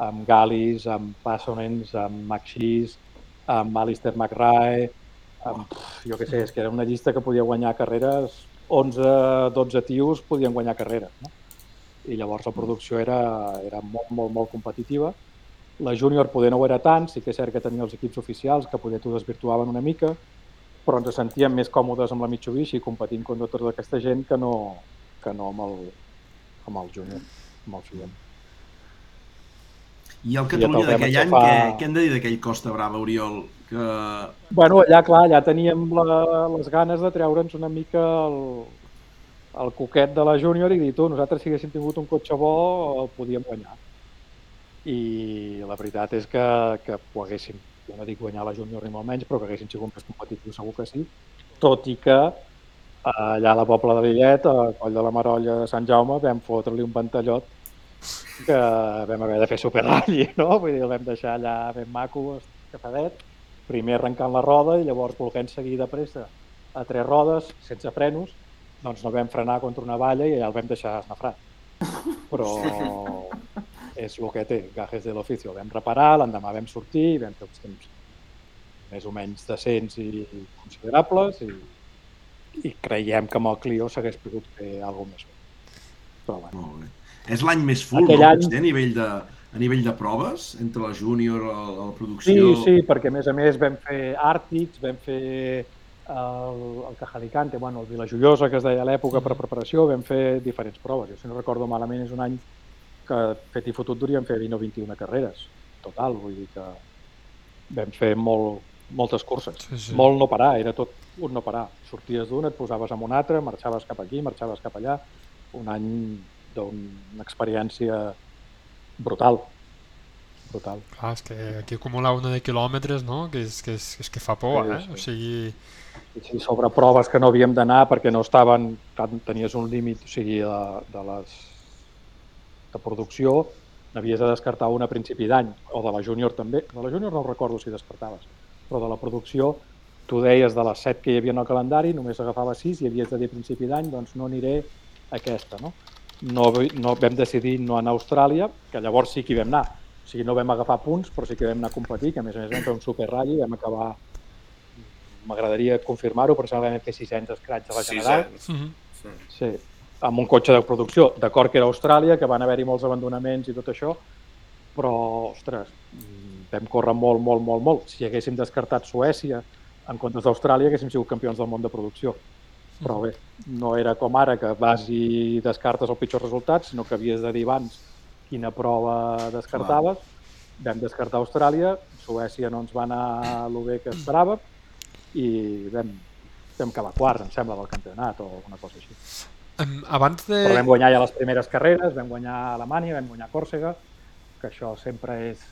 amb Galis, amb Passonens, amb Maxis, amb Alistair McRae, amb, pff, jo què sé, és que era una llista que podia guanyar carreres, 11-12 tios podien guanyar carreres, no? I llavors la producció era, era molt, molt, molt competitiva. La júnior poder no ho era tant, sí que és cert que tenia els equips oficials que poder t'ho desvirtuaven una mica, però ens sentíem més còmodes amb la Mitsubishi competint contra tota aquesta gent que no, que no amb, el, amb el júnior, amb el Fiat. I el Catalunya d'aquell any, aixafar. què, què hem de dir d'aquell Costa Brava, Oriol? Que... Bueno, allà, clar, allà teníem la, les ganes de treure'ns una mica el, el coquet de la júnior i dir, tu, nosaltres si haguéssim tingut un cotxe bo el podíem guanyar. I la veritat és que, que ho haguéssim, jo no dic guanyar la júnior ni molt menys, però que haguéssim sigut més competitius segur que sí, tot i que allà a la Pobla de Lillet, a Coll de la Marolla de Sant Jaume, vam fotre-li un ventallot que vam haver de fer superralli, no? Vull dir, el vam deixar allà ben maco, escafadet, primer arrencant la roda i llavors volent seguir de pressa a tres rodes, sense frenos, doncs no vam frenar contra una valla i allà el vam deixar esnafrat. Però és el que té, gajes de l'ofici. El vam reparar, l'endemà vam sortir, i vam fer uns temps més o menys decents i considerables i, i creiem que amb el Clio s'hagués pogut fer alguna més bé. Però bueno, Molt bé. És l'any més full, Aquell no? any- Potser a nivell de, a nivell de proves, entre la júnior, la, la Sí, producció... sí, perquè a més a més vam fer Àrtics, vam fer el, el Cajalicante, bueno, el Vila Joiosa, que es deia a l'època per preparació, vam fer diferents proves. Jo, si no recordo malament, és un any que fet i fotut duríem fer 20 o 21 carreres, total, vull dir que vam fer molt, moltes curses. Sí, sí. Molt no parar, era tot un no parar. Sorties d'un, et posaves en un altre, marxaves cap aquí, marxaves cap allà. Un any d'una experiència brutal. Brutal. Clar, és que aquí acumular una de quilòmetres, no? Que és que, és, és que fa por, Sí, eh? sí. O sigui... Sí, sobre proves que no havíem d'anar perquè no estaven, tenies un límit, o sigui, de, de les de producció, n'havies de descartar una a principi d'any, o de la júnior també. De la júnior no recordo si descartaves, però de la producció tu deies de les 7 que hi havia en el calendari, només agafava 6 i havies de dir a principi d'any, doncs no aniré a aquesta, no? No, no vam decidir no anar a Austràlia, que llavors sí que hi vam anar. O sigui, no vam agafar punts, però sí que vam anar a competir, que a més a més vam fer un superrally, vam acabar m'agradaria confirmar-ho, però sembla que vam fer 600 escrats a la general. Sisens. Mhm. Sí. Sí, amb un cotxe de producció. D'acord que era Austràlia, que van haver-hi molts abandonaments i tot això, però, ostres, mm, vam córrer molt, molt, molt, molt. Si haguéssim descartat Suècia en comptes d'Austràlia, haguéssim sigut campions del món de producció. Però bé, no era com ara, que vas i descartes el pitjor resultat, sinó que havies de dir abans quina prova descartaves. Vam descartar Austràlia, Suècia no ens va anar el bé que esperàvem i vam, vam quedar quart, em sembla, del campionat o alguna cosa així. Em, abans de... Però vam guanyar ja les primeres carreres, vam guanyar Alemanya, vam guanyar Còrsega, que això sempre és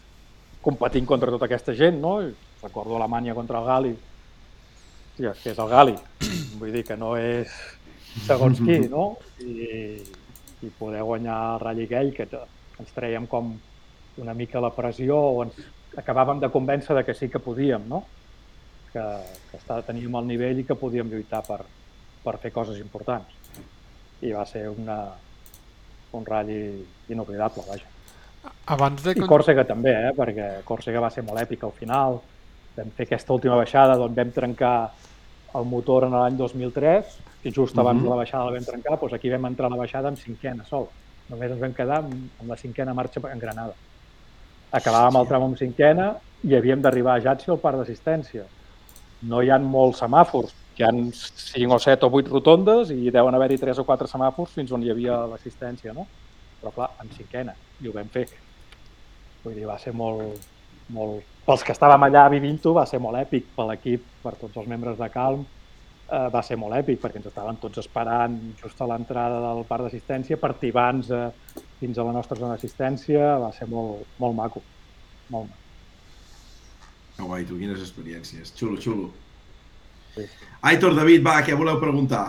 competint contra tota aquesta gent, no? Recordo Alemanya contra el Gali. Hòstia, que és el Gali. Vull dir que no és segons qui, no? I, i poder guanyar el ratll aquell, que ens traiem com una mica la pressió o ens acabàvem de convèncer de que sí que podíem, no? Que, que està, teníem el nivell i que podíem lluitar per, per fer coses importants i va ser una, un ratll inoblidable, vaja. Abans de... I Còrsega també, eh? perquè Còrsega va ser molt èpic al final, vam fer aquesta última baixada d'on vam trencar el motor en l'any 2003 i just abans Mhm. de la baixada la vam trencar, doncs aquí vam entrar a la baixada amb cinquena sol. Només ens vam quedar amb, amb la cinquena marxa en Granada. Acabàvem el tram amb cinquena i havíem d'arribar a Jatsi al parc d'assistència. No hi ha molts semàfors, hi ha 5 o 7 o 8 rotondes i deuen haver-hi 3 o 4 semàfors fins on hi havia l'assistència, no? Però clar, en cinquena, i ho vam fer. Vull dir, va ser molt, molt... Pels que estàvem allà vivint-ho va ser molt èpic, per l'equip, per tots els membres de Calm, eh, va ser molt èpic perquè ens estaven tots esperant just a l'entrada del parc d'assistència per tibar-nos eh, fins a la nostra zona d'assistència, va ser molt, molt maco, molt maco. Que guai, tu, quines experiències. Xulo, xulo. Sí. Aitor, David, va, què voleu preguntar?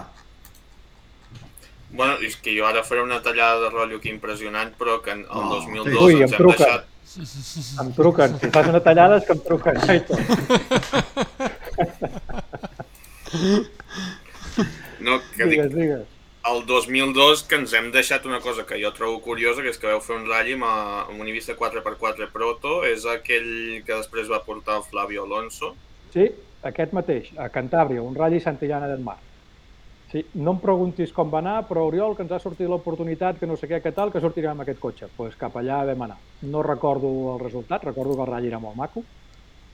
Bueno, és que jo ara faré una tallada de rotllo que impressionant, però que en el Oh, 2002 ui, em ens hem truca. deixat... Em truquen, si fas una tallada és que em truquen. No, que dic, Digues, digues. el 2002 que ens hem deixat una cosa que jo trobo curiosa, que és que vau fer un ratll amb, amb un Ibiza 4x4 Proto, és aquell que després va portar el Flavio Alonso. Sí, aquest mateix, a Cantàbria, un ratll Santillana del Mar. Sí, no em preguntis com va anar, però Oriol, que ens ha sortit l'oportunitat, que no sé què, que tal, que sortirem amb aquest cotxe. Doncs pues cap allà vam anar. No recordo el resultat, recordo que el ratll era molt maco,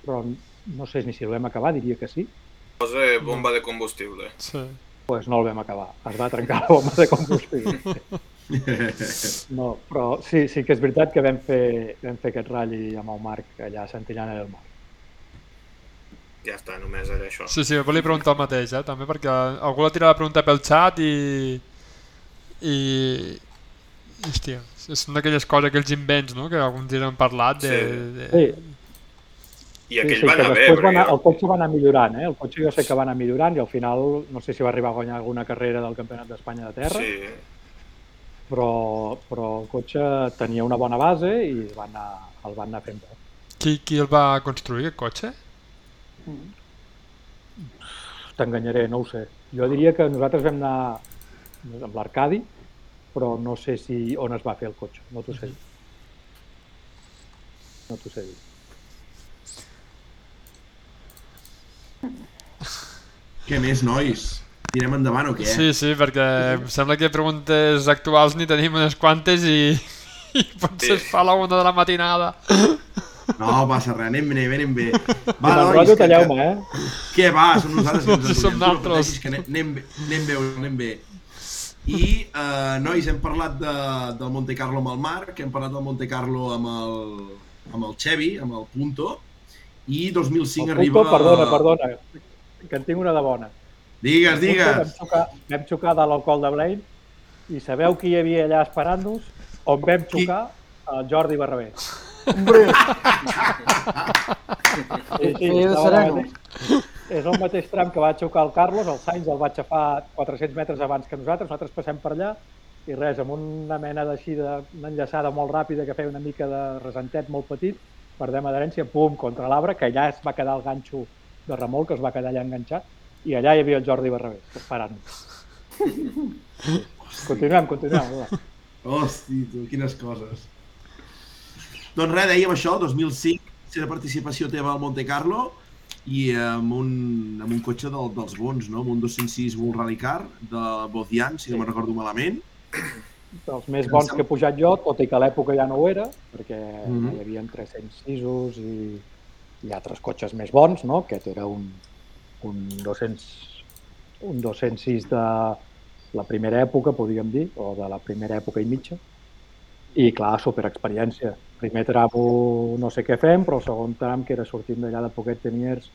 però no sé ni si el vam acabar, diria que sí. Posa bomba de combustible. Sí. Doncs pues no el vam acabar. Es va trencar la bomba de combustible. No, però sí, sí que és veritat que vam fer, vam fer aquest ratll amb el Marc allà a Santillana del Mar. Ja està, només era això. Sí, sí, volia preguntar el mateix, eh, també, perquè algú l'ha tirat la pregunta pel xat i... i... Hòstia, són d'aquelles coses, aquells invents, no?, que alguns dies han parlat de... Sí. de... Sí, I aquell sí, va que anar bé, després va anar, el cotxe va anar millorant, eh? El cotxe jo sé que va anar millorant i al final no sé si va arribar a guanyar alguna carrera del Campionat d'Espanya de terra, Sí, però, però el cotxe tenia una bona base i el va anar, el van anar fent bo. Qui, qui el va construir, aquest cotxe? T'enganyaré, no ho sé. Jo diria que nosaltres vam anar amb l'Arcadi, però no sé si on es va fer el cotxe, no t'ho sé dir. No t'ho sé dir. Què més, nois? Tirem endavant o què? Sí, sí, perquè em sembla que preguntes actuals ni tenim unes quantes i, i potser es fa la una de la matinada. No passa res, anem bé, anem bé. Va, nois, rotllo, que, talleu-me, eh? què va? Som nosaltres que ens som no nosaltres. que anem, anem, bé, anem bé, anem bé. I, eh, nois, hem parlat de, del Monte Carlo amb el Marc, hem parlat del Monte Carlo amb el, amb el Xevi, amb el Punto, i 2005 El arriba... punto, perdona, perdona, que en tinc una de bona. Digues, Vam digues. xocar, vam xocar de l'alcohol de Blaine i sabeu qui hi havia allà esperant-nos? On vam Qui? xocar? El Jordi Barrabé. Hombre, Sí, sí, estava És el mateix tram que va xocar el Carlos, el Sainz el va xafar 400 metres abans que nosaltres, nosaltres passem per allà i res, amb una mena d'així de- una enllaçada molt ràpida que feia una mica de resentet molt petit, perdem adherència, pum, contra l'arbre, que allà es va quedar el ganxo de remolc, que es va quedar allà enganxat, i allà hi havia el Jordi Barrabé, esperant-nos. Continuem, continuem. Hosti, tu, quines coses. Doncs res, dèiem això, 2005, serà participació teva al Monte Carlo i amb un, amb un cotxe del, dels bons, no? amb un 206 Bull Rally Car de Bodian, si no me'n recordo malament. dels més bons que he pujat jo, tot i que a l'època ja no ho era, perquè Mhm. hi havia 306 i, i altres cotxes més bons, no? Aquest era un, un, 200, un 206 de la primera època, podríem dir, o de la primera època i mitja. I, clar, superexperiència. Primer tram no sé què fem, però el segon tram, que era sortint d'allà de Poquet Teniers,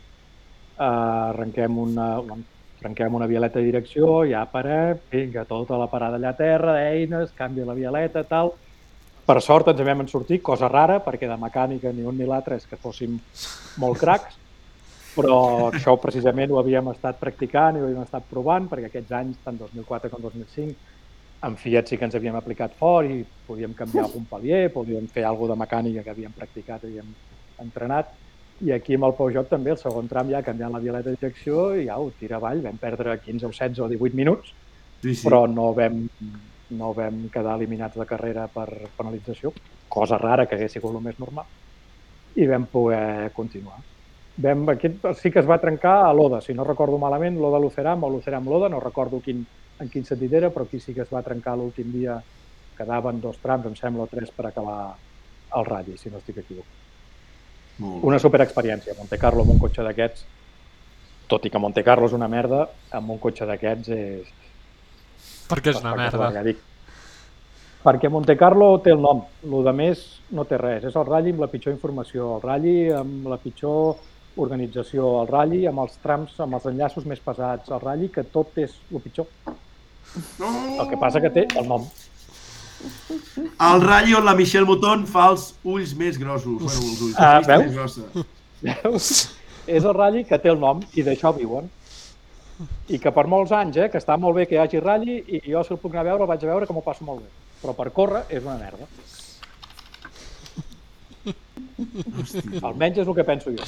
eh, arrenquem una, arrenquem una vialeta de direcció, ja parem, vinga, tota la parada allà a terra, eines, canvia la vialeta, tal. Per sort ens en vam en sortir, cosa rara, perquè de mecànica ni un ni l'altre és que fóssim molt cracs, però això precisament ho havíem estat practicant i ho havíem estat provant, perquè aquests anys, tant 2004 com 2005, en Fiat sí que ens havíem aplicat fort i podíem canviar algun palier, podíem fer alguna de mecànica que havíem practicat, havíem entrenat, i aquí amb el Peugeot també, el segon tram ja canviant la vialeta de direcció i au, tira avall, vam perdre 15 o 16 o 18 minuts, Sí, sí. però no vam, no vam quedar eliminats de carrera per penalització, cosa rara que hagués sigut el més normal, i vam poder continuar. vam, aquest sí que es va trencar a l'Oda, si no recordo malament, l'Oda Luceram o Luceram l'Oda, no recordo quin, en quin sentit era, però aquí sí que es va trencar l'últim dia, quedaven dos trams, em sembla, o tres per acabar el ratll, si no estic equivocat. Una superexperiència. Monte Carlo amb un cotxe d'aquests, tot i que Monte Carlo és una merda, amb un cotxe d'aquests és... Perquè és una espectacular, merda. ja dic. Perquè Monte Carlo té el nom, el de més no té res. És el ratll amb la pitjor informació, el ratll amb la pitjor organització, el ratll amb els trams, amb els enllaços més pesats, el ratll que tot és el pitjor. No! El que passa que té el nom. El on la Michelle Mouton fa els ulls més grossos. Bueno, els ulls, Ah, la veus? més grossa. Veus? és el ratll que té el nom i d'això viuen. I que per molts anys, eh, que està molt bé que hi hagi ratll i jo si el puc anar a veure el vaig a veure que m'ho passo molt bé. Però per córrer és una merda. Hòstia. Almenys és el que penso jo.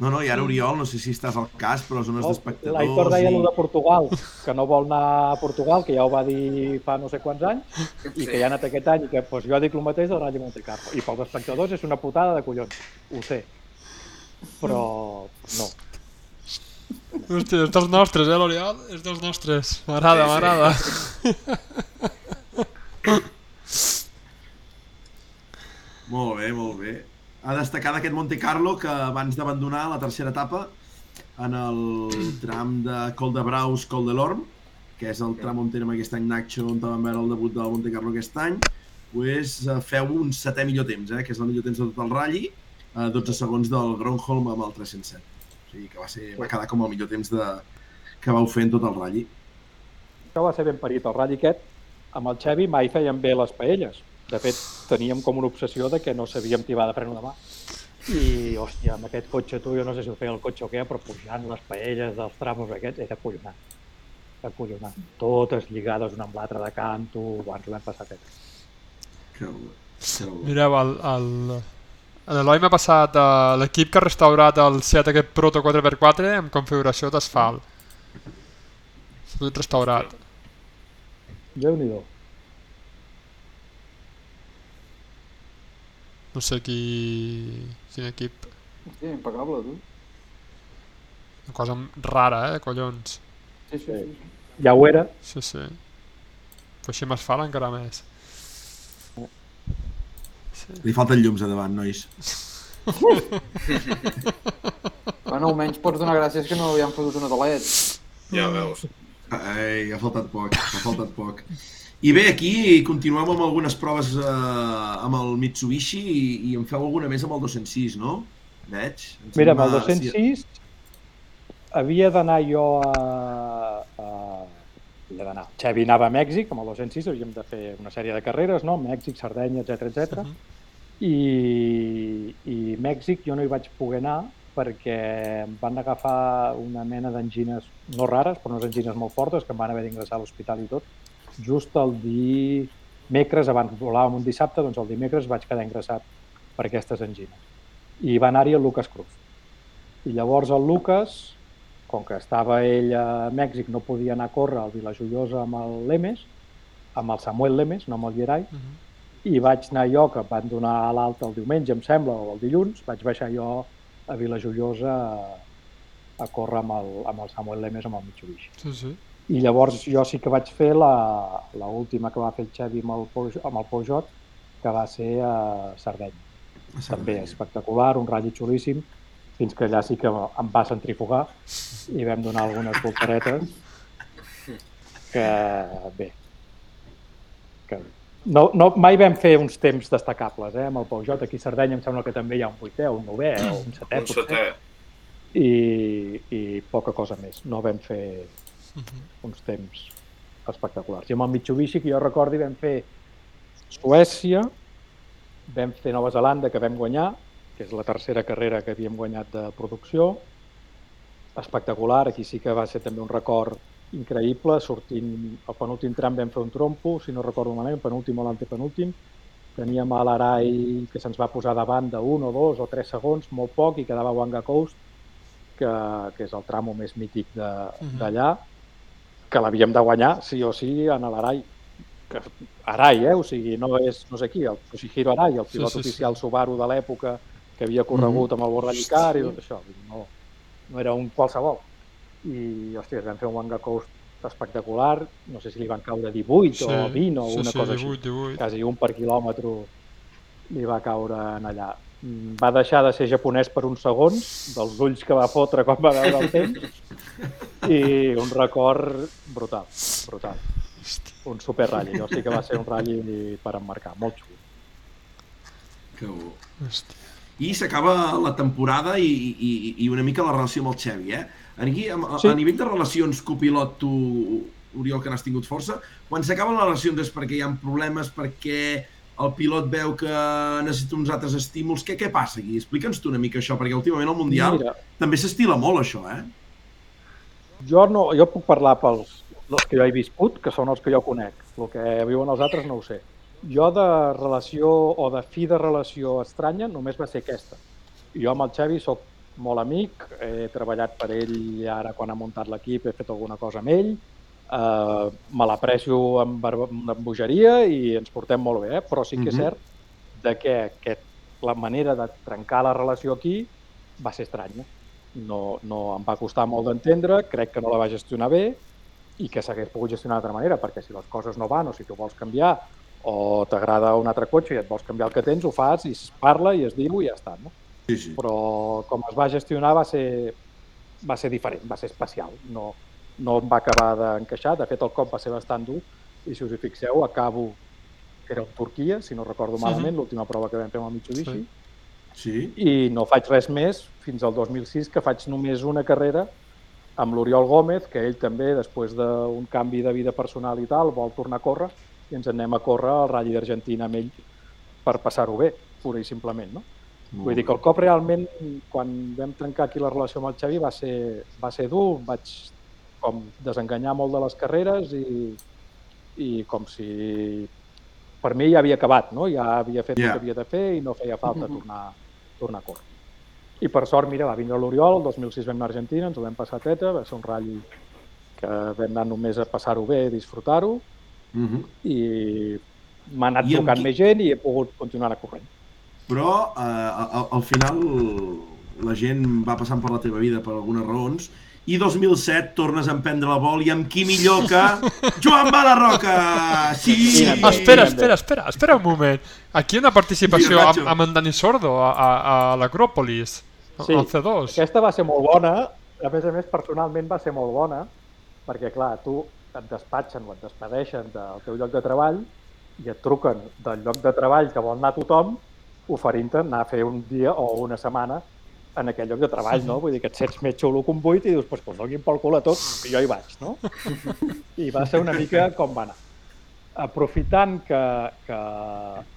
No, no, i ara Oriol, no sé si estàs al cas, però zones d'espectadors... L'Aitor deia i- de Portugal, que no vol anar a Portugal, que ja ho va dir fa no sé quants anys, i que ja ha anat aquest any, i que doncs, jo dic el mateix del Ratll Monte Carlo. I pels espectadors és una putada de collons, ho sé. Però no. Hòstia, és dels nostres, eh, l'Oriol? És dels nostres. M'agrada, Sí, sí. m'agrada. Molt bé, molt bé. A destacar d'aquest Monte Carlo que abans d'abandonar la tercera etapa en el tram de Col de Braus, Col de l'Orm, que és el tram on tenim aquest any Nacho, on vam veure el debut del Monte Carlo aquest any, pues, eh, feu un setè millor temps, eh, que és el millor temps de tot el ratll, a 12 segons del Gronholm amb el 307. O sigui que va, ser, va quedar com el millor temps de, que vau fer en tot el ratll. Això va ser ben parit. El ratll aquest, amb el Xevi, mai feien bé les paelles. De fet, teníem com una obsessió de que no sabíem tibar de freno de mà. I, hòstia, amb aquest cotxe tu, jo no sé si ho feia el cotxe o què, però pujant les paelles dels tramos aquests era acollonant. Era acollonant. Totes lligades una amb l'altra de canto, ho vam passar aquest. Que, bo, que bo. Mireu, el, el, l'Eloi m'ha passat uh, l'equip que ha restaurat el Seat aquest Proto 4x4 amb configuració d'asfalt. S'ha restaurat. Déu-n'hi-do. No sé qui... quin equip. Sí, impecable, tu. Una cosa rara, eh, collons. Sí, sí, Sí. sí. Ja ho era. Sí, sí. Però així amb asfalt encara més. Li falten llums a davant, nois. Bueno, almenys pots donar gràcies que no han fotut una de LED. Ja veus. Ai, ha faltat poc, ha faltat poc. I bé, aquí continuem amb algunes proves eh, amb el Mitsubishi i, i en feu alguna més amb el 206, no? Veig. Em Mira, amb el sembla- 206 havia d'anar jo a... a havia d'anar. Xavi anava a Mèxic, amb el 206 havíem de fer una sèrie de carreres, no? Mèxic, Sardenya, etc etc. Mhm. I, I Mèxic jo no hi vaig poder anar perquè em van agafar una mena d'engines no rares, però unes engines molt fortes que em van haver d'ingressar a l'hospital i tot. Just el dimecres, abans volàvem un dissabte, doncs el dimecres vaig quedar ingressat per aquestes engines. I va anar-hi el Lucas Cruz. I llavors el Lucas, com que estava ell a Mèxic, no podia anar a córrer al Vilajoiosa amb el Lemes, amb el Samuel Lemes, no amb el Gerai, Mhm. i vaig anar jo, que em van donar a l'alta el diumenge, em sembla, o el dilluns, vaig baixar jo a Vilajoiosa a, a córrer amb el, amb el Samuel Lemes amb el Mitsubishi. Sí, sí. I llavors jo sí que vaig fer la, la última que va fer el Xavi amb el, Peugeot, amb el Peugeot, que va ser a Sardenya. També espectacular, un ratll xulíssim, fins que allà sí que em va centrifugar i vam donar algunes voltaretes que, bé, que no, no, mai vam fer uns temps destacables, eh? Amb el Peugeot aquí a Sardenya em sembla que també hi ha un vuitè, un novè o un setè, Un setè. i, i poca cosa més. No vam fer Mhm. uns temps espectaculars. I amb el Mitsubishi, que jo recordi, vam fer Suècia, vam fer Nova Zelanda, que vam guanyar, que és la tercera carrera que havíem guanyat de producció. Espectacular, aquí sí que va ser també un record increïble, sortint al penúltim tram vam fer un trompo, si no recordo malament, penúltim o l'antepenúltim, teníem a l'Arai que se'ns va posar davant d'un o dos o tres segons, molt poc, i quedava Wanga Coast, que, que és el tramo més mític de- Mhm. d'allà, que l'havíem de guanyar, sí o sí, en l'Arai. Que, Arai, eh? O sigui, no és no sé qui, el Toshihiro Arai, el Sí, pilot sí, sí. oficial Subaru de l'època, que havia corregut amb el Borrell Icar i tot això. No, no era un qualsevol. I, hòstia, vam fer un Wanga Coast espectacular, no sé si li van caure 18 o 20 o una sí, cosa sí, 18, així. 18. Quasi un per quilòmetre li va caure en allà. Va deixar de ser japonès per uns segons, dels ulls que va fotre quan va veure el temps, i un record brutal, brutal. Un super ratll, allò sí que va ser un ratll per emmarcar, molt xulo. Que bo. Hòstia. I s'acaba la temporada i, i, i una mica la relació amb el Xevi, eh? Aquí, a, a, Sí. a nivell de relacions copilot, tu, Oriol, que n'has tingut força, quan s'acaben les relacions és perquè hi ha problemes, perquè el pilot veu que necessita uns altres estímuls. Què, què passa aquí? Explica'ns tu una mica això, perquè últimament al Mundial Mira, també s'estila molt això, eh? jo, no, jo puc parlar pels els que jo he viscut, que són els que jo conec. El que viuen els altres no ho sé. Jo de relació o de fi de relació estranya només va ser aquesta. Jo amb el Xavi sóc molt amic, he treballat per ell ara quan ha muntat l'equip, he fet alguna cosa amb ell, eh, me l'aprecio amb, amb bogeria i ens portem molt bé, eh? però sí que és Mhm. cert de que aquest, la manera de trencar la relació aquí va ser estranya. No, no em va costar molt d'entendre, crec que no la va gestionar bé i que s'hagués pogut gestionar d'altra manera, perquè si les coses no van o si tu vols canviar o t'agrada un altre cotxe i et vols canviar el que tens, ho fas i es parla i es diu i ja està. No? Sí, sí. Però com es va gestionar va ser, va ser diferent, va ser especial. No, no em va acabar d'encaixar, de fet el cop va ser bastant dur i si us hi fixeu acabo que era en Turquia, si no recordo Mhm. malament, l'última prova que vam fer amb el Mitsubishi, Sí. Sí? i no faig res més fins al 2006, que faig només una carrera amb l'Oriol Gómez, que ell també, després d'un canvi de vida personal i tal, vol tornar a córrer, i ens anem a córrer al Rally d'Argentina amb ell per passar-ho bé, pura i simplement, no? Vull dir que el cop realment, quan vam trencar aquí la relació amb el Xavi, va ser, va ser dur, vaig com desenganyar molt de les carreres i, i com si per mi ja havia acabat, no? ja havia fet Ja. el que havia de fer i no feia falta tornar, tornar a córrer. I per sort, mira, va vindre l'Oriol, el 2006 vam anar a Argentina, ens ho vam passar a teta, va ser un ratll que vam anar només a passar-ho bé, a disfrutar-ho, Uh -huh. i m'ha anat I trucant qui- més gent i he pogut continuar corrent. Però eh, al, al final la gent va passant per la teva vida per algunes raons i 2007 tornes a emprendre la vol i amb qui millor que Joan Balarroca! Sí! Ah, espera, Sí. espera, espera, espera un moment. Aquí hi ha una participació Mira, amb, amb en Dani Sordo a, a, a l'Acròpolis, Sí, al C2. Aquesta va ser molt bona, a més a més personalment va ser molt bona, perquè clar, tu et despatxen o et despedeixen del teu lloc de treball i et truquen del lloc de treball que vol anar tothom oferint-te anar a fer un dia o una setmana en aquell lloc de treball, no? Vull dir que et sents més xulo que un buit i dius, pues, pues donin pel cul a tot, que jo hi vaig, no? I va ser una mica com va anar. Aprofitant que, que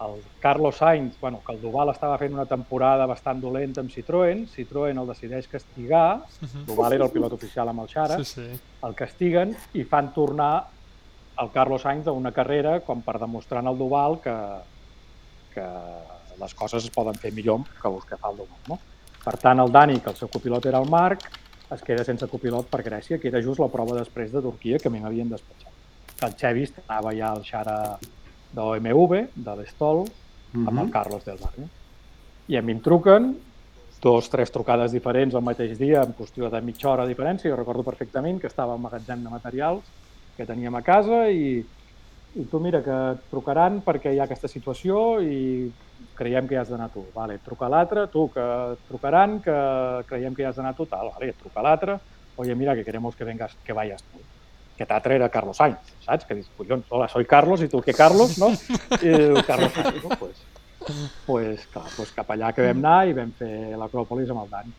el Carlos Sainz, bueno, que el Duval estava fent una temporada bastant dolenta amb Citroën, Citroën el decideix castigar, Duval era el pilot oficial amb el Xara, Sí, sí. el castiguen i fan tornar el Carlos Sainz a una carrera com per demostrar al Duval que, que les coses es poden fer millor que els que fa el Duval. No? Per tant, el Dani, que el seu copilot era el Marc, es queda sense copilot per Grècia, que era just la prova després de Turquia que a mi m'havien despatxat. El Xevi anava ja al Xara d'OMV, de l'Estol, amb el Carlos del Barrio. I a mi em truquen, dos, tres trucades diferents el mateix dia, en qüestió de mitja hora de diferència. Jo recordo perfectament que estava al magatzem de materials que teníem a casa i, i tu mira que et trucaran perquè hi ha aquesta situació i creiem que hi has d'anar tu. Vale, et truca l'altre, tu que et trucaran, que creiem que hi has d'anar tu, tal, vale, et truca l'altre, oye, mira, que queremos que vengas, que vayas tú. Que t'altre era Carlos Sainz, saps? Que dius, collons, hola, soy Carlos, i tu què Carlos, no? I diu, Carlos Sainz, no? Pues, pues, clar, pues cap allà que vam anar i vam fer l'Acròpolis amb el Dani.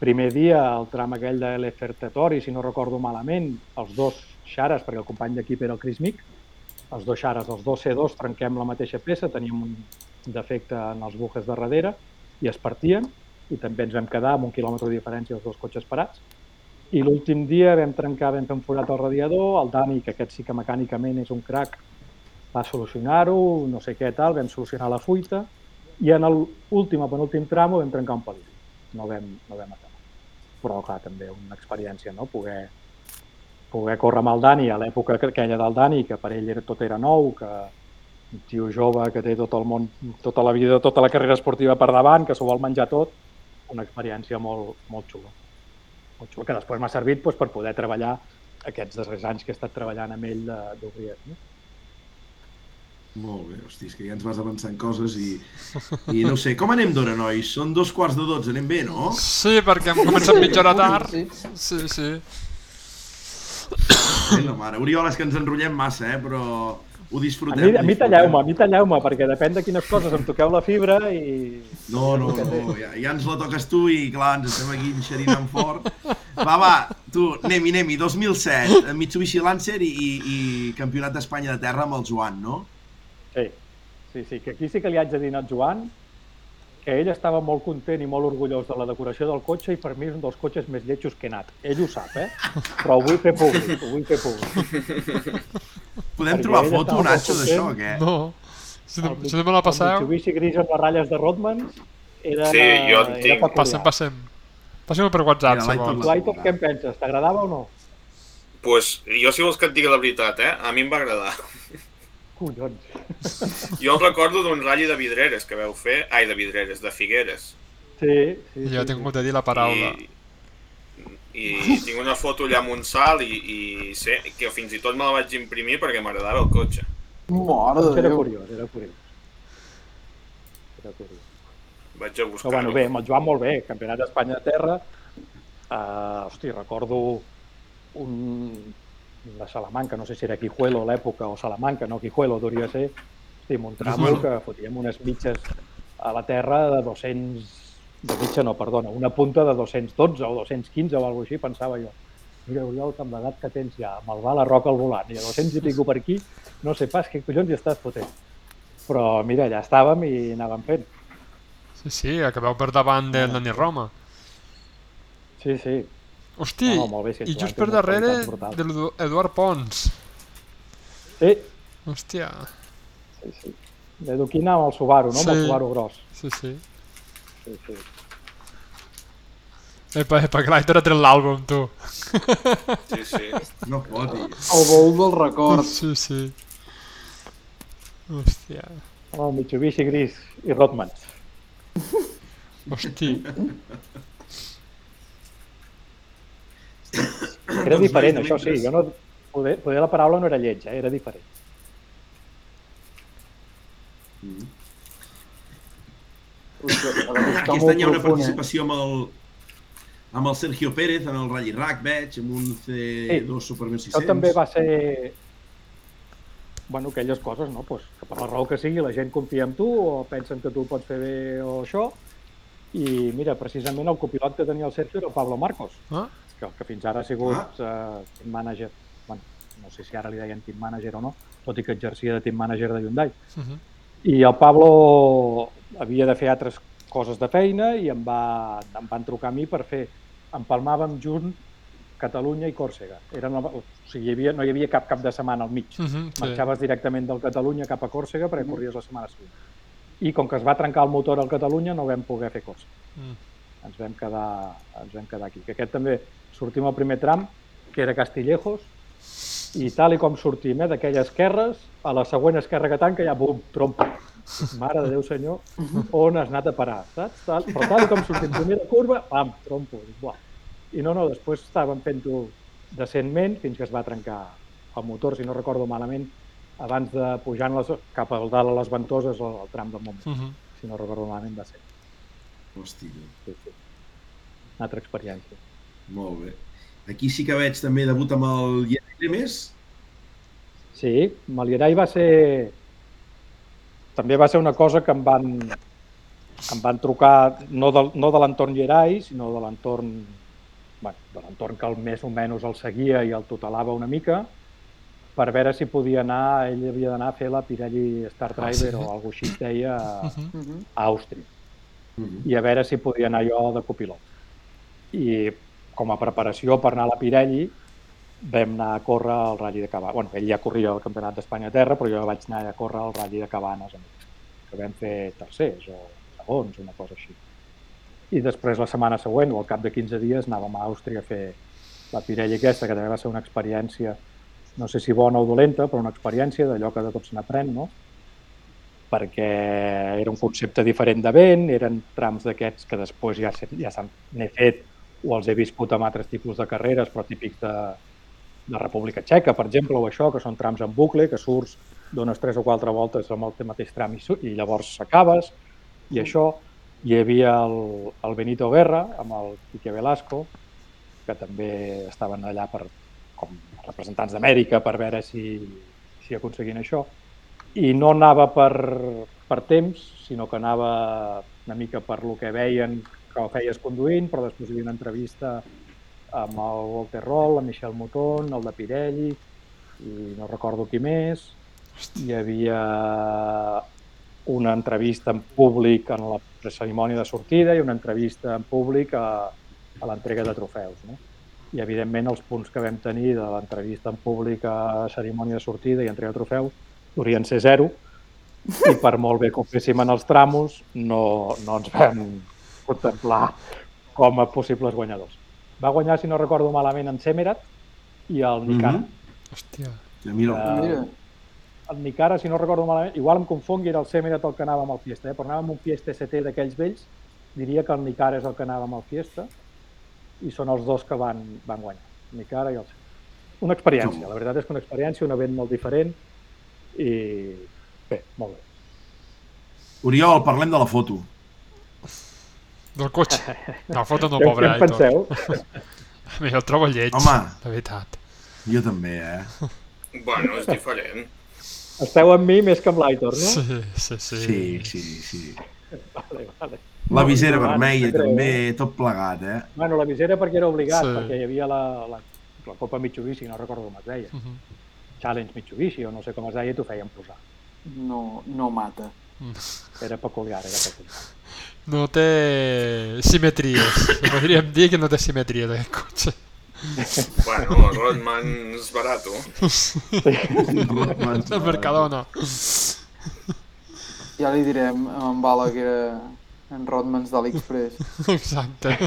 Primer dia, el tram aquell de l'Efertetori, si no recordo malament, els dos xares, perquè el company d'equip era el Chris Mick, els dos xares, els dos C2, trenquem la mateixa peça, teníem un defecte en els bujes de darrere i es partien i també ens vam quedar amb un quilòmetre de diferència els dos cotxes parats. I l'últim dia vam trencar, vam fer un forat al radiador, el Dani, que aquest sí que mecànicament és un crack, va solucionar-ho, no sé què tal, vam solucionar la fuita i en l'últim o penúltim tram ho vam trencar un pelín. No vam, no vam acabar. Però, clar, també una experiència, no? Poder, poder córrer amb el Dani a l'època aquella del Dani, que per ell era, tot era nou, que, un tio jove que té tot el món, tota la vida, tota la carrera esportiva per davant, que s'ho vol menjar tot, una experiència molt, molt xula. Molt xula, que després m'ha servit doncs, per poder treballar aquests darrers anys que he estat treballant amb ell de- d'Obriet. No? Molt bé, hosti, és que ja ens vas avançant coses i, i no sé, com anem d'hora, nois? Són dos quarts de dotze, anem bé, no? Sí, perquè hem començat mitja hora tard. Sí. Sí, Bé, la mare. Oriol, és que ens enrotllem massa, eh? però ho A disfrutem. mi, a mi disfrutem. talleu-me, a mi talleu-me, perquè depèn de quines coses em toqueu la fibra i... No, no, no, ja, ja ens la toques tu i clar, ens estem aquí enxerinant fort. Va, va, tu, anem-hi, anem-hi, 2007, Mitsubishi Lancer i, i, i Campionat d'Espanya de Terra amb el Joan, no? Sí, sí, sí, que aquí sí que li haig de dir al Joan que ell estava molt content i molt orgullós de la decoració del cotxe i per mi és un dels cotxes més lletjos que he anat. Ell ho sap, eh? Però ho vull fer públic, ho vull fer públic. Podem Perquè trobar foto, Nacho, d'això, o què? No. Si, El si no me la El passeu, Mitsubishi gris amb les ratlles de Rodman era, Sí, jo en tinc. passem, passem. Passem per WhatsApp, Mira, si vols. Aitor, què en penses? T'agradava o no? pues, jo si vols que et digui la veritat, eh? A mi em va agradar. Collons. Jo el recordo d'un ratll de vidreres que veu fer... Ai, de vidreres, de Figueres. Sí, sí, Jo he sí, tingut de dir la paraula. I, i tinc una foto allà amb un salt i, i sé que fins i tot me la vaig imprimir perquè m'agradava el cotxe. Mare sí. de Era Déu. curiós, era curiós. Era curiós. Vaig a Però buscar-ho. bueno, bé, amb el Joan molt bé, campionat d'Espanya de terra. Uh, hosti, recordo un de Salamanca, no sé si era Quijuelo a l'època o Salamanca, no Quijuelo, hauria de ser. Amb un tramo que fotíem unes mitges a la terra de 200... De mitja no, perdona, una punta de 212 o 215 o alguna així, pensava jo. Mira, Oriol, que amb l'edat que tens ja, amb el va la roca al volant i a 200 i pico per aquí, no sé pas què collons hi estàs fotent. Però mira, allà estàvem i anàvem fent. Sí, sí, acabeu per davant del Dani Roma. Sí, sí. Hosti, No, molt bé, sí, i just per darrere de l'Eduard Pons. Sí, Hòstia, sí, sí. D'Eduquina amb el Subaru, no? Amb el Sí. Subaru gros. sí, sí. Sí, sí. Epa, epa, que l'Aitor ha tret l'àlbum, tu. Sí, sí. No fotis. El bol del record. Sí, sí. Hòstia. El Mitsubishi gris i Rodman. Hosti. Era Doncs, diferent, això sí. Jo no... Poder, poder la paraula no era lleig, eh? era diferent. Aquest any hi ha una participació amb el, amb el Sergio Pérez en el Rally Rack, veig, amb un C2 Super 1600. Això també va ser... Bueno, aquelles coses, no? Pues, que per la raó que sigui la gent confia en tu o pensen que tu ho pots fer bé o això. I mira, precisament el copilot que tenia el Sergio era el Pablo Marcos, Ah? Que, que fins ara ha sigut uh, team manager, bueno, no sé si ara li deien team manager o no, tot i que exercia de team manager de Hyundai. Uh -huh. I el Pablo havia de fer altres coses de feina i em, va, em van trucar a mi per fer... Empalmàvem junt Catalunya i Còrsega. Eren, o sigui, hi havia, no hi havia cap cap de setmana al mig. Uh -huh, sí. Marxaves directament del Catalunya cap a Còrsega perquè corries la setmana següent. I com que es va trencar el motor al Catalunya no vam poder fer Còrsega. Mm. Ens vam quedar, ens vam quedar aquí. Que aquest també sortim al primer tram, que era Castillejos, i tal i com sortim, eh, d'aquelles esquerres, a la següent esquerra que tanca ja, bum, trompa. Mare de Déu senyor, on has anat a parar, saps? Tal, però tal com sortim, primera curva, pam, trompo. Buah. I no, no, després estàvem fent-ho decentment fins que es va trencar el motor, si no recordo malament, abans de pujar les, cap al dalt a les ventoses al, al tram del Montblanc. Uh -huh. Si no recordo malament va ser. Hòstia, Sí, sí. Una altra experiència. molt bé. Aquí sí que veig també debut amb el Jerry Lemes. Sí, Malierai va ser... També va ser una cosa que em van, em van trucar no de, no de l'entorn Gerai, sinó de l'entorn bueno, de l'entorn que el més o menys el seguia i el tutelava una mica, per veure si podia anar, ell havia d'anar a fer la Pirelli Star Ah, Driver sí? o alguna cosa així deia a, Mhm. Àustria. Mhm. i a veure si podia anar jo de copilot. I com a preparació per anar a la Pirelli vam anar a córrer al Rally de Cabanes. Bueno, ell ja corria el Campionat d'Espanya a terra, però jo vaig anar a córrer al Rally de Cabanes, que vam fer tercers o segons, una cosa així. I després la setmana següent, o al cap de 15 dies, anàvem a Àustria a fer la Pirelli aquesta, que també va ser una experiència, no sé si bona o dolenta, però una experiència d'allò que de tot se n'aprèn, no? Perquè era un concepte diferent de vent, eren trams d'aquests que després ja, ja s'han- n'he fet o els he viscut amb altres tipus de carreres, però típics de, de República Txeca, per exemple, o això, que són trams en bucle, que surts, dones tres o quatre voltes amb el mateix tram i, i llavors s'acabes, i això. Hi havia el, el Benito Guerra, amb el Quique Velasco, que també estaven allà per, com representants d'Amèrica per veure si, si aconseguien això. I no anava per, per temps, sinó que anava una mica per lo que veien que ho feies conduint, però després hi havia una entrevista amb el Walter Roll, amb Michel Mouton, el de Pirelli, i no recordo qui més. Hi havia una entrevista en públic en la cerimònia de sortida i una entrevista en públic a, a l'entrega de trofeus. No? I, evidentment, els punts que vam tenir de l'entrevista en públic a cerimònia de sortida i entrega de trofeus haurien ser zero i per molt bé que ho féssim en els tramos no, no ens vam contemplar com a possibles guanyadors. Va guanyar, si no recordo malament, en Semerat i el Nicara. Mhm. Hòstia. Ja, mira, Eh, Mira, el Nicara, si no recordo malament, igual em confongui, era el Semerat el que anava amb el Fiesta, eh? però anava amb un Fiesta ST d'aquells vells, diria que el Nicara és el que anava amb el Fiesta, i són els dos que van, van guanyar, el Nicara i el Semerat. Una experiència, la veritat és que una experiència, un event molt diferent, i bé, molt bé. Oriol, parlem de la foto. Del cotxe. La foto no, pobre què en penseu? A mi el trobo lleig, Home. de veritat. Jo també, eh? Bueno, és diferent. Esteu amb mi més que amb l'Aitor, no? Sí, sí, sí. Sí, sí, sí. Vale, vale. La visera no, vermella no també, tot plegat, eh? Bueno, la visera perquè era obligat, Sí. perquè hi havia la, la, la Copa Mitsubishi, no recordo com es deia, Mhm. Challenge Mitsubishi o no sé com es deia, i t'ho feien posar. no, no mata. Era peculiar, era peculiar. No té simetries. Podríem dir que no té simetries aquest cotxe. Bueno, Rodman és barat. El Mercadona. Ja li direm a en Bala que era en Rodmans d'AliExpress. Exacte.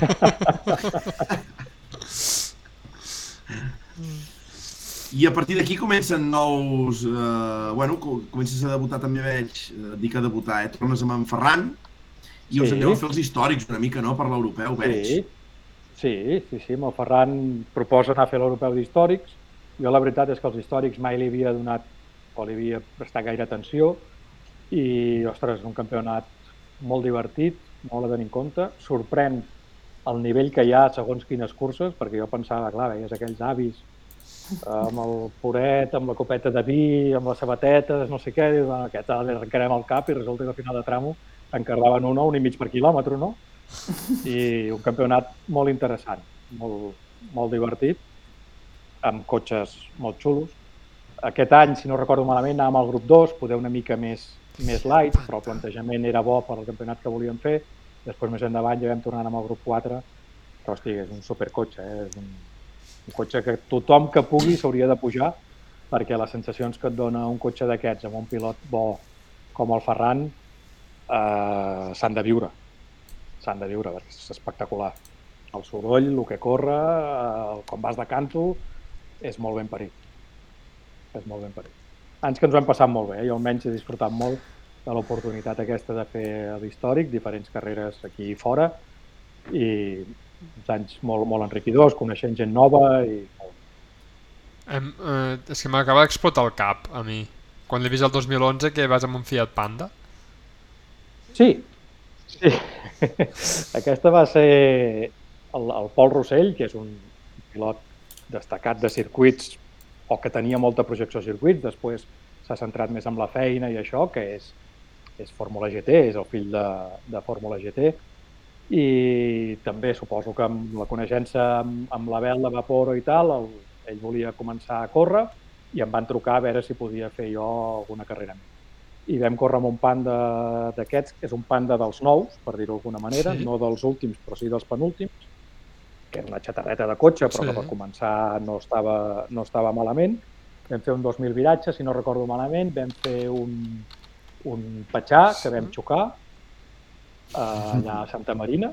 I a partir d'aquí comencen nous... Eh, bueno, co- comences a debutar també, veig, eh, dic a debutar, eh? Tornes amb en Ferran i us Sí. aneu a fer els històrics una mica, no?, per l'europeu, veig. Sí, sí, sí, sí, amb el Ferran proposa anar a fer l'europeu d'històrics. Jo la veritat és que els històrics mai li havia donat o li havia prestat gaire atenció i, ostres, un campionat molt divertit, molt a tenir en compte. Sorprèn el nivell que hi ha segons quines curses, perquè jo pensava, clar, veies aquells avis amb el poret, amb la copeta de vi, amb les sabatetes, no sé què, dius, bueno, aquest ara li arrencarem el cap i resulta que al final de tramo encardaven un o un i mig per quilòmetre, no? I un campionat molt interessant, molt, molt divertit, amb cotxes molt xulos. Aquest any, si no recordo malament, anàvem al grup 2, poder una mica més, més light, però el plantejament era bo per al campionat que volíem fer. Després, més endavant, ja vam tornar amb el grup 4, però, hosti, és un supercotxe, eh? és un, un cotxe que tothom que pugui s'hauria de pujar, perquè les sensacions que et dona un cotxe d'aquests amb un pilot bo com el Ferran eh, s'han de viure. S'han de viure, perquè és espectacular. El soroll, el que corre, eh, com vas de canto, és molt ben parit. És molt ben parit. Anys que ens ho hem passat molt bé, eh? jo almenys he disfrutat molt de l'oportunitat aquesta de fer l'històric, diferents carreres aquí i fora, i uns anys molt, molt enriquidors, coneixent gent nova i Em, eh, és que m'acaba d'explotar el cap, a mi. Quan l'he vist el 2011 que vas amb un Fiat Panda. Sí, sí. Aquesta va ser el, el Pol Rossell, que és un pilot destacat de circuits o que tenia molta projecció a circuits, després s'ha centrat més en la feina i això, que és, és Fórmula GT, és el fill de, de Fórmula GT, i també suposo que amb la coneixença amb, amb la vel de Vaporo i tal, el, ell volia començar a córrer i em van trucar a veure si podia fer jo alguna carrera més i vam córrer amb un panda d'aquests, que és un panda dels nous, per dir-ho d'alguna manera, Sí. no dels últims, però sí dels penúltims, que era una xatarreta de cotxe, però Sí. que per començar no estava, no estava malament. Vam fer un 2.000 viratges, si no recordo malament, vam fer un, un petxà que vam xocar allà a Santa Marina,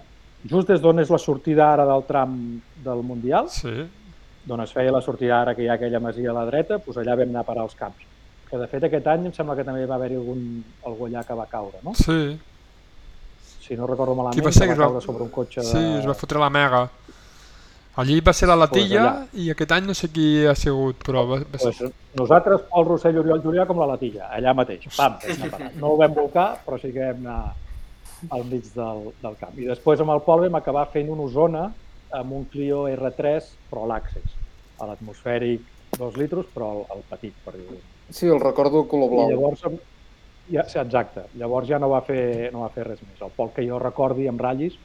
just des d'on és la sortida ara del tram del Mundial, Sí. d'on es feia la sortida ara que hi ha aquella masia a la dreta, doncs allà vam anar a parar els camps. Que de fet aquest any em sembla que també va haver-hi algun, algú allà que va caure, no? Sí. Si no recordo malament, Qui va ser va es va- caure sobre un cotxe de... Sí, es va fotre la mega. Allí va ser la Latilla allà. i aquest any no sé qui ha sigut, però va, va ser... Pues, nosaltres, Pol Rossell, Oriol Julià, com la Latilla, allà mateix. Pam, no ho vam volcar, però sí que vam anar al mig del, del camp. I després amb el Pol vam acabar fent una Osona amb un Clio R3 però l'Access, a l'atmosfèric 2 litros, però el, el petit, per dir-ho. Sí, el recordo color I blau. llavors, em- ja, sí, exacte, llavors ja no va, fer, no va fer res més. El Pol que jo recordi amb ratllis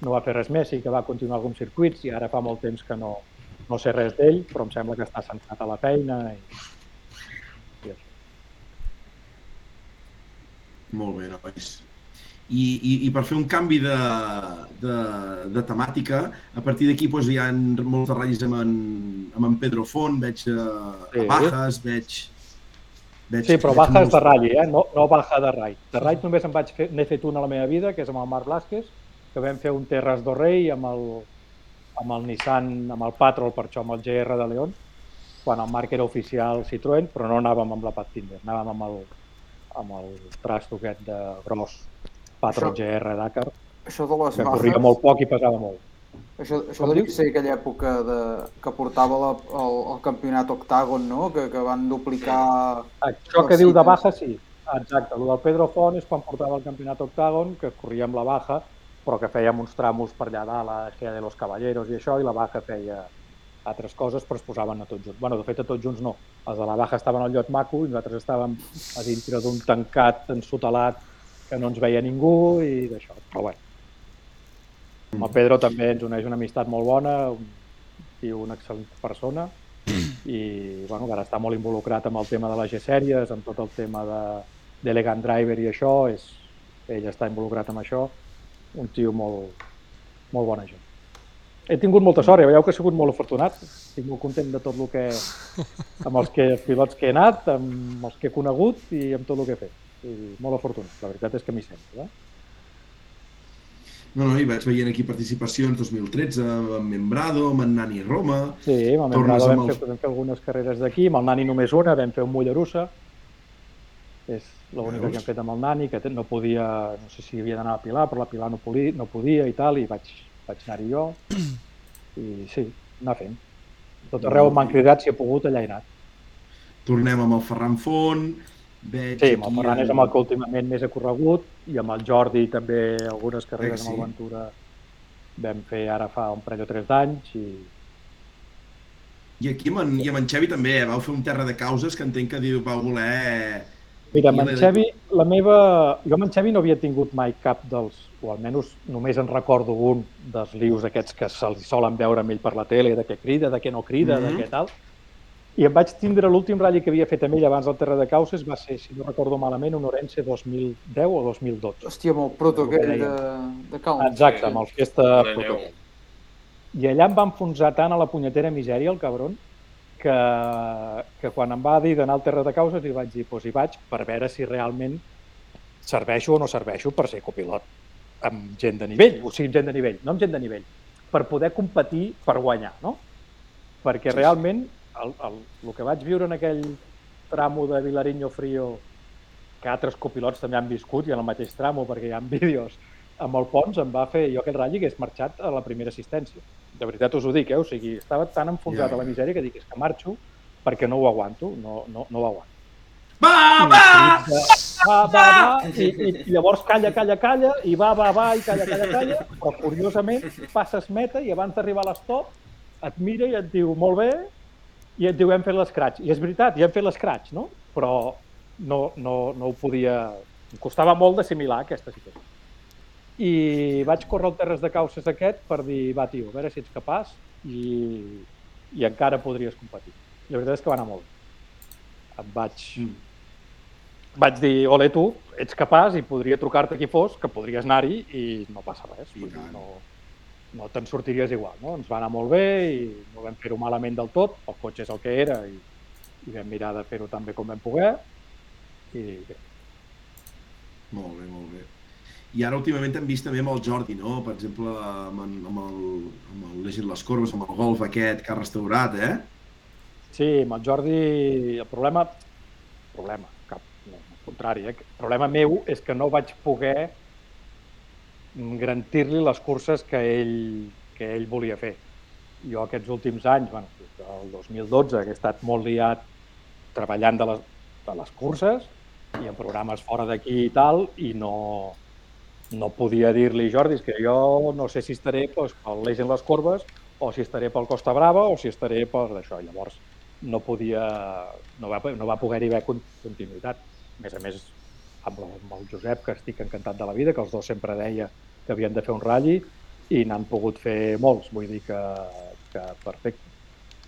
no va fer res més, sí que va continuar alguns circuits i ara fa molt temps que no, no sé res d'ell, però em sembla que està centrat a la feina i, i. Molt bé, nois. I, i, i per fer un canvi de, de, de temàtica, a partir d'aquí doncs, hi ha molts de ratllis amb en, amb en Pedro Font, veig uh, Sí. a Bajas, veig... veig Sí, però veig baja és molts- de ratll, eh? no, no baja de raid. De raid només em vaig fer, n'he fet una a la meva vida, que és amb el Marc Blasquez, que vam fer un Terras do Rei amb el, amb el Nissan, amb el Patrol, per això amb el GR de León, quan el Marc era oficial Citroën, però no anàvem amb la Pat Tinder, anàvem amb el, amb el trasto aquest de gros Patrol Això- GR Dakar, Això de les que corria bajas, molt poc i pesava molt. això, això Com devia ser aquella època de, que portava la, el, el campionat Octagon, no? Que, que van duplicar... Això que diu de baja, sí. Exacte. El del Pedro Font és quan portava el campionat Octagon, que corria amb la baja, però que fèiem uns tramos per allà dalt, a Gea de los Caballeros i això, i la baja feia altres coses, però es posaven a tots junts. bueno, de fet, a tots junts no. Els de la baja estaven al llot maco i nosaltres estàvem a dintre d'un tancat ensotelat que no ens veia ningú i d'això. Però bueno, amb el Pedro també ens uneix una amistat molt bona, un tio, una excel·lent persona, i bueno, ara està molt involucrat amb el tema de les G-sèries, amb tot el tema de d'Elegant Driver i això, és, ell està involucrat amb això, un tio molt, molt bona gent. He tingut molta sort, ja veieu que he sigut molt afortunat, estic molt content de tot el que, amb els, que, els pilots que he anat, amb els que he conegut i amb tot el que he fet. I molt afortunat, la veritat és que m'hi sento. Eh? No, no, i vaig veient aquí participacions 2013 amb Membrado, amb en Nani Roma... Sí, amb Membrado amb vam, el- fer, vam fer algunes carreres d'aquí, amb el Nani només una, vam fer un Mollerussa, és l'única que hem fet amb el Nani, que no podia, no sé si havia d'anar a Pilar, però la Pilar no podia, no podia i tal, i vaig, vaig anar-hi jo, i sí, anar fent. Tot arreu m'han cridat, si he pogut, allà he anat. Tornem amb el Ferran Font, veig Sí, amb el Ferran és en- amb el que últimament més he corregut, i amb el Jordi també algunes carreres Sí. amb el Ventura vam fer ara fa un parell o tres d'anys, i I aquí amb en, i amb en Xevi també, eh? vau fer un terra de causes que entenc que diu, vau voler... Mira, I amb en Xevi, la meva... Jo amb en Xevi no havia tingut mai cap dels, o almenys només en recordo un dels lius aquests que se'ls solen veure amb ell per la tele, de què crida, de què no crida, Mhm. de què tal. I em vaig tindre l'últim ratll que havia fet amb ell abans del Terra de Causes, va ser, si no recordo malament, un Orense 2010 o 2012. Hòstia, amb el proto que de, de Calm. Exacte, amb el Fiesta neu. Protocol. I allà em va enfonsar tant a la punyetera misèria, el cabron, que, que quan em va dir d'anar al Terra de Causes li vaig dir, doncs hi vaig per veure si realment serveixo o no serveixo per ser copilot amb gent de nivell, o sigui, amb gent de nivell, no amb gent de nivell, per poder competir per guanyar, no? Perquè realment el, el, el que vaig viure en aquell tramo de Vilariño Frío que altres copilots també han viscut i en el mateix tramo, perquè hi ha vídeos amb el Pons em va fer, jo aquell ratll hagués marxat a la primera assistència. De veritat us ho dic, eh? O sigui, estava tan enfonsat Ja, a la misèria que dic, és que marxo perquè no ho aguanto, no, no, no ho aguanto. Va, va! Va, va, va, i, i, i llavors calla, calla, calla, i va, va, va, i calla, calla, calla, però curiosament passes meta i abans d'arribar a l'estop et mira i et diu, molt bé, i et diu, hem fet l'escratx. I és veritat, ja hem fet l'escratx, no? Però no, no, no ho podia... Em costava molt d'assimilar aquesta situació. I vaig córrer el Terres de Cauces aquest per dir, va, tio, a veure si ets capaç i, i encara podries competir. I la veritat és que va anar molt bé. Em vaig, Mm. vaig dir, ole tu, ets capaç i podria trucar-te qui fos, que podries anar-hi i no passa res. I no, no te'n sortiries igual. No? Ens va anar molt bé i no vam fer-ho malament del tot, el cotxe és el que era i, i vam mirar de fer-ho tan bé com vam poder i bé. Molt bé, molt bé. I ara últimament hem vist també amb el Jordi, no? Per exemple, amb, en- amb el, amb el Legit les Corbes, amb el golf aquest que ha restaurat, eh? Sí, amb el Jordi el problema, problema, cap, no, al contrari. Eh? El problema meu és que no vaig poder garantir-li les curses que ell, que ell volia fer. Jo aquests últims anys, bueno, el 2012, que he estat molt liat treballant de les, de les curses i en programes fora d'aquí i tal, i no, no podia dir-li, Jordi, que jo no sé si estaré doncs, pel l'eix en les corbes o si estaré pel Costa Brava o si estaré per això. Llavors no podia, no va, no va poder-hi haver continuïtat. A més a més, amb, el, amb el Josep, que estic encantat de la vida, que els dos sempre deia que havien de fer un ratll i n'han pogut fer molts, vull dir que, que perfecte.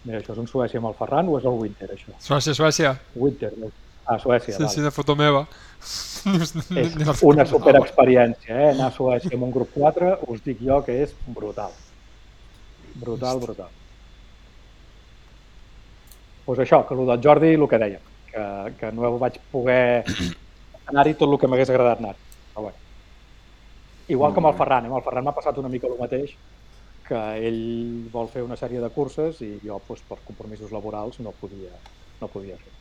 Mira, això és un Suècia amb el Ferran o és el Winter, això? Suècia, Suècia. Winter, no? Ah, Suècia, Sí, val. sí, de foto meva. És una superexperiència, eh? Anar a Suècia amb un grup 4, us dic jo que és brutal. Brutal, brutal. Doncs pues això, que el del Jordi, el que deia, que, que no vaig poder anar-hi tot el que m'hagués agradat anar Però bueno. Igual amb el Ferran, eh? el Ferran m'ha passat una mica el mateix, que ell vol fer una sèrie de curses i jo, doncs, per compromisos laborals, no podia, no podia fer.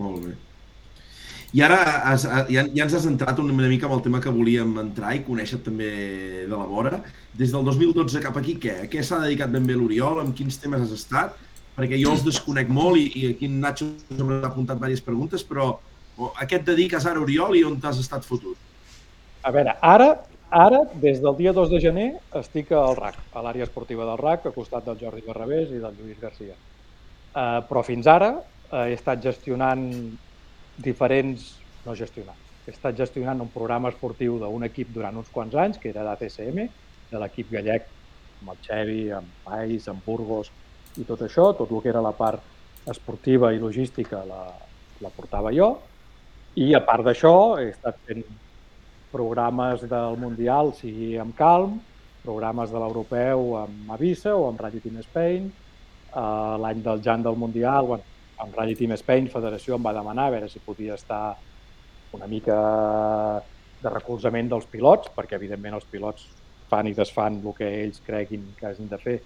Molt bé. I ara has, ja, ja ens has entrat una mica amb el tema que volíem entrar i conèixer també de la vora. Des del 2012 cap aquí, què? A què s'ha dedicat ben bé l'Oriol? Amb quins temes has estat? Perquè jo els desconec molt i, i aquí en Nacho m'ha apuntat diverses preguntes, però a què et dediques ara, Oriol, i on t'has estat fotut? A veure, ara, ara, des del dia 2 de gener, estic al RAC, a l'àrea esportiva del RAC, al costat del Jordi Barrabés i del Lluís Garcia. Uh, però fins ara uh, he estat gestionant diferents... no gestionant, he estat gestionant un programa esportiu d'un equip durant uns quants anys, que era d'ATCM, de l'equip gallec, amb el Xevi, amb Pais, amb Burgos i tot això, tot el que era la part esportiva i logística la, la portava jo, i a part d'això he estat fent programes del Mundial, sigui amb Calm, programes de l'Europeu amb Avisa o amb Rally Team Spain. Uh, L'any del Jan del Mundial, bueno, amb Rally Team Spain, Federació em va demanar a veure si podia estar una mica de recolzament dels pilots, perquè evidentment els pilots fan i desfan el que ells creguin que hagin de fer,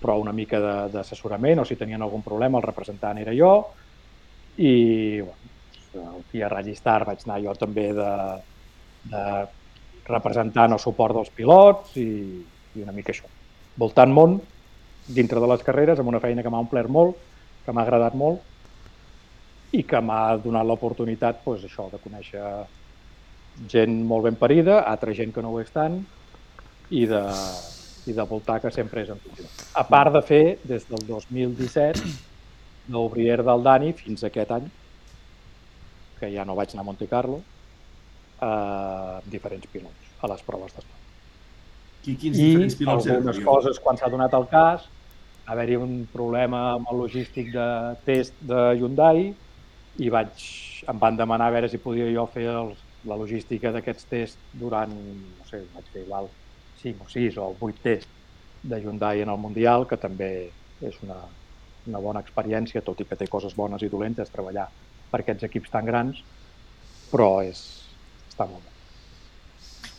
però una mica d'assessorament, o si tenien algun problema, el representant era jo, i bueno, el dia Rally Star vaig anar jo també de, de representant el suport dels pilots i, i una mica això. Voltant món, dintre de les carreres, amb una feina que m'ha omplert molt, que m'ha agradat molt i que m'ha donat l'oportunitat doncs, això de conèixer gent molt ben parida, altra gent que no ho és tant, i de, i de voltar que sempre és entusiasme. A part de fer, des del 2017, l'Obrier del Dani fins a aquest any, que ja no vaig anar a Monte Carlo, eh, amb diferents pilots a les proves d'esport. Qui, quins I diferents pilots eren, algunes coses, quan s'ha donat el cas, haver-hi un problema amb el logístic de test de Hyundai i vaig, em van demanar a veure si podia jo fer els, la logística d'aquests tests durant, no sé, vaig fer igual 5 o 6 o 8 tests de Hyundai en el Mundial, que també és una, una bona experiència, tot i que té coses bones i dolentes treballar per aquests equips tan grans, però és, està molt bé.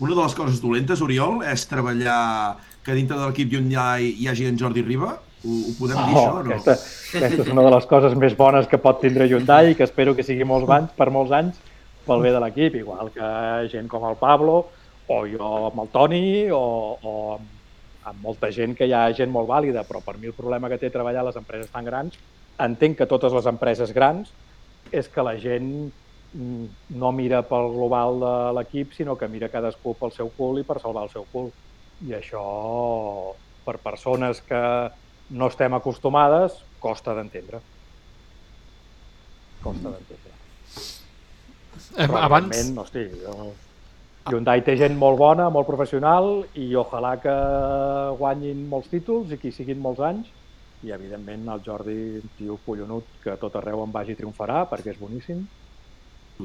Una de les coses dolentes, Oriol, és treballar que dintre de l'equip Hyundai hi hagi en Jordi Riba? Ho, ho podem dir, això, o no? Oh, aquesta, aquesta és una de les coses més bones que pot tindre Hyundai i que espero que sigui molts anys, per molts anys pel bé de l'equip, igual que gent com el Pablo o jo amb el Toni o, o amb, molta gent que hi ha gent molt vàlida, però per mi el problema que té treballar les empreses tan grans, entenc que totes les empreses grans, és que la gent mm, no mira pel global de l'equip, sinó que mira cadascú pel seu cul i per salvar el seu cul. I això, per persones que no estem acostumades, costa d'entendre. Costa d'entendre. Eh, abans, evidentment, hosti, jo... Hyundai té gent molt bona, molt professional i ojalà que guanyin molts títols i que hi siguin molts anys i evidentment el Jordi, un tio collonut que tot arreu en vagi triomfarà perquè és boníssim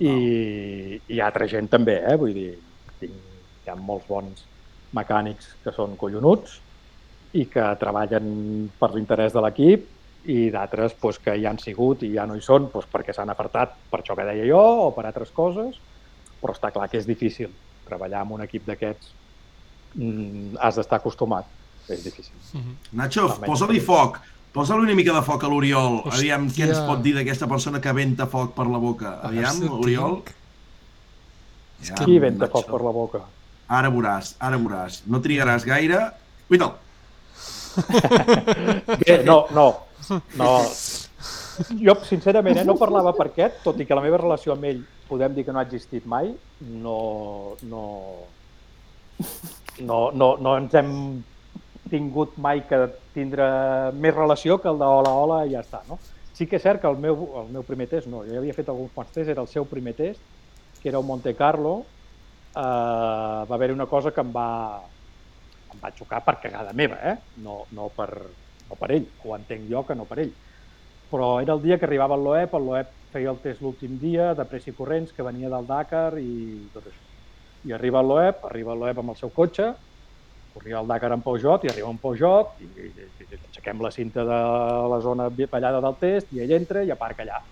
i, i altra gent també, eh? vull dir, tinc, hi ha molts bons mecànics que són collonuts i que treballen per l'interès de l'equip i d'altres pues, que hi han sigut i ja no hi són pues, perquè s'han apartat per això que deia jo o per altres coses, però està clar que és difícil treballar amb un equip d'aquests. Mm, has d'estar acostumat, és difícil. Nacho, Almenys posa-li per mi. foc. Posa-li una mica de foc a l'Oriol. Aviam què ens pot dir d'aquesta persona que venta foc per la boca. Aviam, Oriol. És Qui venta foc per la boca? Ara veuràs, ara veuràs. No trigaràs gaire. Bé, no, no, no. Jo, sincerament, eh, no parlava per aquest, tot i que la meva relació amb ell podem dir que no ha existit mai, no, no, no, no, no ens hem tingut mai que tindre més relació que el de hola, hola i ja està, no? Sí que és cert que el meu, el meu primer test, no, jo ja havia fet alguns quants tests, era el seu primer test, que era un Monte Carlo, eh, va haver-hi una cosa que em va, em va xocar per cagada meva, eh? no, no, per, no per ell, ho entenc jo que no per ell. Però era el dia que arribava el Loeb, el Loeb feia el test l'últim dia, de pressa i corrents, que venia del Dakar i tot això. I arriba el Loeb, arriba el Loeb amb el seu cotxe, corria el Dakar en Peugeot i arriba un Peugeot i, i, i, i aixequem la cinta de la zona ballada del test i ell entra i aparca allà.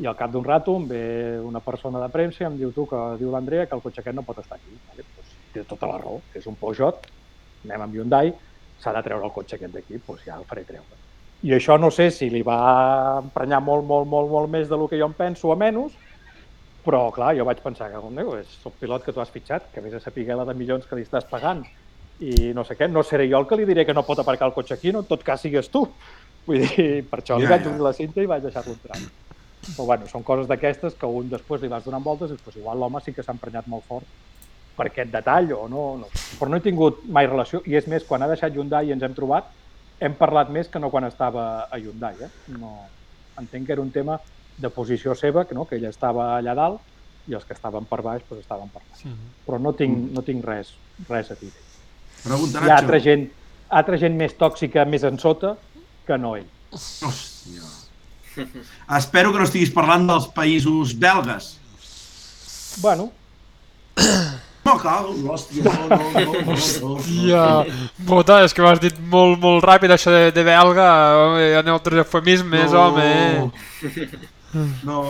I al cap d'un rato em ve una persona de premsa i em diu tu, que diu l'Andrea, que el cotxe aquest no pot estar aquí. Vale? Pues, té tota la raó, és un Peugeot, anem amb Hyundai, s'ha de treure el cotxe aquest d'aquí, doncs ja el faré treure. I això no sé si li va emprenyar molt, molt, molt, molt més del que jo em penso o menys, però clar, jo vaig pensar que meu, és el pilot que tu has fitxat, que vés a saber la de milions que li estàs pagant i no sé què, no seré jo el que li diré que no pot aparcar el cotxe aquí, no en tot cas sigues tu. Vull dir, per això li Ja, vaig ja. obrir la cinta i vaig deixar-lo entrar. Però bueno, són coses d'aquestes que un després li vas donant voltes i després igual l'home sí que s'ha emprenyat molt fort per aquest detall o no, no. Però no he tingut mai relació i és més, quan ha deixat Hyundai i ens hem trobat, hem parlat més que no quan estava a Hyundai. Eh? No, entenc que era un tema de posició seva, que, no? que ella estava allà dalt i els que estaven per baix doncs estaven per baix. Mhm. Però no tinc, no tinc res, res a dir. Pregunta, Hi ha altra Nacho. gent, altra gent més tòxica, més en sota, que no ell. Hòstia. Espero que no estiguis parlant dels països belgues. Bueno, No cal, hòstia, no, no, no, no, no, no. Ja, puta, és que ho has dit molt, molt ràpid, això de, de belga, home, hi ha altres eufemismes, No. home. eh? No.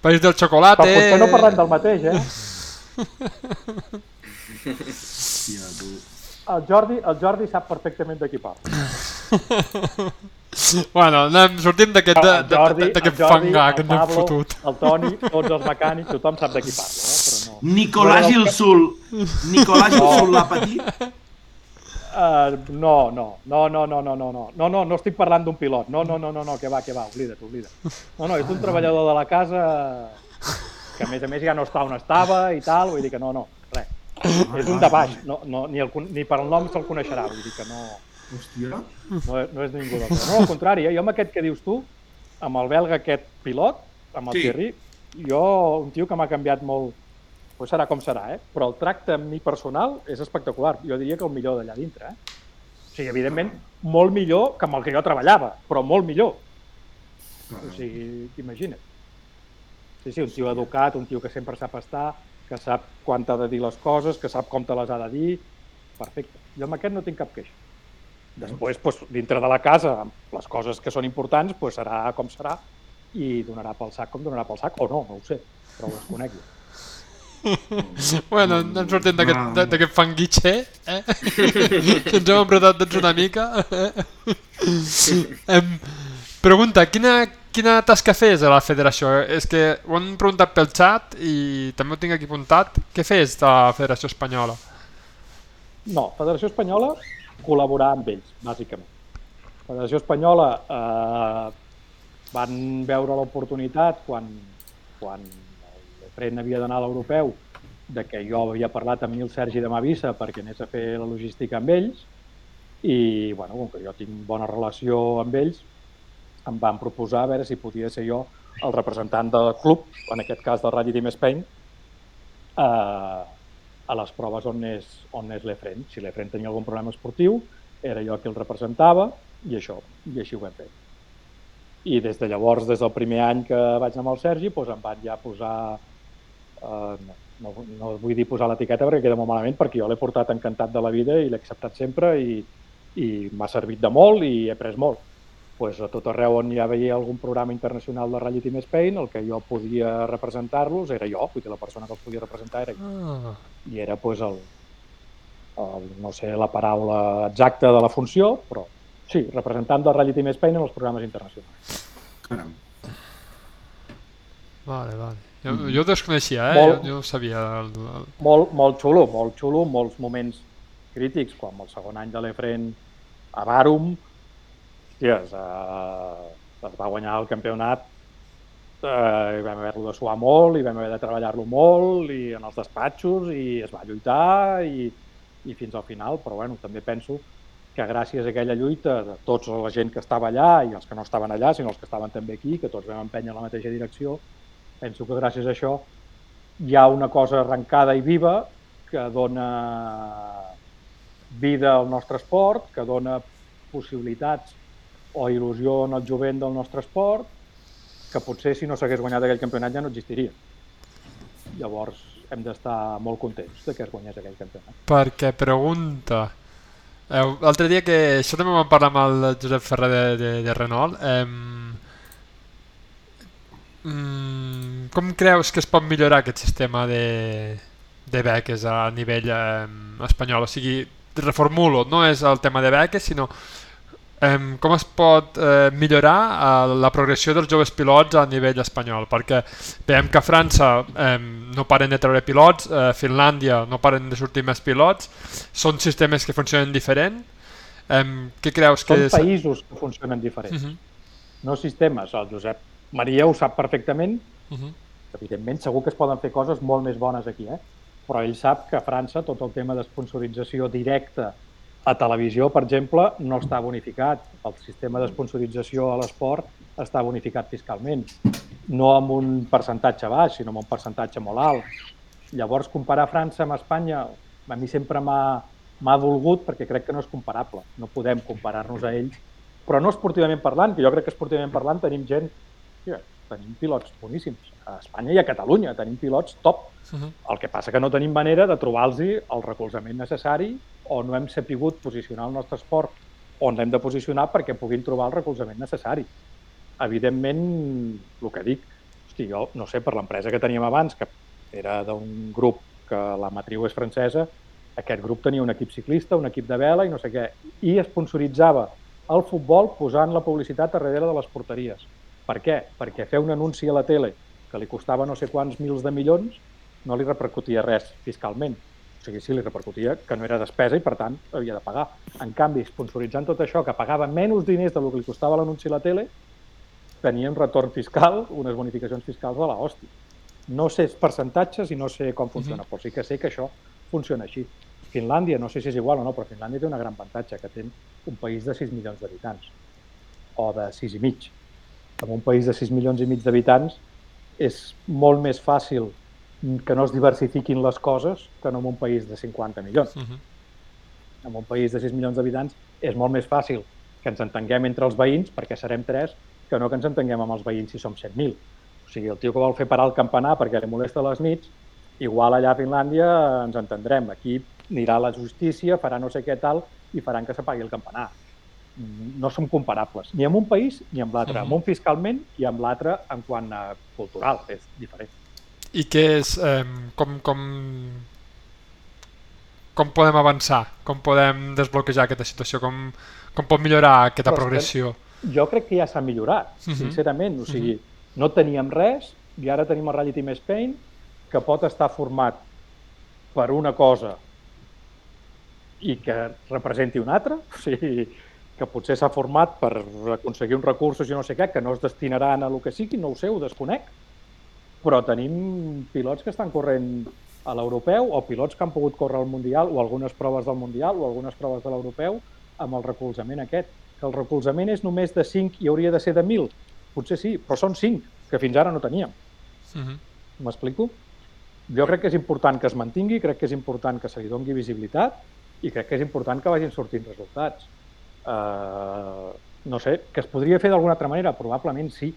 País del però xocolate... potser no parlem del mateix, eh? Hòstia, tu. El Jordi, el Jordi sap perfectament de qui parla. Bueno, anem, sortim d'aquest fangar que ens hem fotut. el Toni, tots els mecànics, tothom sap de qui parla, eh? però no. No, Gilsul. Nicolà Gilsul l'ha patit? Uh, no, no, no, no, no, no, no, no, no, no, no estic parlant d'un pilot, no, no, no, no, no, que va, que va, oblida't, oblida't. No, no, és un treballador de la casa que a més a més ja no està on estava i tal, vull dir que no, no. És un de baix, no, no, ni, el, ni per el nom se'l coneixerà, vull dir que no, Hòstia. no, no és ningú d'altre. No, al contrari, eh, jo amb aquest que dius tu, amb el belga aquest pilot, amb el Sí. Thierry, jo, un tio que m'ha canviat molt, pues serà com serà, eh? però el tracte amb mi personal és espectacular. Jo diria que el millor d'allà dintre. Eh? O sigui, evidentment, molt millor que amb el que jo treballava, però molt millor. O sigui, imagina't. Sí, sí, un tio educat, un tio que sempre sap estar, que sap quan t'ha de dir les coses, que sap com te les ha de dir. Perfecte. Jo amb aquest no tinc cap queixa. Després, doncs, dintre de la casa, amb les coses que són importants, doncs serà com serà i donarà pel sac com donarà pel sac, o no, no ho sé, però ho desconec jo. Bueno, anem sortint d'aquest Ah. fanguitxer, eh? que ens hem apretat tots una mica. Eh? em, pregunta, quina, quina tasca fes a la federació? És que ho han preguntat pel xat i també ho tinc aquí apuntat. Què fes de la federació espanyola? No, Federació Espanyola col·laborar amb ells, bàsicament. Federació Espanyola eh, van veure l'oportunitat quan, quan el Fren havia d'anar a l'europeu de que jo havia parlat amb Nil Sergi de Mavisa perquè anés a fer la logística amb ells i, bueno, com que jo tinc bona relació amb ells, em van proposar a veure si podia ser jo el representant del club, en aquest cas del Rally Team Spain, eh, a les proves on és, on és l'Efren. Si l'Efren tenia algun problema esportiu, era jo qui el representava i això, i així ho vam fer. I des de llavors, des del primer any que vaig anar amb el Sergi, doncs em van ja posar, eh, no, no vull dir posar l'etiqueta perquè queda molt malament, perquè jo l'he portat encantat de la vida i l'he acceptat sempre i, i m'ha servit de molt i he après molt. Pues a tot arreu on hi havia algun programa internacional de Rally Team Spain, el que jo podia representar-los era jo, vull dir, la persona que els podia representar era jo Ah, i era pues, el, el, no sé la paraula exacta de la funció, però Sí, representant del Rally Team Spain en els programes internacionals. Caram. Vale, vale. Jo, jo ho desconeixia, eh? Molt- Jo, jo sabia. El, el... Molt, molt xulo, molt xulo, molts moments crítics, com el segon any de l'Efren a Barum, hòsties, eh, es va guanyar el campionat eh, vam haver-lo de suar molt i vam haver de treballar-lo molt i en els despatxos i es va lluitar i, i fins al final, però bueno, també penso que gràcies a aquella lluita de tots la gent que estava allà i els que no estaven allà, sinó els que estaven també aquí, que tots vam empènyer en la mateixa direcció, penso que gràcies a això hi ha una cosa arrencada i viva que dona vida al nostre esport, que dona possibilitats o il·lusió en el jovent del nostre esport, que potser si no s'hagués guanyat aquell campionat ja no existiria. Llavors hem d'estar molt contents de que es guanyés aquell campionat. Perquè pregunta... Eh, L'altre dia que això també vam parlar amb el Josep Ferrer de, de, de Renault eh, com creus que es pot millorar aquest sistema de, de beques a nivell eh, espanyol? O sigui, reformulo, no és el tema de beques, sinó eh, com es pot eh, millorar eh, la progressió dels joves pilots a nivell espanyol? Perquè veiem que a França eh, no paren de treure pilots, a Finlàndia no paren de sortir més pilots, són sistemes que funcionen diferent. Eh, què creus que... Són països que funcionen diferents, Uh -huh, no sistemes. El Josep Maria ho sap perfectament, uh -huh. evidentment segur que es poden fer coses molt més bones aquí, eh? però ell sap que a França tot el tema d'esponsorització directa a televisió, per exemple, no està bonificat. El sistema d'esponsorització a l'esport està bonificat fiscalment, no amb un percentatge baix, sinó amb un percentatge molt alt. Llavors, comparar França amb Espanya a mi sempre m'ha dolgut perquè crec que no és comparable. No podem comparar-nos a ells, però no esportivament parlant, que jo crec que esportivament parlant tenim gent, tenim pilots boníssims. A Espanya i a Catalunya tenim pilots top. Uh -huh. El que passa que no tenim manera de trobar-los el recolzament necessari o no hem sapigut posicionar el nostre esport on l'hem de posicionar perquè puguin trobar el recolzament necessari. Evidentment, el que dic, hosti, jo no sé, per l'empresa que teníem abans, que era d'un grup que la matriu és francesa, aquest grup tenia un equip ciclista, un equip de vela i no sé què, i esponsoritzava el futbol posant la publicitat a darrere de les porteries. Per què? Perquè fer un anunci a la tele que li costava no sé quants mils de milions no li repercutia res fiscalment. O sigui, sí, li repercutia que no era despesa i, per tant, havia de pagar. En canvi, sponsoritzant tot això, que pagava menys diners del que li costava l'anunci a la tele, tenia un retorn fiscal, unes bonificacions fiscals de la hòstia. No sé els percentatges i no sé com funciona, però sí que sé que això funciona així. Finlàndia, no sé si és igual o no, però Finlàndia té una gran avantatge, que té un país de 6 milions d'habitants, o de 6 i mig. En un país de 6 milions i mig d'habitants és molt més fàcil que no es diversifiquin les coses que no en un país de 50 milions. Uh -huh. En un país de 6 milions d'habitants és molt més fàcil que ens entenguem entre els veïns, perquè serem 3, que no que ens entenguem amb els veïns si som 100.000. O sigui, el tio que vol fer parar el campanar perquè li molesta les nits, igual allà a Finlàndia ens entendrem. Aquí anirà la justícia, farà no sé què tal i faran que s'apagui el campanar. No som comparables, ni amb un país ni amb l'altre. Mhm. Amb un fiscalment i amb l'altre en quant a cultural, és diferent. I què és, eh, com, com, com podem avançar? Com podem desbloquejar aquesta situació? Com, com pot millorar aquesta Però que- progressió? Jo crec que ja s'ha millorat, Mhm. sincerament. O sigui, no teníem res i ara tenim el Rally Team Spain que pot estar format per una cosa i que representi una altra, o sigui, que potser s'ha format per aconseguir uns recursos i no sé què, que no es destinaran a lo que sigui, no ho sé, ho desconec, però tenim pilots que estan corrent a l'europeu o pilots que han pogut córrer al Mundial o algunes proves del Mundial o algunes proves de l'europeu amb el recolzament aquest. Que el recolzament és només de 5 i hauria de ser de 1.000. Potser sí, però són 5, que fins ara no teníem. Uh -huh. M'explico? Jo crec que és important que es mantingui, crec que és important que se li dongui visibilitat i crec que és important que vagin sortint resultats. Uh, no sé, que es podria fer d'alguna altra manera? Probablement sí,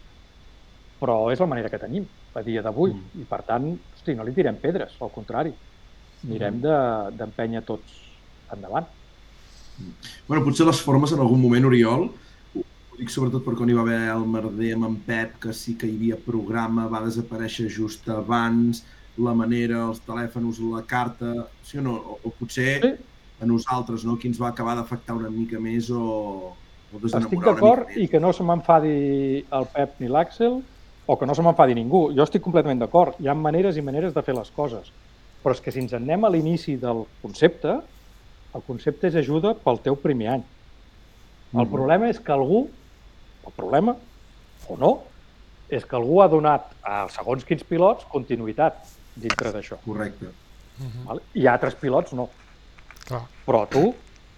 però és la manera que tenim a dia d'avui Mm. i per tant, hosti, no li tirem pedres, al contrari. Mirem Mm. de- d'empènyer tots endavant. Bueno, potser les formes en algun moment, Oriol, ho dic sobretot per quan hi va haver el merder amb en Pep, que sí que hi havia programa, va desaparèixer just abans, la manera, els telèfons, la carta... Sí o no? O, o potser Sí. A nosaltres, no? Qui ens va acabar d'afectar una mica més o, Estic desenamorar una d'acord i que no se m'enfadi el Pep ni l'Àxel o que no se m'enfadi ningú. Jo estic completament d'acord. Hi ha maneres i maneres de fer les coses. Però és que si ens en anem a l'inici del concepte, el concepte és ajuda pel teu primer any. El Mhm. problema és que algú, el problema, o no, és que algú ha donat a segons quins pilots continuïtat dintre d'això. Correcte. Val? I altres pilots no. Clar. Però tu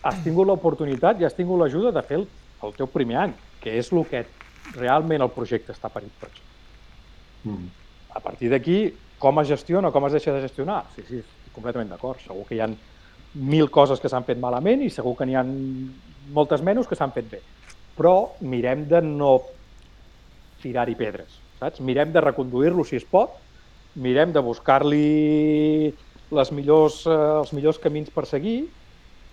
has tingut l'oportunitat i has tingut l'ajuda de fer el, el teu primer any, que és el que realment el projecte està parit per això. Mm. A partir d'aquí, com es gestiona, com es deixa de gestionar? Sí, sí, estic completament d'acord. Segur que hi ha mil coses que s'han fet malament i segur que n'hi ha moltes menys que s'han fet bé. Però mirem de no tirar-hi pedres, saps? Mirem de reconduir-lo si es pot, mirem de buscar-li les millors, eh, els millors camins per seguir,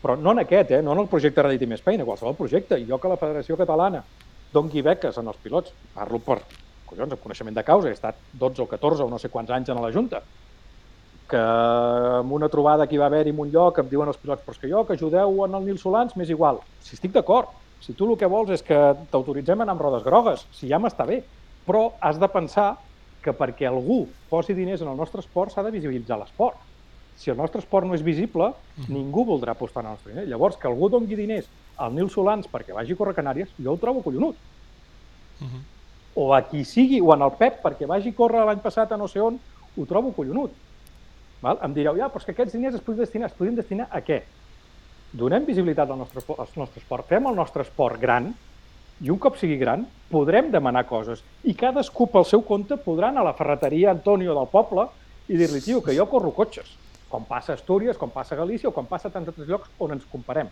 però no en aquest, eh? no en el projecte Reddit i més Pain, a qualsevol projecte. Jo que la Federació Catalana dongui beques en els pilots, parlo per collons, amb coneixement de causa, he estat 12 o 14 o no sé quants anys en la Junta, que en una trobada que hi va haver-hi en un lloc em diuen els pilots, però és que jo, que ajudeu en el Nil Solans, m'és igual. Si estic d'acord, si tu el que vols és que t'autoritzem a anar amb rodes grogues, si ja m'està bé, però has de pensar que perquè algú posi diners en el nostre esport s'ha de visibilitzar l'esport. Si el nostre esport no és visible, ningú voldrà apostar en el nostre diner. Llavors, que algú dongui diners al Nil Solans perquè vagi a córrer Canàries, jo ho trobo collonut. Mhm. O a qui sigui, o en el Pep perquè vagi a córrer l'any passat a no sé on, ho trobo collonut. Val? Em direu, ja, però és que aquests diners es podien destinar, es podien destinar a què? Donem visibilitat al nostre, al nostre esport, fem el nostre esport gran, i un cop sigui gran, podrem demanar coses. I cadascú pel seu compte podrà anar a la ferreteria Antonio del poble i dir-li, tio, que jo corro cotxes, com passa a Astúries, com passa a Galícia o com passa a tants altres llocs on ens comparem.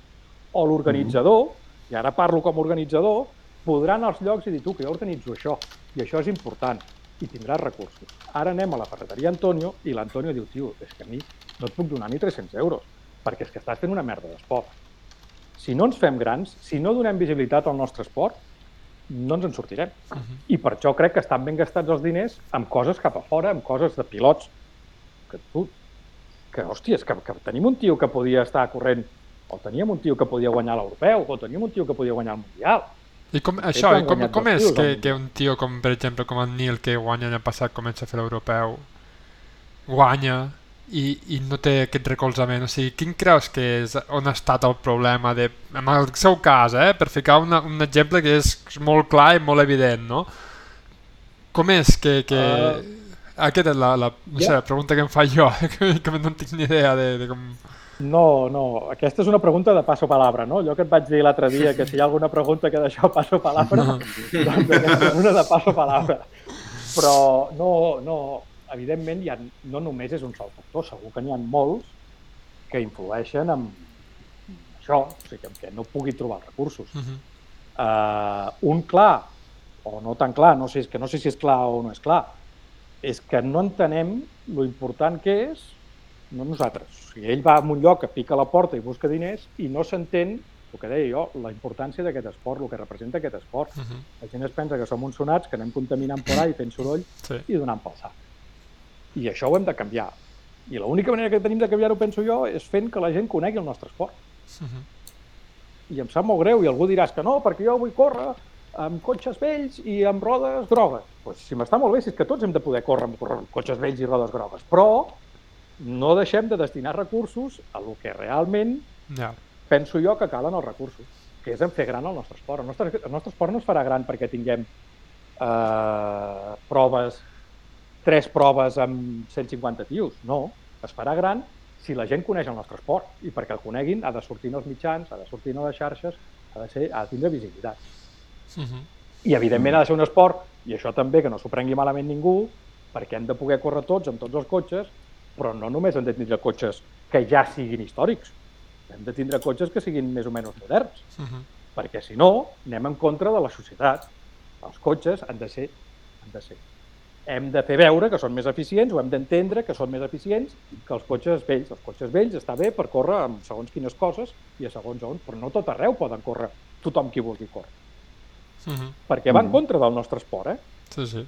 O l'organitzador, i ara parlo com a organitzador, podrà anar als llocs i dir, tu, que jo organitzo això, i això és important, i tindràs recursos. Ara anem a la ferreteria Antonio i l'Antonio diu, tio, és que a mi no et puc donar ni 300 euros, perquè és que estàs fent una merda d'esport. Si no ens fem grans, si no donem visibilitat al nostre esport, no ens en sortirem. I per això crec que estan ben gastats els diners amb coses cap a fora, amb coses de pilots, que tu, que, hòsties, que, que tenim un tio que podia estar corrent, o teníem un tio que podia guanyar l'europeu, o teníem un tio que podia guanyar el mundial. I com, això, i com, com és tios, que, que un tio com, per exemple, com el Nil, que guanya l'any passat, comença a fer l'europeu, guanya i, i no té aquest recolzament? O sigui, quin creus que és, on ha estat el problema de, en el seu cas, eh, per ficar una, un exemple que és molt clar i molt evident, no? Com és que... que... Uh, Aquesta és la, la, no sé, la pregunta que em fa jo, que, que no tinc ni idea de, de com... No, no, aquesta és una pregunta de passo palabra, no? Allò que et vaig dir l'altre dia, que si hi ha alguna pregunta que d'això passo palabra, doncs aquesta és una de passo palabra. Però no, no, evidentment hi ha, no només és un sol factor, segur que n'hi ha molts que influeixen en això, o sigui, que, que no pugui trobar els recursos. Uh -huh. Uh, un clar, o no tan clar, no sé, que no sé si és clar o no és clar, és que no entenem lo important que és, no nosaltres, o sigui, ell va a un lloc que pica la porta i busca diners i no s'entén, el que deia jo, la importància d'aquest esport, el que representa aquest esport. Uh -huh. La gent es pensa que som uns sonats, que anem contaminant por ahí, fent soroll Sí. i donant pel sac. I això ho hem de canviar. I l'única manera que tenim de canviar-ho, penso jo, és fent que la gent conegui el nostre esport. Uh -huh. I em sap molt greu, i algú diràs que no, perquè jo vull córrer amb cotxes vells i amb rodes grogues. Pues, si m'està molt bé, si és que tots hem de poder córrer amb, córrer amb cotxes vells i rodes grogues, però no deixem de destinar recursos a lo que realment Ja. penso jo que calen els recursos, que és en fer gran el nostre esport. El nostre, el nostre esport no es farà gran perquè tinguem eh, proves, tres proves amb 150 tios, no. Es farà gran si la gent coneix el nostre esport i perquè el coneguin ha de sortir en els mitjans, ha de sortir en les xarxes, ha de, ser, ha de tindre visibilitat. Uh -huh. I evidentment ha de ser un esport, i això també que no s'ho prengui malament ningú, perquè hem de poder córrer tots amb tots els cotxes, però no només hem de tindre cotxes que ja siguin històrics, hem de tindre cotxes que siguin més o menys moderns, Uh -huh. perquè si no anem en contra de la societat. Els cotxes han de ser, han de ser. Hem de fer veure que són més eficients o hem d'entendre que són més eficients que els cotxes vells. Els cotxes vells està bé per córrer amb segons quines coses i a segons on, però no tot arreu poden córrer tothom qui vulgui córrer. Uh -huh. Perquè va en Mhm. contra del nostre esport, eh? Sí, sí.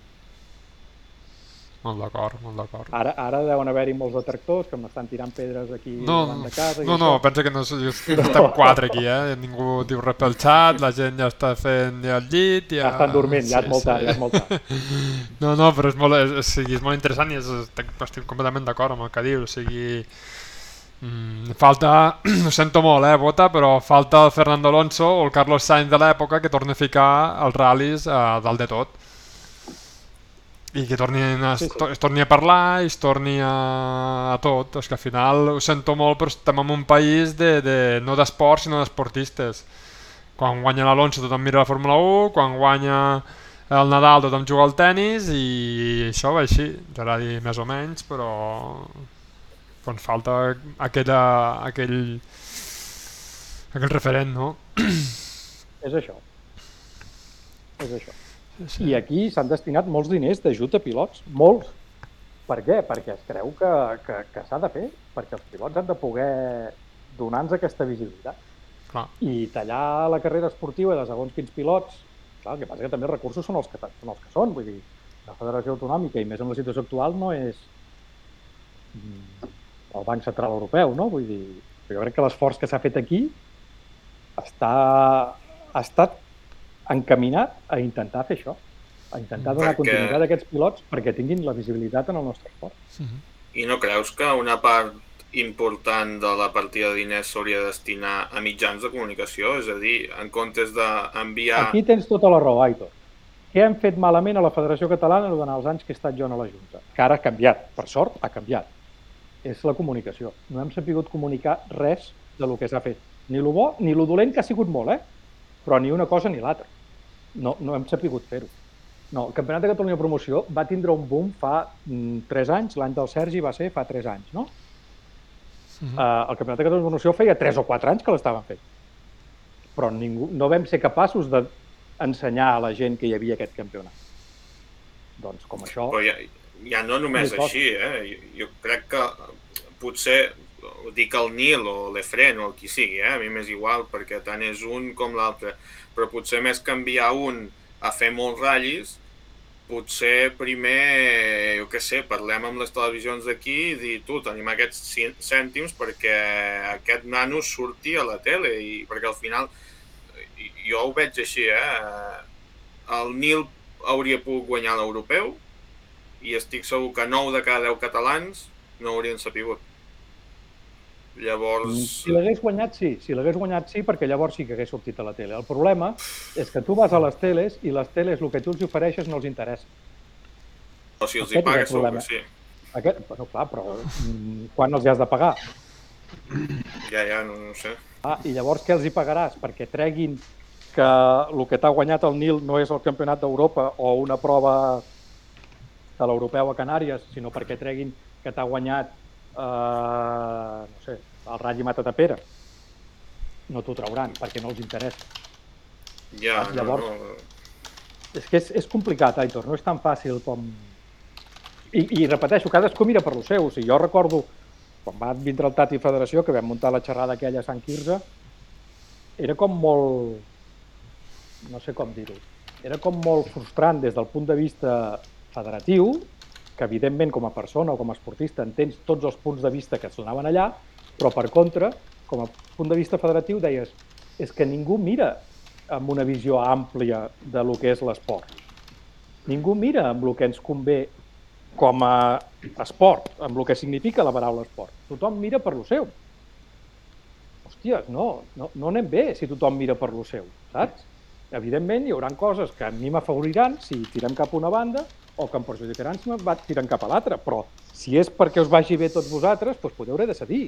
molt d'acord, molt d'acord. Ara, ara deuen haver-hi molts detractors que m'estan tirant pedres aquí No, davant de casa. i no, no, pensa que no so- estem quatre aquí, eh? Ningú diu res pel xat, la gent ja està fent ja el llit... Ja, Ja estan dormint, ja és molt tard, ja és molt tard. No, no, però és molt, és, és, és molt interessant i és, estic, estic completament d'acord amb el que diu, o sigui... Mm, falta, ho sento molt, eh, Bota, però falta el Fernando Alonso o el Carlos Sainz de l'època que torni a ficar els ral·lis a dalt de tot i que torni a, Sí, sí, es torni a parlar i es torni a, a tot. És que al final ho sento molt, però estem en un país de, de, no d'esports, sinó d'esportistes. Quan guanya l'Alonso tothom mira la Fórmula 1, quan guanya el Nadal tothom juga al tennis i això va així. Ens agradi més o menys, però quan falta aquella, aquell, aquell referent, no? És això. És això. I aquí s'han destinat molts diners d'ajut a pilots, molts. Per què? Perquè es creu que, que, que s'ha de fer, perquè els pilots han de poder donar-nos aquesta visibilitat. Clar. I tallar la carrera esportiva de segons quins pilots, clar, el que passa que també els recursos són els que, són els que són, vull dir, la Federació Autonòmica, i més en la situació actual, no és mm, el Banc Central Europeu, no? Vull dir, jo crec que l'esforç que s'ha fet aquí està, ha estat encaminat a intentar fer això, a intentar donar Perquè- continuïtat a aquests pilots perquè tinguin la visibilitat en el nostre esport. I no creus que una part important de la partida de diners s'hauria de destinar a mitjans de comunicació? És a dir, en comptes d'enviar... Aquí tens tota la raó, Aitor. Què hem fet malament a la Federació Catalana durant els anys que he estat jo a la Junta? Que ara ha canviat, per sort ha canviat. És la comunicació. No hem sabut comunicar res de lo que s'ha fet. Ni lo bo ni lo dolent, que ha sigut molt, eh? Però ni una cosa ni l'altra. No, no hem sabut fer-ho. No, el Campionat de Catalunya Promoció va tindre un boom fa mm, 3 anys, l'any del Sergi va ser fa 3 anys, no? Mhm. Uh, el Campionat de Catalunya Promoció feia 3 o 4 anys que l'estaven fent. Però ningú, no vam ser capaços d'ensenyar a la gent que hi havia aquest campionat. Doncs com això... Però ja, ja no només així, eh? Jo, crec que potser ho dic el Nil o l'Efren o el qui sigui, eh? a mi m'és igual perquè tant és un com l'altre, però potser més que enviar un a fer molts ratllis, potser primer, jo què sé, parlem amb les televisions d'aquí i dir, tu, tenim aquests cèntims perquè aquest nano surti a la tele i perquè al final jo ho veig així, eh? El Nil hauria pogut guanyar l'europeu i estic segur que 9 de cada 10 catalans no haurien sapigut. Llavors... Si l'hagués guanyat, sí. Si l'hagués guanyat, sí, perquè llavors sí que hagués sortit a la tele. El problema és que tu vas a les teles i les teles el que tu els ofereixes no els interessa. O si els aquest hi pagues, segur que sí. Aquest, bueno, clar, però mm, quan els hi has de pagar? Ja, ja, no, no sé. Ah, I llavors què els hi pagaràs? Perquè treguin que el que t'ha guanyat el Nil no és el campionat d'Europa o una prova de l'europeu a Canàries, sinó perquè treguin que t'ha guanyat eh, no sé, el Ratlli Matatapera. No t'ho trauran, perquè no els interessa. Ja, Ah, llavors- no, no. És que és, és complicat, Aitor, no és tan fàcil com... I, i repeteixo, cadascú mira per lo seu. O sigui, jo recordo, quan va vindre el Tati Federació, que vam muntar la xerrada aquella a Sant Quirze, era com molt... no sé com dir-ho. Era com molt frustrant des del punt de vista federatiu, que evidentment com a persona o com a esportista entens tots els punts de vista que es donaven allà, però per contra, com a punt de vista federatiu deies és que ningú mira amb una visió àmplia de lo que és l'esport. Ningú mira amb el que ens convé com a esport, amb el que significa la paraula esport. Tothom mira per lo seu. Hòsties, no, no, no anem bé si tothom mira per lo seu, saps? Evidentment, hi haurà coses que a mi m'afavoriran si tirem cap a una banda o que em perjudicaran si me va tirant cap a l'altra, però si és perquè us vagi bé tots vosaltres, doncs podeu haver de cedir.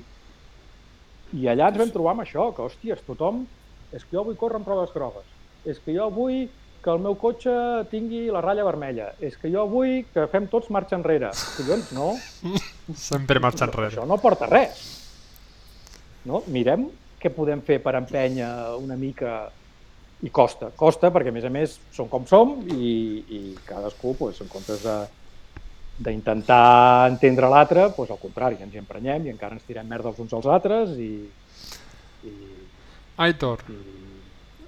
I allà ens vam trobar amb això, que, hòsties, tothom... És que jo vull córrer en proves grogues. És que jo vull que el meu cotxe tingui la ratlla vermella. És que jo vull que fem tots marxa enrere. Collons, no. Sempre marxa enrere. Això no porta res. No? Mirem què podem fer per empènyer una mica i costa. Costa perquè, a més a més, som com som i, i cadascú, pues, en comptes de d'intentar entendre l'altre, doncs al contrari, ens hi emprenyem i encara ens tirem merda els uns als altres i, i, Aitor, i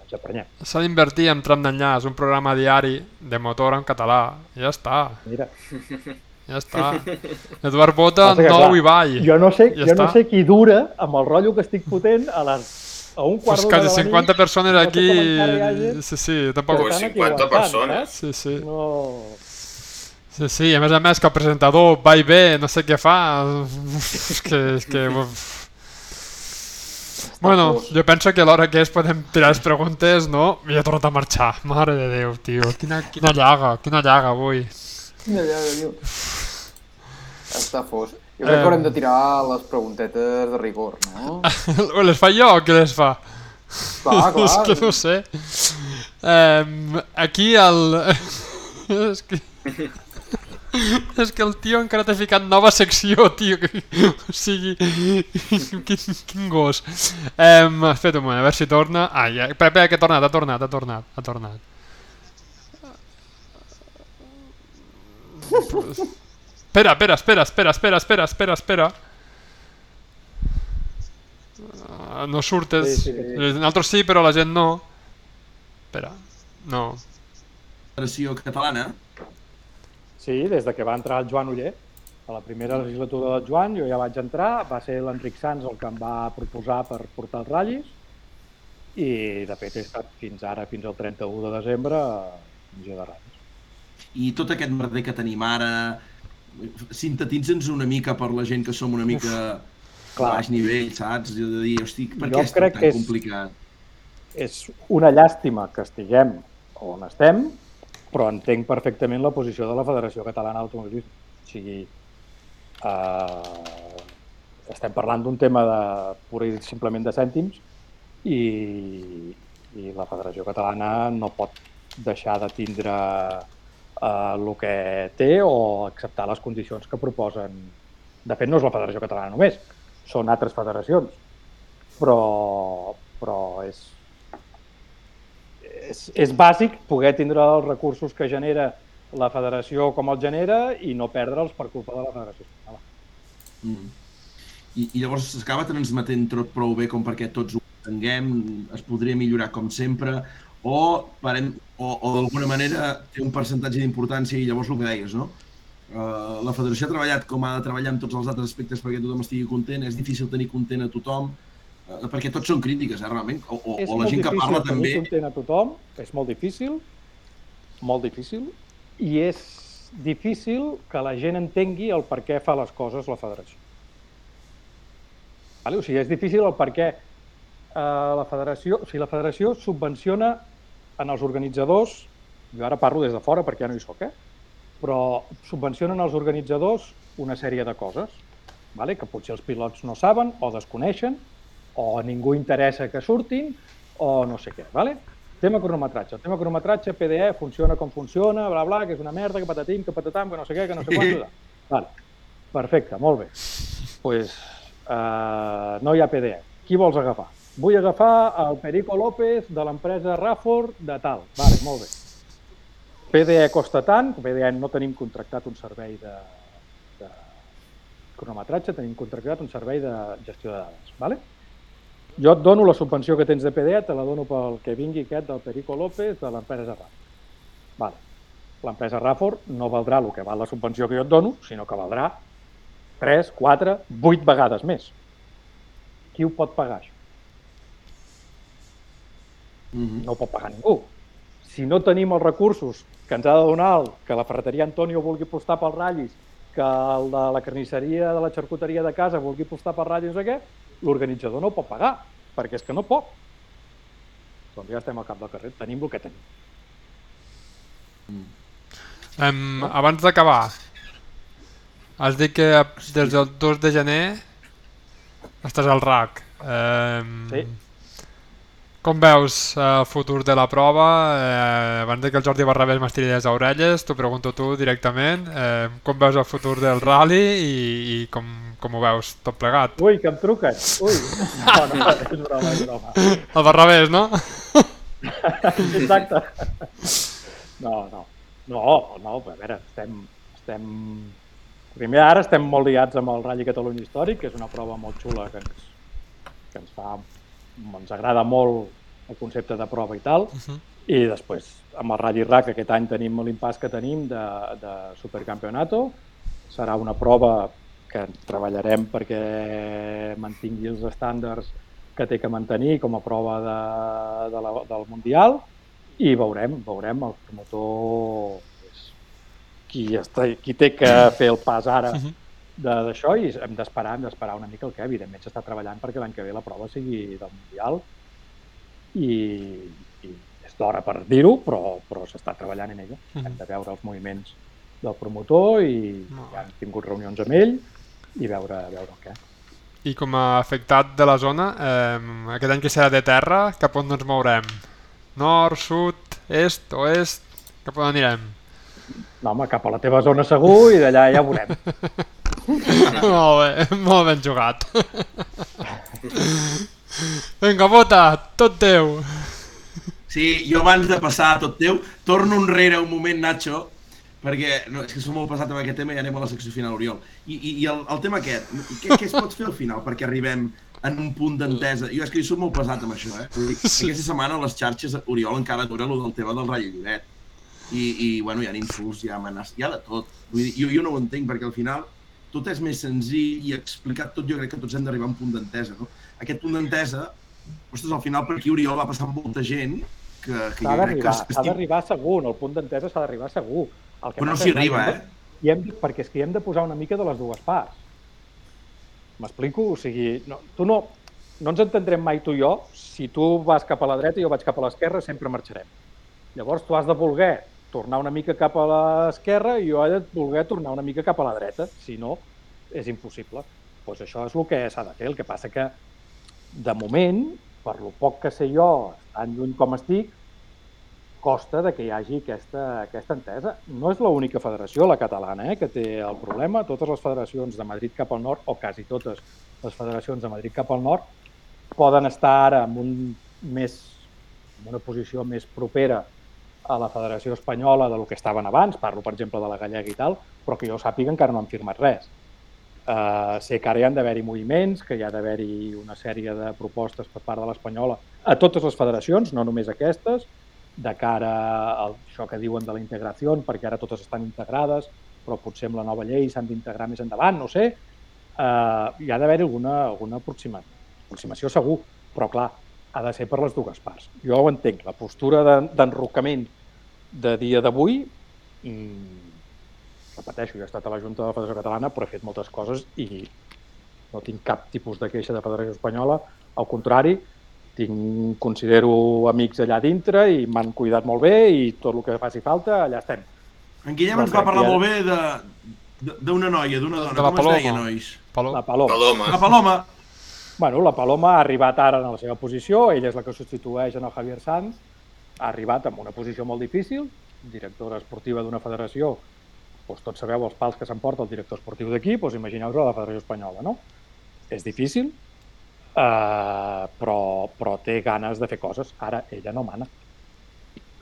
ens emprenyem. s'ha d'invertir en tram d'enllaç, un programa diari de motor en català. Ja està, Mira, Ja està. Eduard Bota, Passa que, nou clar, i ball. Jo no sé, Ja jo no està. sé qui dura amb el rotllo que estic fotent a les a un quart Pues quasi de la 50 nit. persones aquí... Sí, sí, tampoc... Pues estan aquí 50 aguantant, persones. saps? Sí, sí. No... Sí, sí, a més a més que el presentador va i ve, no sé què fa... És que... És que... Bueno, jo penso que a l'hora que és podem tirar les preguntes, no? I he tornat a marxar. Mare de Déu, tio. Quina, quina llaga, quina llaga avui. Quina llaga, tio. Està fos. Jo crec Eh. que haurem de tirar les preguntetes de rigor, no? Les fa jo o qui les fa? Clar, clar. és que no sé. Um, aquí el... és que... És que el tio encara t'ha ficat nova secció, tio. O sigui, quin, quin gos. Um, espera un moment, a veure si torna. Ah, ja, espera, espera, que ha tornat, ha tornat, ha tornat, ha tornat. Espera, espera, espera, espera, espera, espera, espera, espera. Ah, no surtes. Sí, sí, sí. Nosaltres sí, però la gent no. Espera, no. Federació Catalana. Sí, des de que va entrar el Joan Uller, a la primera legislatura del Joan, jo ja vaig entrar, va ser l'Enric Sans el que em va proposar per portar els ratllis, i de fet he estat fins ara, fins al 31 de desembre, a comissió de ratllis. I tot aquest merder que tenim ara, sintetitza'ns una mica per la gent que som una mica a Clar. baix nivell, saps? Jo de dir, hosti, per Jo què és tan que és- complicat? És una llàstima que estiguem on estem, però entenc perfectament la posició de la Federació Catalana d'Automobilisme. O sigui, eh, estem parlant d'un tema de pura i simplement de cèntims i, i la Federació Catalana no pot deixar de tindre eh, el que té o acceptar les condicions que proposen. De fet, no és la Federació Catalana només, són altres federacions, però, però és, és, és bàsic poder tindre els recursos que genera la federació com el genera i no perdre'ls per culpa de la federació. Mm. I, I llavors s'acaba transmetent tot prou bé com perquè tots ho entenguem, es podria millorar com sempre, o, parem, o, o d'alguna manera té un percentatge d'importància i llavors el que deies, no? Uh, la federació ha treballat com ha de treballar en tots els altres aspectes perquè tothom estigui content, és difícil tenir content a tothom, uh, perquè tots són crítiques, eh, realment, o, o, és o la molt gent que parla també... content a tothom, és molt difícil, molt difícil, i és difícil que la gent entengui el per què fa les coses la federació. Vale? O sigui, és difícil el per què eh, la federació, o sigui, la federació subvenciona en els organitzadors, jo ara parlo des de fora perquè ja no hi soc, eh? però subvencionen als organitzadors una sèrie de coses, vale? que potser els pilots no saben o desconeixen, o a ningú interessa que surtin, o no sé què. Vale? Tema cronometratge. El tema cronometratge, PDE, funciona com funciona, bla, bla, que és una merda, que patatim, que patatam, que no sé què, que no sé quant. Vale. Perfecte, molt bé. pues, uh, no hi ha PDE. Qui vols agafar? Vull agafar el Perico López de l'empresa Rafford de tal. Vale, molt bé. PDE costa tant, PDE no tenim contractat un servei de, de cronometratge, tenim contractat un servei de gestió de dades. Vale? Jo et dono la subvenció que tens de PDE, te la dono pel que vingui aquest del Perico López de l'empresa Rafford. Vale. L'empresa Rafford no valdrà el que val la subvenció que jo et dono, sinó que valdrà 3, 4, 8 vegades més. Qui ho pot pagar, això? Mm -hmm. no ho pot pagar ningú. Si no tenim els recursos que ens ha de donar el, que la ferreteria Antonio vulgui apostar pels ratllis, que el de la carnisseria de la xarcuteria de casa vulgui apostar pels ratllis, no sé què, l'organitzador no ho pot pagar, perquè és que no pot. Doncs ja estem al cap del carrer, tenim el que tenim. Um, abans d'acabar, has dit que des del 2 de gener estàs al RAC. Um, Sí. Com veus eh, el futur de la prova? Eh, abans de que el Jordi Barrabés m'estiri les orelles, t'ho pregunto tu directament. Eh, com veus el futur del rally i, i com, com ho veus tot plegat? Ui, que em truquen! Ui! No, no, és broma, és broma. El Barrabés, no? Exacte. No, no. No, no, a veure, estem, estem... Primer, ara estem molt liats amb el Rally Catalunya Històric, que és una prova molt xula que ens, que ens fa... ens agrada molt el concepte de prova i tal. Mhm. I després, amb el Rally RAC, aquest any tenim l'impàs que tenim de, de Supercampionato. serà una prova que treballarem perquè mantingui els estàndards que té que mantenir com a prova de, de la, del Mundial i veurem, veurem el promotor qui, està, qui té que fer el pas ara Mhm. de- d'això i hem d'esperar hem d'esperar una mica el que evidentment s'està treballant perquè l'any que ve la prova sigui del Mundial i, i és d'hora per dir-ho, però, però s'està treballant en ella. Mhm. Hem de veure els moviments del promotor i Molt ja hem tingut reunions amb ell i veure, veure el què. I com a afectat de la zona, eh, aquest any que serà de terra, cap on ens mourem? Nord, sud, est, oest? Cap on anirem? No, home, cap a la teva zona segur i d'allà ja veurem. molt bé, molt ben jugat. Vinga, Bota, tot teu. Sí, jo abans de passar a tot teu, torno enrere un moment, Nacho, perquè no, és que som molt passat amb aquest tema i anem a la secció final, Oriol. I, i, i el, el tema aquest, què, què es pot fer al final perquè arribem en un punt d'entesa? Jo és que jo soc molt pesat amb això, eh? Vull dir, aquesta setmana a les xarxes, Oriol encara dura lo del tema del ratll Lloret. I, i bueno, hi ha insults, hi ha amenaces, hi ha de tot. Vull dir, jo, jo no ho entenc perquè al final tot és més senzill i explicat tot, jo crec que tots hem d'arribar a un punt d'entesa, no? Aquest punt d'entesa, ostres, al final per aquí Oriol va passar molta gent que, que jo crec que... s'ha d'arribar segur, en el punt d'entesa s'ha d'arribar segur. El Però no s'hi arriba, eh? Hi hem, perquè és que hi hem de posar una mica de les dues parts. M'explico? O sigui, no, tu no, no ens entendrem mai tu i jo. Si tu vas cap a la dreta i jo vaig cap a l'esquerra, sempre marxarem. Llavors tu has de voler tornar una mica cap a l'esquerra i jo he de voler tornar una mica cap a la dreta. Si no, és impossible. Doncs pues això és el que s'ha de fer. El que passa que, de moment, per lo poc que sé jo, tan lluny com estic, costa de que hi hagi aquesta, aquesta entesa. No és l'única federació, la catalana, eh, que té el problema. Totes les federacions de Madrid cap al nord, o quasi totes les federacions de Madrid cap al nord, poden estar ara en, un més, en una posició més propera a la Federació Espanyola de lo que estaven abans, parlo per exemple de la gallega i tal, però que jo sàpiga encara no han firmat res. Uh, sé que ara hi han d'haver-hi moviments, que hi ha d'haver-hi una sèrie de propostes per part de l'Espanyola a totes les federacions, no només aquestes, de cara a això que diuen de la integració, perquè ara totes estan integrades, però potser amb la nova llei s'han d'integrar més endavant, no sé. Uh, hi ha d'haver alguna, alguna aproxima, aproximació segur, però clar, ha de ser per les dues parts. Jo ho entenc, la postura de- d'enrocament de dia d'avui, mm, repeteixo, jo he estat a la Junta de la Federació Catalana, però he fet moltes coses i no tinc cap tipus de queixa de Federació Espanyola, al contrari, tinc, considero amics allà dintre i m'han cuidat molt bé i tot el que faci falta, allà estem. En Guillem No ens va parlar molt bé de de- d'una noia, d'una dona. De la Com es deia, Paloma. nois? Paloma. La Paloma. Paloma. La Paloma. Bueno, la Paloma ha arribat ara en la seva posició, ella és la que substitueix en el Javier Sanz, ha arribat en una posició molt difícil, directora esportiva d'una federació, doncs tots sabeu els pals que s'emporta el director esportiu d'aquí, doncs imagineu-vos a la Federació Espanyola, no? És difícil, eh, però, però té ganes de fer coses. Ara ella no mana.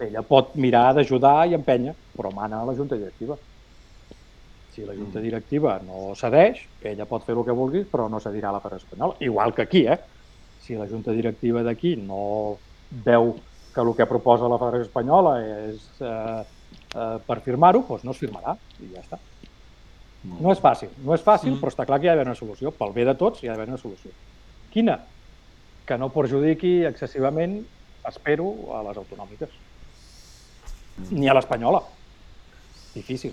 Ella pot mirar d'ajudar i empènyer, però mana a la junta directiva. Si la junta directiva no cedeix, ella pot fer el que vulgui, però no cedirà la Federació Espanyola. Igual que aquí, eh? Si la junta directiva d'aquí no veu que el que proposa la Federació Espanyola és eh, eh, per firmar-ho, doncs no es firmarà i ja està. No és fàcil, no és fàcil, Mm. però està clar que hi ha d'haver una solució. Pel bé de tots hi ha d'haver una solució. Quina? Que no perjudiqui excessivament, espero, a les autonòmiques. Ni a l'espanyola. Difícil.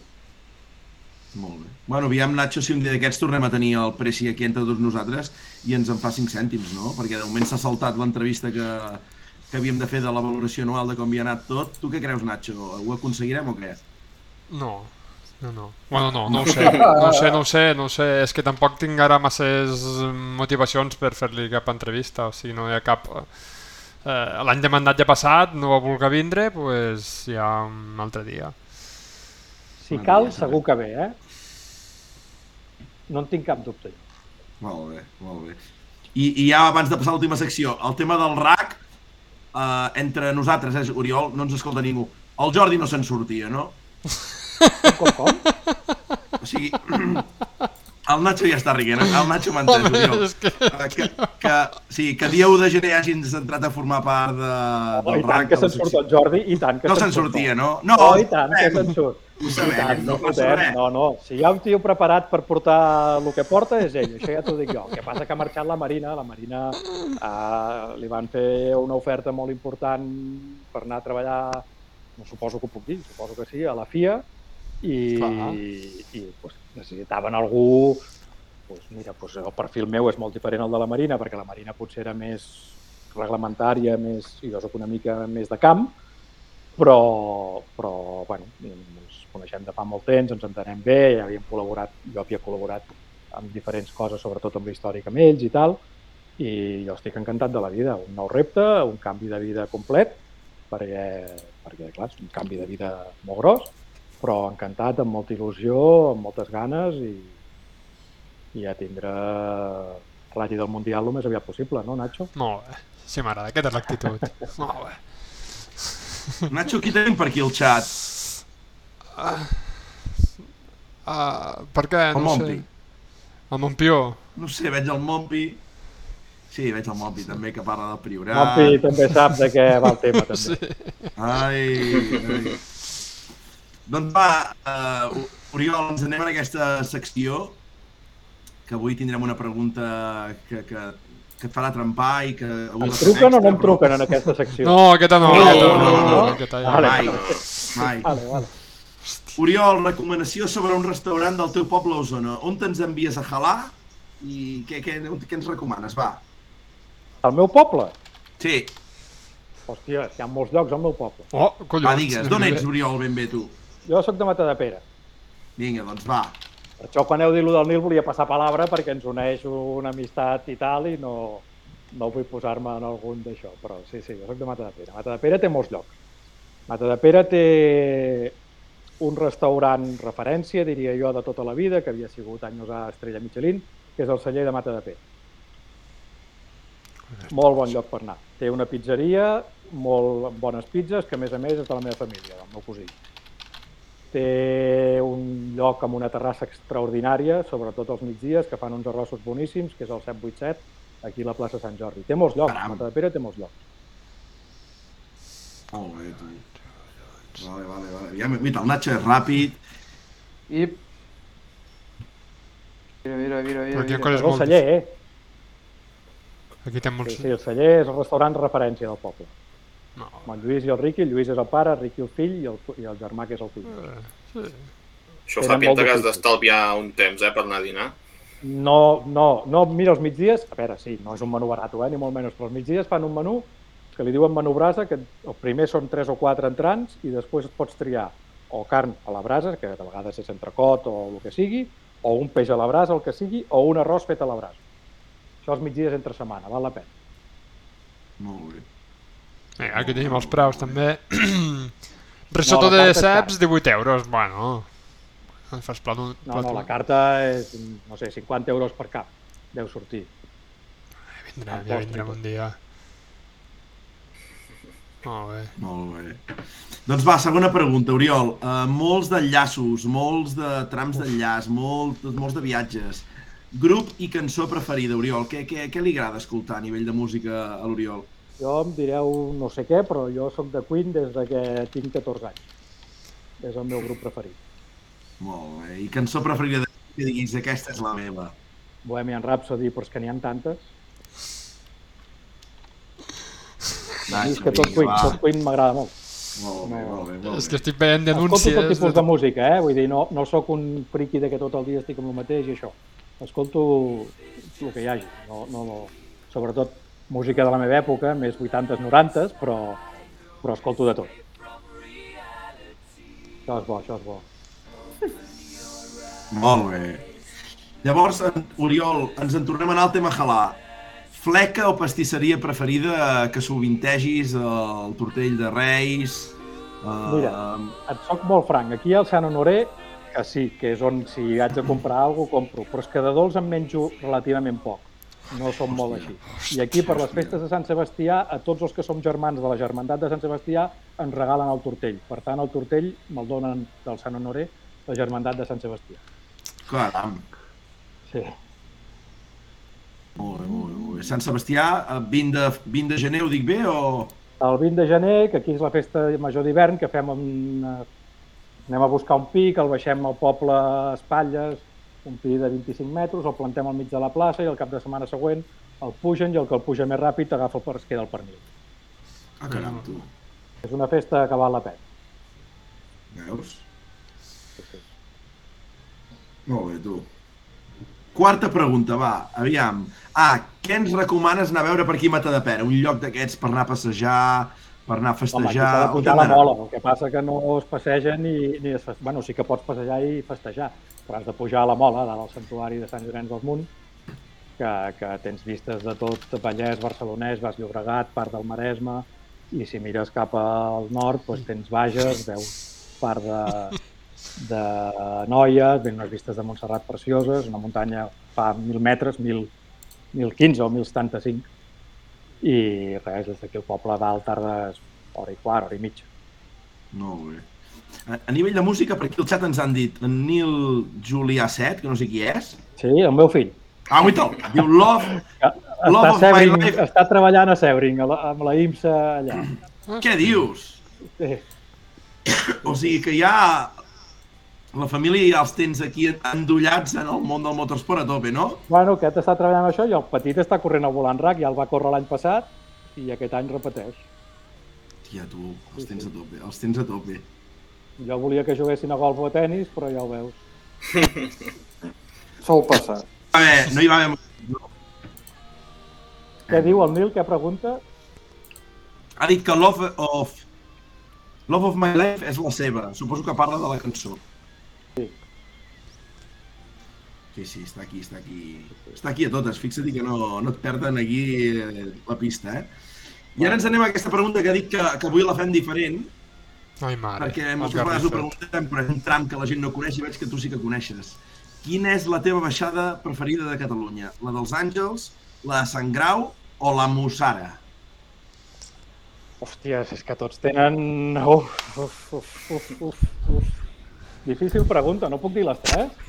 Molt bé. Bueno, aviam, Nacho, si un dia d'aquests tornem a tenir el Preci aquí entre tots nosaltres i ens en fa 5 cèntims, no? Perquè de moment s'ha saltat l'entrevista que, que havíem de fer de la valoració anual de com havia anat tot. Tu què creus, Nacho? Ho aconseguirem o què? No, no, no. Bueno, no, no ho sé, no ho sé, no ho sé, no ho sé. És que tampoc tinc ara masses motivacions per fer-li cap entrevista, o sigui, no hi ha cap... Eh, L'any de mandat ja passat, no va voler vindre, doncs pues ja un altre dia. Si cal, segur que bé, eh? No en tinc cap dubte. Molt bé, molt bé. I, i ja abans de passar a l'última secció, el tema del RAC, eh, entre nosaltres, és Oriol, no ens escolta ningú. El Jordi no se'n sortia, no? Com, com? O sigui, El Nacho ja està rient, el Nacho m'ha entès, Oriol. Que... Que, que, sí, que dia 1 de gener hagin entrat a formar part de, Oh, del I tant que se'n surt el Jordi, i tant que No se'n surt sortia, no? No, Oh, i tant que se'n surt. Ho I sabem, tant, no no, passa res. no, no. Si hi ha un tio preparat per portar el que porta és ell, això ja t'ho dic jo. El que passa que ha marxat la Marina, la Marina eh, li van fer una oferta molt important per anar a treballar, no suposo que ho puc dir, suposo que sí, a la FIA, i, Clar. i pues, necessitaven algú pues, mira, pues, el perfil meu és molt diferent al de la Marina, perquè la Marina potser era més reglamentària, més, i jo soc una mica més de camp, però, però bueno, ens coneixem de fa molt temps, ens entenem bé, ja havíem col·laborat, jo havia col·laborat amb diferents coses, sobretot amb la històrica amb ells i tal, i jo estic encantat de la vida. Un nou repte, un canvi de vida complet, perquè, perquè clar, és un canvi de vida molt gros, però encantat, amb molta il·lusió, amb moltes ganes i, i a tindre ratlla del Mundial el més aviat possible, no, Nacho? Molt bé. Sí, m'agrada. Aquesta és l'actitud. Molt bé. Nacho, qui tenim per aquí al xat? Uh, per què? El No Mompi. sé. El Montpió. No sé, veig el Mompi. Sí, veig el Mompi també, que parla del Priorat. Mompi també sap de què va el tema, també. Sí. Ai, ai. Doncs va, uh, Oriol, ens anem en aquesta secció, que avui tindrem una pregunta que, que, que et farà trempar i que... fem truquen o no extra, em truquen en aquesta secció? No, aquesta no. No, aquesta no, no, no. Aquesta ja. Vale. Mai, mai. Vale, vale. Oriol, recomanació sobre un restaurant del teu poble a Osona. On te'ns envies a halar i què, què, què ens recomanes? Va. El meu poble? Sí, Hòstia, hi ha molts llocs al meu poble. Oh, collons. va, digues. D'on ets, Oriol, ben bé, tu? Jo sóc de Matadepera. Vinga, doncs va. Per això quan heu dit lo del Nil volia passar palabra perquè ens uneix una amistat i tal i no, no vull posar-me en algun d'això, però sí, sí, jo soc de Matadepera. Matadepera té molts llocs. Matadepera té un restaurant referència, diria jo, de tota la vida, que havia sigut anys a Estrella Michelin, que és el celler de Matadepera. Molt bon lloc per anar. Té una pizzeria, molt bones pizzas, que a més a més és de la meva família, del meu cosí. Té un lloc amb una terrassa extraordinària, sobretot els migdies, que fan uns arrossos boníssims, que és el 787, aquí a la plaça Sant Jordi. Té molts llocs, Caram. Matadepera té molts llocs. Molt bé, tu. Vale, vale, vale. Ja, mira, el Nacho és ràpid. I... Mira, mira, mira, mira. Aquí mira. coses És el molt... celler, eh? Aquí té molts... Sí, sí, el celler és el restaurant referència del poble. No. El Lluís i el Riqui, el Lluís és el pare, el Riqui el fill i el, i el germà que és el fill. Eh, sí. Això Era fa pinta que has d'estalviar un temps, eh, per anar a dinar. No, no, no, mira, els migdies, a veure, sí, no és un menú barat, eh, ni molt menys, però els migdies fan un menú que li diuen menú brasa, que el primer són tres o quatre entrants i després et pots triar o carn a la brasa, que de vegades és entrecot o el que sigui, o un peix a la brasa, el que sigui, o un arròs fet a la brasa. Això els migdies entre setmana, val la pena. Molt bé. Eh, aquí tenim els preus també. Risotto No, de ceps, 18 euros. Bueno, fas plat un... No, no, la carta és, no sé, 50 euros per cap, deu sortir. Vindrem, el ja postre i vindrem un dia. Molt bé. Molt bé. Doncs va, segona pregunta, Oriol. Uh, molts d'enllaços, molts de trams d'enllaç, molt, molts de viatges. Grup i cançó preferida, Oriol. Què, què, què li agrada escoltar a nivell de música a l'Oriol? Jo em direu no sé què, però jo sóc de Queen des de que tinc 14 anys. És el meu grup preferit. Molt bé. I cançó preferida de que diguis, aquesta és la meva. Bohemian Rhapsody, però és que n'hi ha tantes. Nacho, és que tot Queen, va. tot Queen m'agrada molt. Molt bé, molt bé, molt És bé. que estic veient Escolto denúncies... tot tipus de de música, eh? Vull dir, no, no sóc un friqui de que tot el dia estic amb el mateix i això. Escolto el que hi hagi. No, no, no. Sobretot música de la meva època, més 80s, 90s, però, però escolto de tot. Això és bo, això és bo. Molt bé. Llavors, en, Oriol, ens en tornem a anar al tema halà. Fleca o pastisseria preferida que sovintegis el tortell de Reis? Uh, Mira. Et soc molt franc, aquí al Sant Honoré, que sí, que és on si haig de comprar alguna cosa, compro, però és que de dolç en menjo relativament poc. No som molt així. I aquí, per les festes de Sant Sebastià, a tots els que som germans de la Germandat de Sant Sebastià ens regalen el tortell. Per tant, el tortell me'l donen del Sant Honoré, la Germandat de Sant Sebastià. Caram. Sí. Molt bé, molt bé, molt bé. Sant Sebastià, eh, 20 de, 20 de gener, ho dic bé o... El 20 de gener, que aquí és la festa major d'hivern, que fem amb... anem a buscar un pi, que el baixem al poble a espatlles, un pi de 25 metres, el plantem al mig de la plaça i el cap de setmana següent el pugen i el que el puja més ràpid agafa el per- es queda el pernil. Ah, caram, tu. És una festa que val la pena. Veus? Molt bé, tu. Quarta pregunta, va, aviam. Ah, què ens recomanes anar a veure per aquí a Matadepera? Un lloc d'aquests per anar a passejar, per anar a Home, aquí festejar... s'ha la mola, el que passa que no es passeja ni, ni es festeja. Bueno, sí que pots passejar i festejar, però has de pujar a la mola, dalt al santuari de Sant Llorenç dels Munts, que, que tens vistes de tot Vallès, Barcelonès, Bas Llobregat, part del Maresme, i si mires cap al nord, doncs tens Bages, veus part de, de Noia, ven unes vistes de Montserrat precioses, una muntanya fa 1.000 metres, 1.000, 1.015 o 1.075, i res, des d'aquí al poble dalt tardes hora i quart, hora i mitja. Molt bé. A, a nivell de música, per aquí al xat ens han dit en Nil Julià Set, que no sé qui és. Sí, el meu fill. Ah, guaita, diu Love, Love of my Sebring, life. està treballant a Sebring, a la, amb la IMSA allà. què dius? Sí, O sigui que ja la família ja els tens aquí endollats en el món del motorsport a tope, no? Bueno, aquest està treballant amb això i el petit està corrent al volant RAC, ja el va córrer l'any passat i aquest any repeteix. Tia, tu, els tens a tope, els tens a tope. Jo volia que juguessin a golf o a tennis, però ja ho veus. Sol passar. A veure, no hi va haver... Què diu el Nil? Què pregunta? Ha dit que Love of... Love of My Life és la seva. Suposo que parla de la cançó. Sí, sí, està aquí, està aquí. Està aquí a totes. Fixa't que no, no et perden aquí eh, la pista, eh? I ara ens anem a aquesta pregunta que ha dit que, que avui la fem diferent, Ai, mare. perquè moltes vegades ho preguntem, però és un tram que la gent no coneix i veig que tu sí que coneixes. Quina és la teva baixada preferida de Catalunya? La dels Àngels, la de Sant Grau o la Mussara? Hòsties, és que tots tenen... Uf, uf, uf, uf, uf, uf. Difícil pregunta, no puc dir les tres?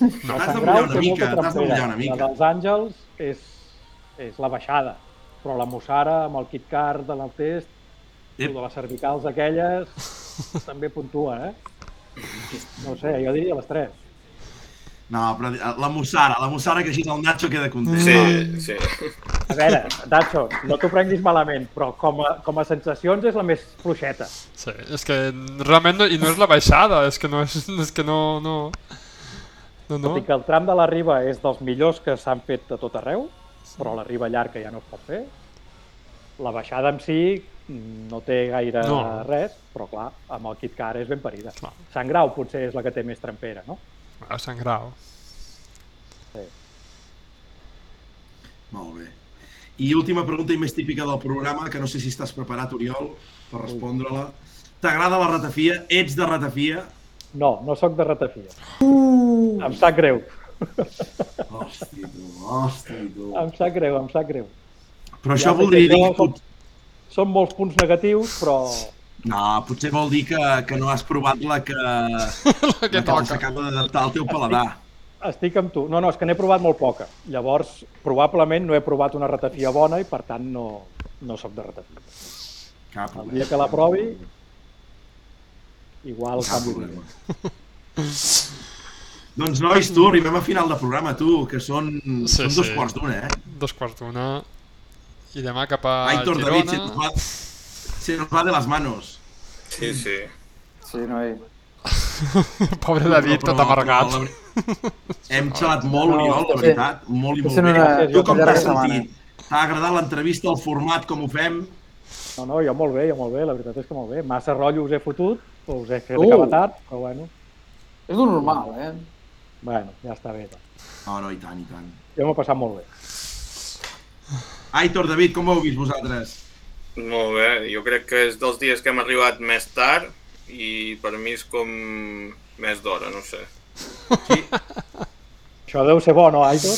No, t'has de mullar una mica, t'has de mullar una mica. La dels Àngels és, és la baixada, però la Mossara amb el kit car de el test, Ep. de les cervicals aquelles, també puntua, eh? No ho sé, jo diria les tres. No, però la Mussara, la Mussara que així el Nacho queda content. Sí, sí. A veure, Nacho, no t'ho prenguis malament, però com a, com a sensacions és la més fluixeta. Sí, és que realment no, i no és la baixada, és que no és, és que no, no, no, no. Tot i que el tram de la riba és dels millors que s'han fet a tot arreu, però la riba llarga ja no es pot fer. La baixada en si no té gaire No. res, però clar, amb el kit car és ben parida. Clar. Sant Grau potser és la que té més trampera, no? A Sant Grau. Molt bé. I última pregunta i més típica del programa, que no sé si estàs preparat, Oriol, per respondre-la. T'agrada la ratafia? Ets de ratafia? No, no sóc de ratafia. Uh! Em sap greu, Hosti, tu, hosti, tu. em sap greu, em sap greu. Però Ja això voldria que dir... jo pot- Són molts punts negatius, però No, potser vol dir que, que no has provat la que, la que que toca. s'acaba d'adaptar al teu paladar. estic amb tu. No, no, és que n'he provat molt poca. Llavors, probablement no he provat una ratafia bona i, per tant, no, no sóc de ratafia. Cap El dia que la provi, igual problema. d'idea. Doncs nois, tu, arribem a final de programa, tu, que són, Sí, són dos sí. quarts d'una, eh? Dos quarts d'una. I demà cap a Aitor David, se nos, Girona. va, se nos va de les manos. Sí, sí. Sí, noi. Pobre David, tot amargat. però la- Hem xalat molt, No, Oriol, de sí. veritat. Molt i molt Sent bé. una- Tu com t'has sentit? T'ha agradat l'entrevista, el format, com ho fem? No, no, jo molt bé, jo molt bé, la veritat és que molt bé. Massa rotllo us he fotut, o us he fet Uh. acabar tard, però bueno, És lo normal, eh? bueno, ja està bé. Doncs. No, no, i tant, i tant. Jo m'ho he passat molt bé. Aitor, David, com ho heu vist vosaltres? Molt bé, jo crec que és dels dies que hem arribat més tard i per mi és com més d'hora, no sé. Això deu ser bo, no, Aitor?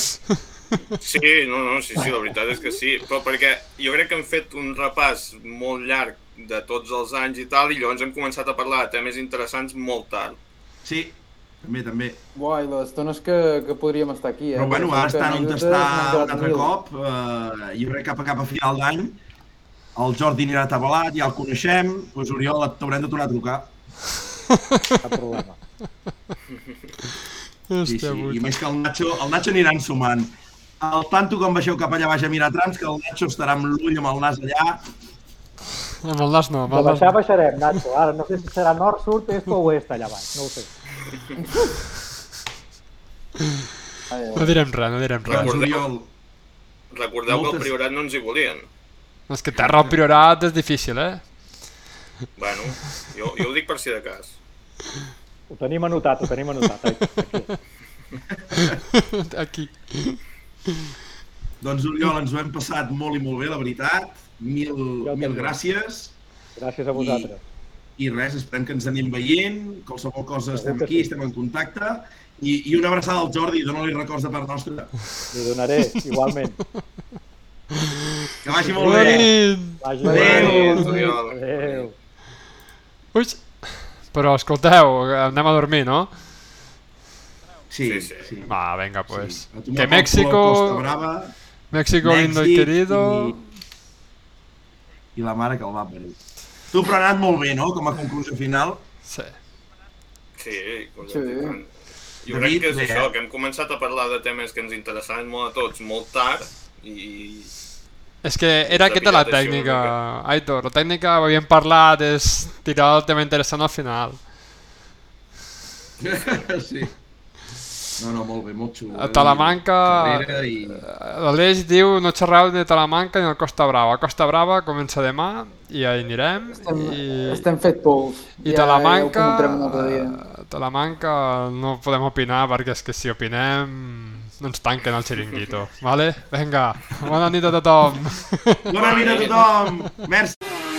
Sí, no, no, sí, sí, la veritat és que sí, però perquè jo crec que hem fet un repàs molt llarg de tots els anys i tal, i llavors hem començat a parlar de temes interessants molt tard. Sí, També, també. Buah, i les estones que, que podríem estar aquí, eh? Però bueno, ara estan on està un altre mil. cop. Eh, jo crec cap a cap a final d'any el Jordi anirà atabalat, ja el coneixem, doncs Oriol, t'haurem de tornar a trucar. Cap problema. Sí, sí, i més que el Nacho, el Nacho aniran sumant. El tanto quan baixeu cap allà baix a mirar trams, que el Nacho estarà amb l'ull amb el nas allà. Amb el nas no, amb De el nas baixar no. baixarem, Nacho. Ara no sé si serà nord, sud, est o oest allà baix. No ho sé. No direm res, no direm res. Recordeu- Oriol, Recordeu que Moltes- al Priorat no ens hi volien. És que terra al priorat és difícil, eh? Bueno, jo, jo ho dic per si de cas. Ho tenim anotat, ho tenim anotat. Aquí. Aquí. doncs Oriol, ens ho hem passat molt i molt bé, la veritat. Mil, mil gràcies. Gràcies a vosaltres. I res, esperem que ens anem veient, qualsevol cosa Segur estem aquí, sí. estem en contacte. I, i una abraçada al Jordi, dona-li records de part nostra. Li donaré, igualment. Que vagi molt Bona bé. Vagi Adéu. bé. Oriol. Adéu. Ui! Però escolteu, anem a dormir, no? Sí, Sí, sí. Va, venga, pues. Sí. Que Costa México, Brava México lindo y querido. I la mare que el va parir. Tu, però ha anat molt bé, no?, com a conclusió final. Sí. Sí, Sí. Jo David, crec que és bé, això, eh? que hem començat a parlar de temes que ens interessaven molt a tots molt tard i És que era aquesta la tècnica, Aitor. La tècnica, ho havíem parlat, és tirar el tema interessant al final. sí. No, no, molt bé, molt xulo. A Talamanca, i... l'Aleix diu no xerrau ni de Talamanca ni del Costa Brava. Costa Brava comença demà i ahí anirem. Estem, I, estem fet pols. i Ja- Talamanca, Ja eh, Talamanca no podem opinar perquè és que si opinem no ens tanquen el xiringuito. Vale? Vinga, bona nit a tothom. Bona nit a tothom! Merci!